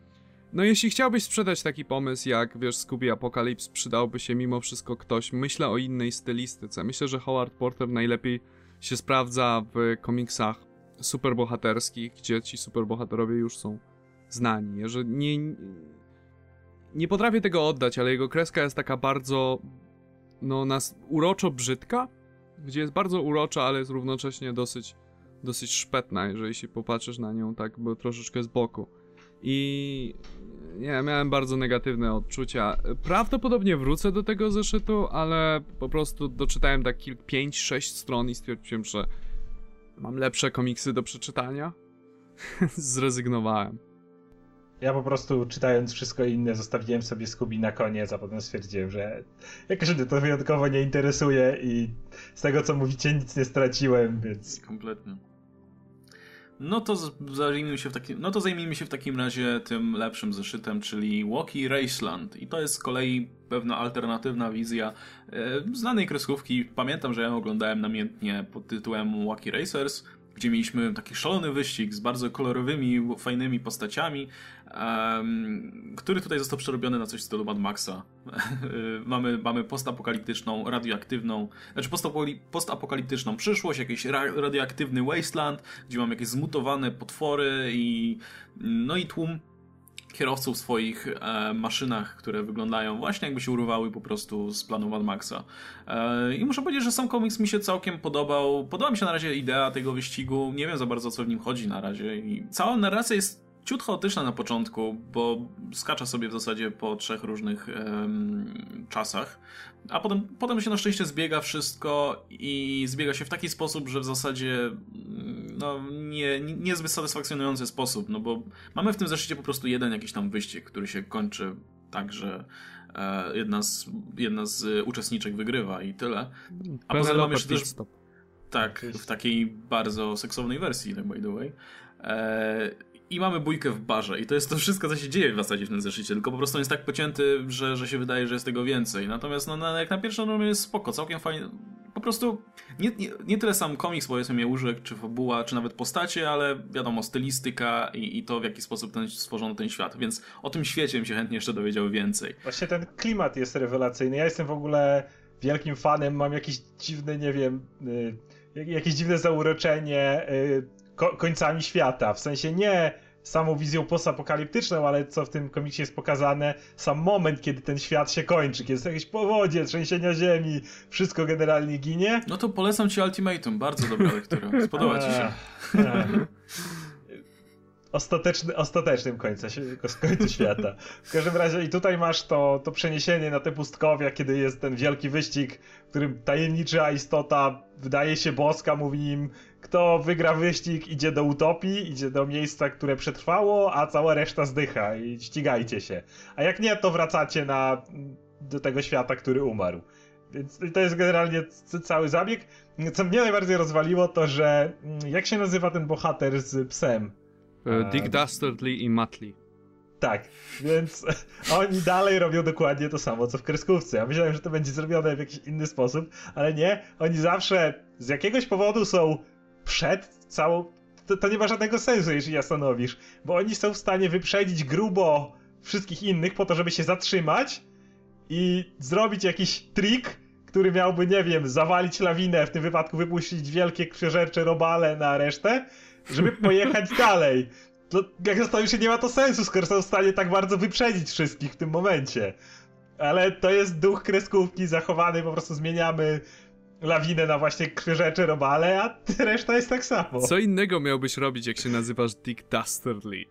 C: no jeśli chciałbyś sprzedać taki pomysł jak, wiesz, Scooby Apocalypse, przydałby się mimo wszystko ktoś, myślę o innej stylistyce. Myślę, że Howard Porter najlepiej się sprawdza w komiksach superbohaterskich, gdzie ci superbohaterowie już są znani. Że nie, nie potrafię tego oddać, ale jego kreska jest taka bardzo no nas uroczo brzydka, gdzie jest bardzo urocza, ale jest równocześnie dosyć dosyć szpetna, jeżeli się popatrzysz na nią tak bo troszeczkę z boku. I nie, miałem bardzo negatywne odczucia. Prawdopodobnie wrócę do tego zeszytu, ale po prostu doczytałem tak kilk 5-6 stron i stwierdziłem, że mam lepsze komiksy do przeczytania. (laughs) Zrezygnowałem.
B: Ja po prostu czytając wszystko inne zostawiłem sobie Scooby na koniec, a potem stwierdziłem, że jakoś mnie to wyjątkowo nie interesuje i z tego co mówicie nic nie straciłem, więc...
A: Kompletnie. No to zajmijmy się w takim, no to zajmijmy się w takim razie tym lepszym zeszytem, czyli Walkie Raceland. I to jest z kolei pewna alternatywna wizja e, znanej kreskówki. Pamiętam, że ja oglądałem namiętnie pod tytułem Walkie Racers gdzie mieliśmy taki szalony wyścig z bardzo kolorowymi, fajnymi postaciami, um, który tutaj został przerobiony na coś w stylu Mad Maxa. (laughs) mamy, mamy postapokaliptyczną, radioaktywną, znaczy postapokaliptyczną przyszłość, jakiś radioaktywny wasteland, gdzie mamy jakieś zmutowane potwory i no i tłum kierowców w swoich e, maszynach, które wyglądają właśnie jakby się urwały po prostu z planu Mad Maxa. E, I muszę powiedzieć, że sam komiks mi się całkiem podobał. Podoba mi się na razie idea tego wyścigu. Nie wiem za bardzo, co w nim chodzi na razie. I cała narracja jest ciut chaotyczna na początku, bo skacza sobie w zasadzie po trzech różnych um, czasach, a potem, potem się na szczęście zbiega wszystko i zbiega się w taki sposób, że w zasadzie no, nie, niezbyt satysfakcjonujący sposób, no bo mamy w tym zeszycie po prostu jeden jakiś tam wyścig, który się kończy tak, że e, jedna, z, jedna z uczestniczek wygrywa i tyle.
C: A poza tym mamy jeszcze też...
A: Tak, w takiej bardzo seksownej wersji, tak by the way. E, i mamy bójkę w barze. I to jest to wszystko, co się dzieje w zasadzie w tym zeszycie. Tylko po prostu on jest tak pocięty, że, że się wydaje, że jest tego więcej. Natomiast no, na, jak na pierwszą numer jest spoko, całkiem fajnie. Po prostu nie, nie, nie tyle sam komiks, powiedzmy, mnie łóżek, czy fabuła, czy nawet postacie, ale wiadomo, stylistyka i, i to, w jaki sposób ten, stworzono ten świat. Więc o tym świecie bym się chętnie jeszcze dowiedział więcej.
B: Właśnie ten klimat jest rewelacyjny. Ja jestem w ogóle wielkim fanem, mam jakieś dziwne, nie wiem, y, jakieś dziwne zauroczenie y, ko końcami świata. W sensie nie samą wizją postapokaliptyczną, ale co w tym komiksie jest pokazane, sam moment, kiedy ten świat się kończy, kiedy jest jakieś powodzie, trzęsienia ziemi, wszystko generalnie ginie.
A: No to polecam ci Ultimatum, bardzo dobra lektura, (laughs) spodoba ci się.
B: Ostateczny, ostatecznym końcu, końcu świata. W każdym razie i tutaj masz to, to przeniesienie na te pustkowia, kiedy jest ten wielki wyścig, w którym tajemnicza istota wydaje się boska, mówi im kto wygra wyścig idzie do utopii, idzie do miejsca, które przetrwało, a cała reszta zdycha i ścigajcie się. A jak nie, to wracacie na, do tego świata, który umarł. Więc to jest generalnie cały zabieg. Co mnie najbardziej rozwaliło, to że mm, jak się nazywa ten bohater z psem?
C: E, Dick Dastardly i Matley.
B: Tak, więc (laughs) oni dalej robią dokładnie to samo, co w kreskówce. Ja myślałem, że to będzie zrobione w jakiś inny sposób, ale nie. Oni zawsze z jakiegoś powodu są przed całą. To, to nie ma żadnego sensu, jeśli ja stanowisz, bo oni są w stanie wyprzedzić grubo wszystkich innych po to, żeby się zatrzymać i zrobić jakiś trik, który miałby, nie wiem, zawalić lawinę, w tym wypadku wypuścić wielkie krzyżercze robale na resztę, żeby pojechać (laughs) dalej. To, jak zastanowisz się, nie ma to sensu, skoro są w stanie tak bardzo wyprzedzić wszystkich w tym momencie. Ale to jest duch kreskówki zachowany, po prostu zmieniamy lawinę na właśnie krzyżecze robale, a reszta jest tak samo.
C: Co innego miałbyś robić, jak się nazywasz Dick Dastardly?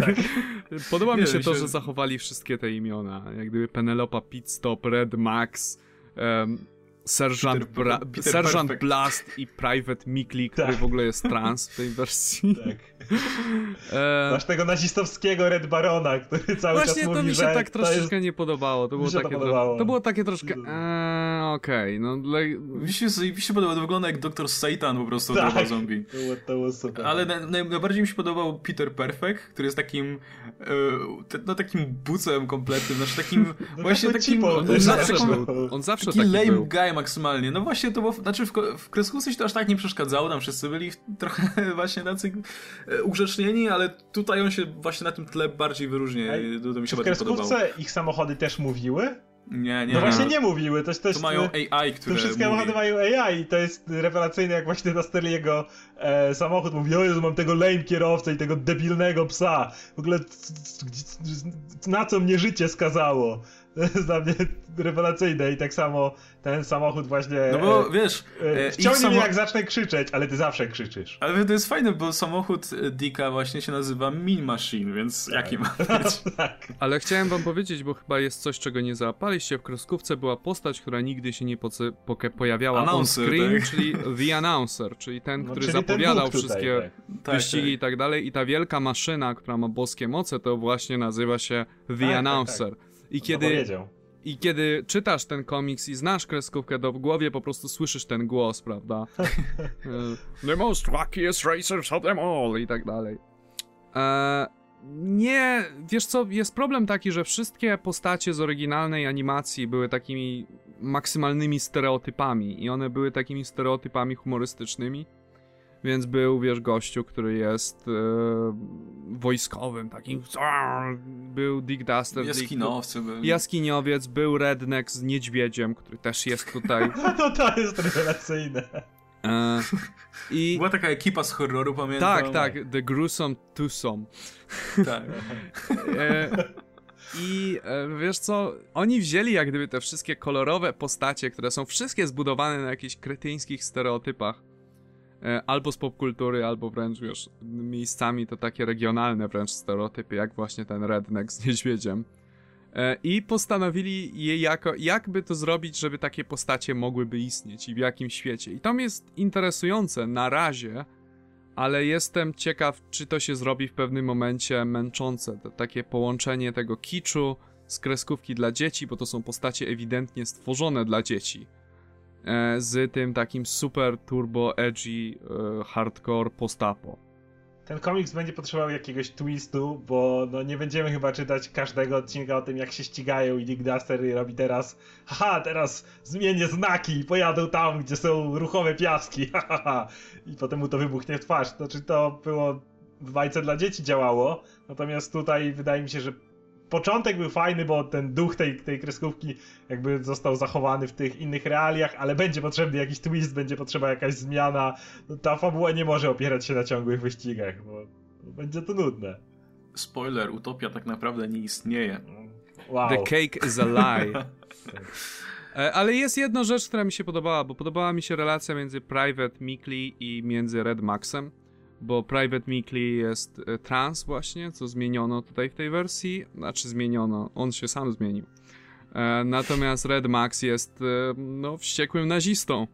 C: tak. (laughs) Podoba mi się to, że zachowali wszystkie te imiona. Jak gdyby Penelopa Pitstop, Red Max, um, Sergeant, Bra Peter Sergeant Blast i Private Mikli, który tak. w ogóle jest trans w tej wersji. Tak. (laughs)
B: E... Masz tego nazistowskiego Red Barona, który cały
C: Właśnie
B: czas mówi,
C: to mi się tak troszeczkę
B: jest...
C: nie podobało. To było, takie to, podobało. to było takie troszkę. Eee, Okej, okay. no dla...
A: Mi się, mi się podobało, to wygląda jak Doktor Satan po prostu tak. zombie.
B: To było, to było super.
A: Ale na, na, najbardziej mi się podobał Peter Perfect, który jest takim e, no takim bucem kompletnym, znaczy takim (laughs) no właśnie takim...
C: On, on, zawsze był, on zawsze taki,
A: taki lame
C: był.
A: guy maksymalnie. No właśnie to było, znaczy w, w kreskówce się to aż tak nie przeszkadzało, tam wszyscy byli trochę (laughs) właśnie tacy e, ugrzecznieni, ale tutaj on się właśnie na tym tle bardziej wyróżnia. To, to mi się
B: w
A: kreskówce
B: ich samochody też mówiły?
A: Nie, nie.
B: No właśnie nie mówiły. To, to, jest,
A: to mają AI, które
B: To wszystkie samochody mają AI i to jest rewelacyjne, jak właśnie na stylu jego e, samochód mówi, o Jezu, mam tego lame kierowcę i tego debilnego psa. W ogóle na co mnie życie skazało? To (laughs) jest dla mnie rewelacyjne i tak samo ten samochód właśnie...
A: No bo wiesz...
B: E, wciągnie samo... mnie jak zacznę krzyczeć, ale ty zawsze krzyczysz.
A: Ale to jest fajne, bo samochód Dicka właśnie się nazywa Mean Machine, więc tak. jaki ma (laughs) być?
C: tak. Ale chciałem wam powiedzieć, bo chyba jest coś, czego nie załapaliście. W kreskówce była postać, która nigdy się nie pojawiała Announcer, on screen, tak? czyli The Announcer, czyli ten, no, który czyli zapowiadał ten wszystkie tutaj, wyścigi tak, i tak dalej. I ta wielka maszyna, która ma boskie moce, to właśnie nazywa się The tak, tak, Announcer. I kiedy, I kiedy czytasz ten komiks i znasz kreskówkę, to w głowie po prostu słyszysz ten głos, prawda? (laughs) The most luckiest racers of them all i tak dalej. E, nie, wiesz co, jest problem taki, że wszystkie postacie z oryginalnej animacji były takimi maksymalnymi stereotypami i one były takimi stereotypami humorystycznymi. Więc był, wiesz, gościu, który jest e, wojskowym, takim. Był Dick Duster.
A: Jaskinowcy
C: był. Jaskiniowiec, był Redneck z niedźwiedziem, który też jest tutaj. (laughs)
B: no to jest rewelacyjne. E,
A: i... (laughs) Była taka ekipa z horroru, pamiętam.
C: Tak, tak, The Gruesome Twosome. Tak. (laughs) e, I e, wiesz co, oni wzięli jak gdyby te wszystkie kolorowe postacie, które są wszystkie zbudowane na jakichś kretyńskich stereotypach albo z popkultury, albo wręcz, wiesz, miejscami to takie regionalne wręcz stereotypy, jak właśnie ten redneck z (laughs) niedźwiedziem. E, I postanowili je jako, jakby to zrobić, żeby takie postacie mogłyby istnieć i w jakim świecie. I to jest interesujące na razie, ale jestem ciekaw, czy to się zrobi w pewnym momencie męczące. To takie połączenie tego kiczu z kreskówki dla dzieci, bo to są postacie ewidentnie stworzone dla dzieci E, z tym takim super turbo edgy e, hardcore postapo.
B: Ten komiks będzie potrzebował jakiegoś twistu, bo no nie będziemy chyba czytać każdego odcinka o tym, jak się ścigają i Dick Duster robi teraz haha, teraz zmienię znaki i pojadę tam, gdzie są ruchowe piaski, (laughs) haha, i potem mu to wybuchnie w twarz. Znaczy to było w bajce dla dzieci działało, natomiast tutaj wydaje mi się, że początek był fajny, bo ten duch tej, tej kreskówki jakby został zachowany w tych innych realiach, ale będzie potrzebny jakiś twist, będzie potrzeba jakaś zmiana. No, ta fabuła nie może opierać się na ciągłych wyścigach, bo, bo będzie to nudne.
A: Spoiler, utopia tak naprawdę nie istnieje.
C: Wow. The cake is a lie. E, ale jest jedna rzecz, która mi się podobała, bo podobała mi się relacja między Private Mikli i między Red Maxem bo Private Mikli jest e, trans właśnie, co zmieniono tutaj w tej wersji, znaczy zmieniono, on się sam zmienił. E, natomiast Red Max jest e, no wściekłym nazistą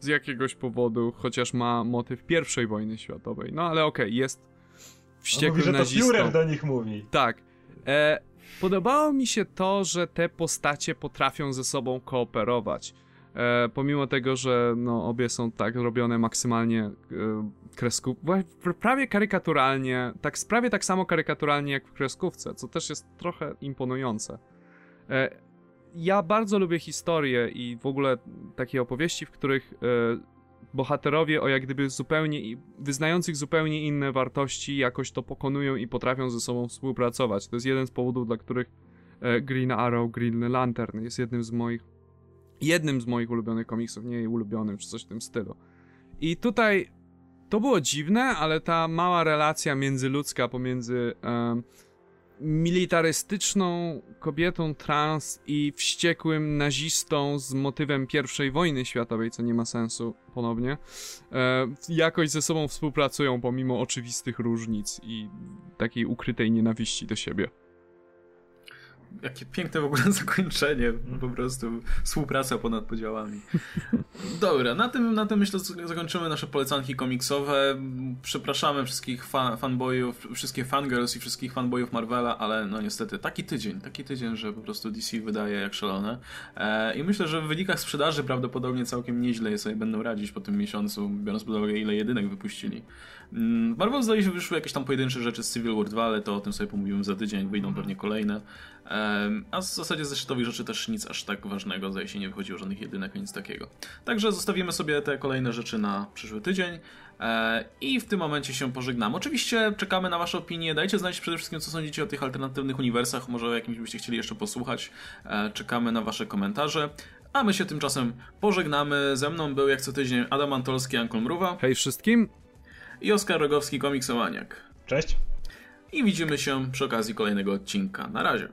C: z jakiegoś powodu, chociaż ma motyw pierwszej wojny światowej. No ale okej, okay, jest wściekłym mówi, nazistą.
B: że to Führer do nich mówi.
C: Tak. E, podobało mi się to, że te postacie potrafią ze sobą kooperować. E, pomimo tego, że no, obie są tak robione maksymalnie e, prawie karykaturalnie, tak prawie tak samo karykaturalnie jak w kreskówce, co też jest trochę imponujące. E, ja bardzo lubię historie i w ogóle takie opowieści, w których e, bohaterowie o jak gdyby zupełnie, wyznających zupełnie inne wartości jakoś to pokonują i potrafią ze sobą współpracować. To jest jeden z powodów, dla których e, Green Arrow, Green Lantern jest jednym z moich jednym z moich ulubionych komiksów, nie ulubionym czy coś w tym stylu. I tutaj to było dziwne, ale ta mała relacja międzyludzka pomiędzy militarystyczną kobietą trans i wściekłym nazistą z motywem I wojny światowej, co nie ma sensu ponownie, e, jakoś ze sobą współpracują pomimo oczywistych różnic i takiej ukrytej nienawiści do siebie.
A: Jakie piękne w ogóle (laughs) zakończenie, po prostu współpraca ponad podziałami. Dobra, na tym, na tym myślę zakończymy nasze polecanki komiksowe. Przepraszamy wszystkich fan, fanboyów, wszystkich fangirls i wszystkich fanboyów Marvela, ale no niestety taki tydzień, taki tydzień, że po prostu DC wydaje jak szalone. E, I myślę, że w wynikach sprzedaży prawdopodobnie całkiem nieźle sobie będą radzić po tym miesiącu, biorąc pod uwagę ile jedynek wypuścili. Mm, Marvel zdaje się wyszły jakieś tam pojedyncze rzeczy z Civil War 2, ale to o tym sobie pomówimy za tydzień, wyjdą pewnie kolejne. A w zasadzie ze szczytowych rzeczy też nic aż tak ważnego, zdaje się nie wychodziło żadnych jedynek, nic takiego. Także zostawimy sobie te kolejne rzeczy na przyszły tydzień e, i w tym momencie się pożegnamy. Oczywiście czekamy na Wasze opinie, dajcie znać przede wszystkim co sądzicie o tych alternatywnych uniwersach, może o jakimś byście chcieli jeszcze posłuchać. E, czekamy na Wasze komentarze. A my się tymczasem pożegnamy. Ze mną był jak co tydzień Adam Antolski, Ankol Mruwa.
C: Hej wszystkim.
A: I Oskar Rogowski, komiksowaniak.
B: Cześć.
A: I widzimy się przy okazji kolejnego odcinka. Na razie.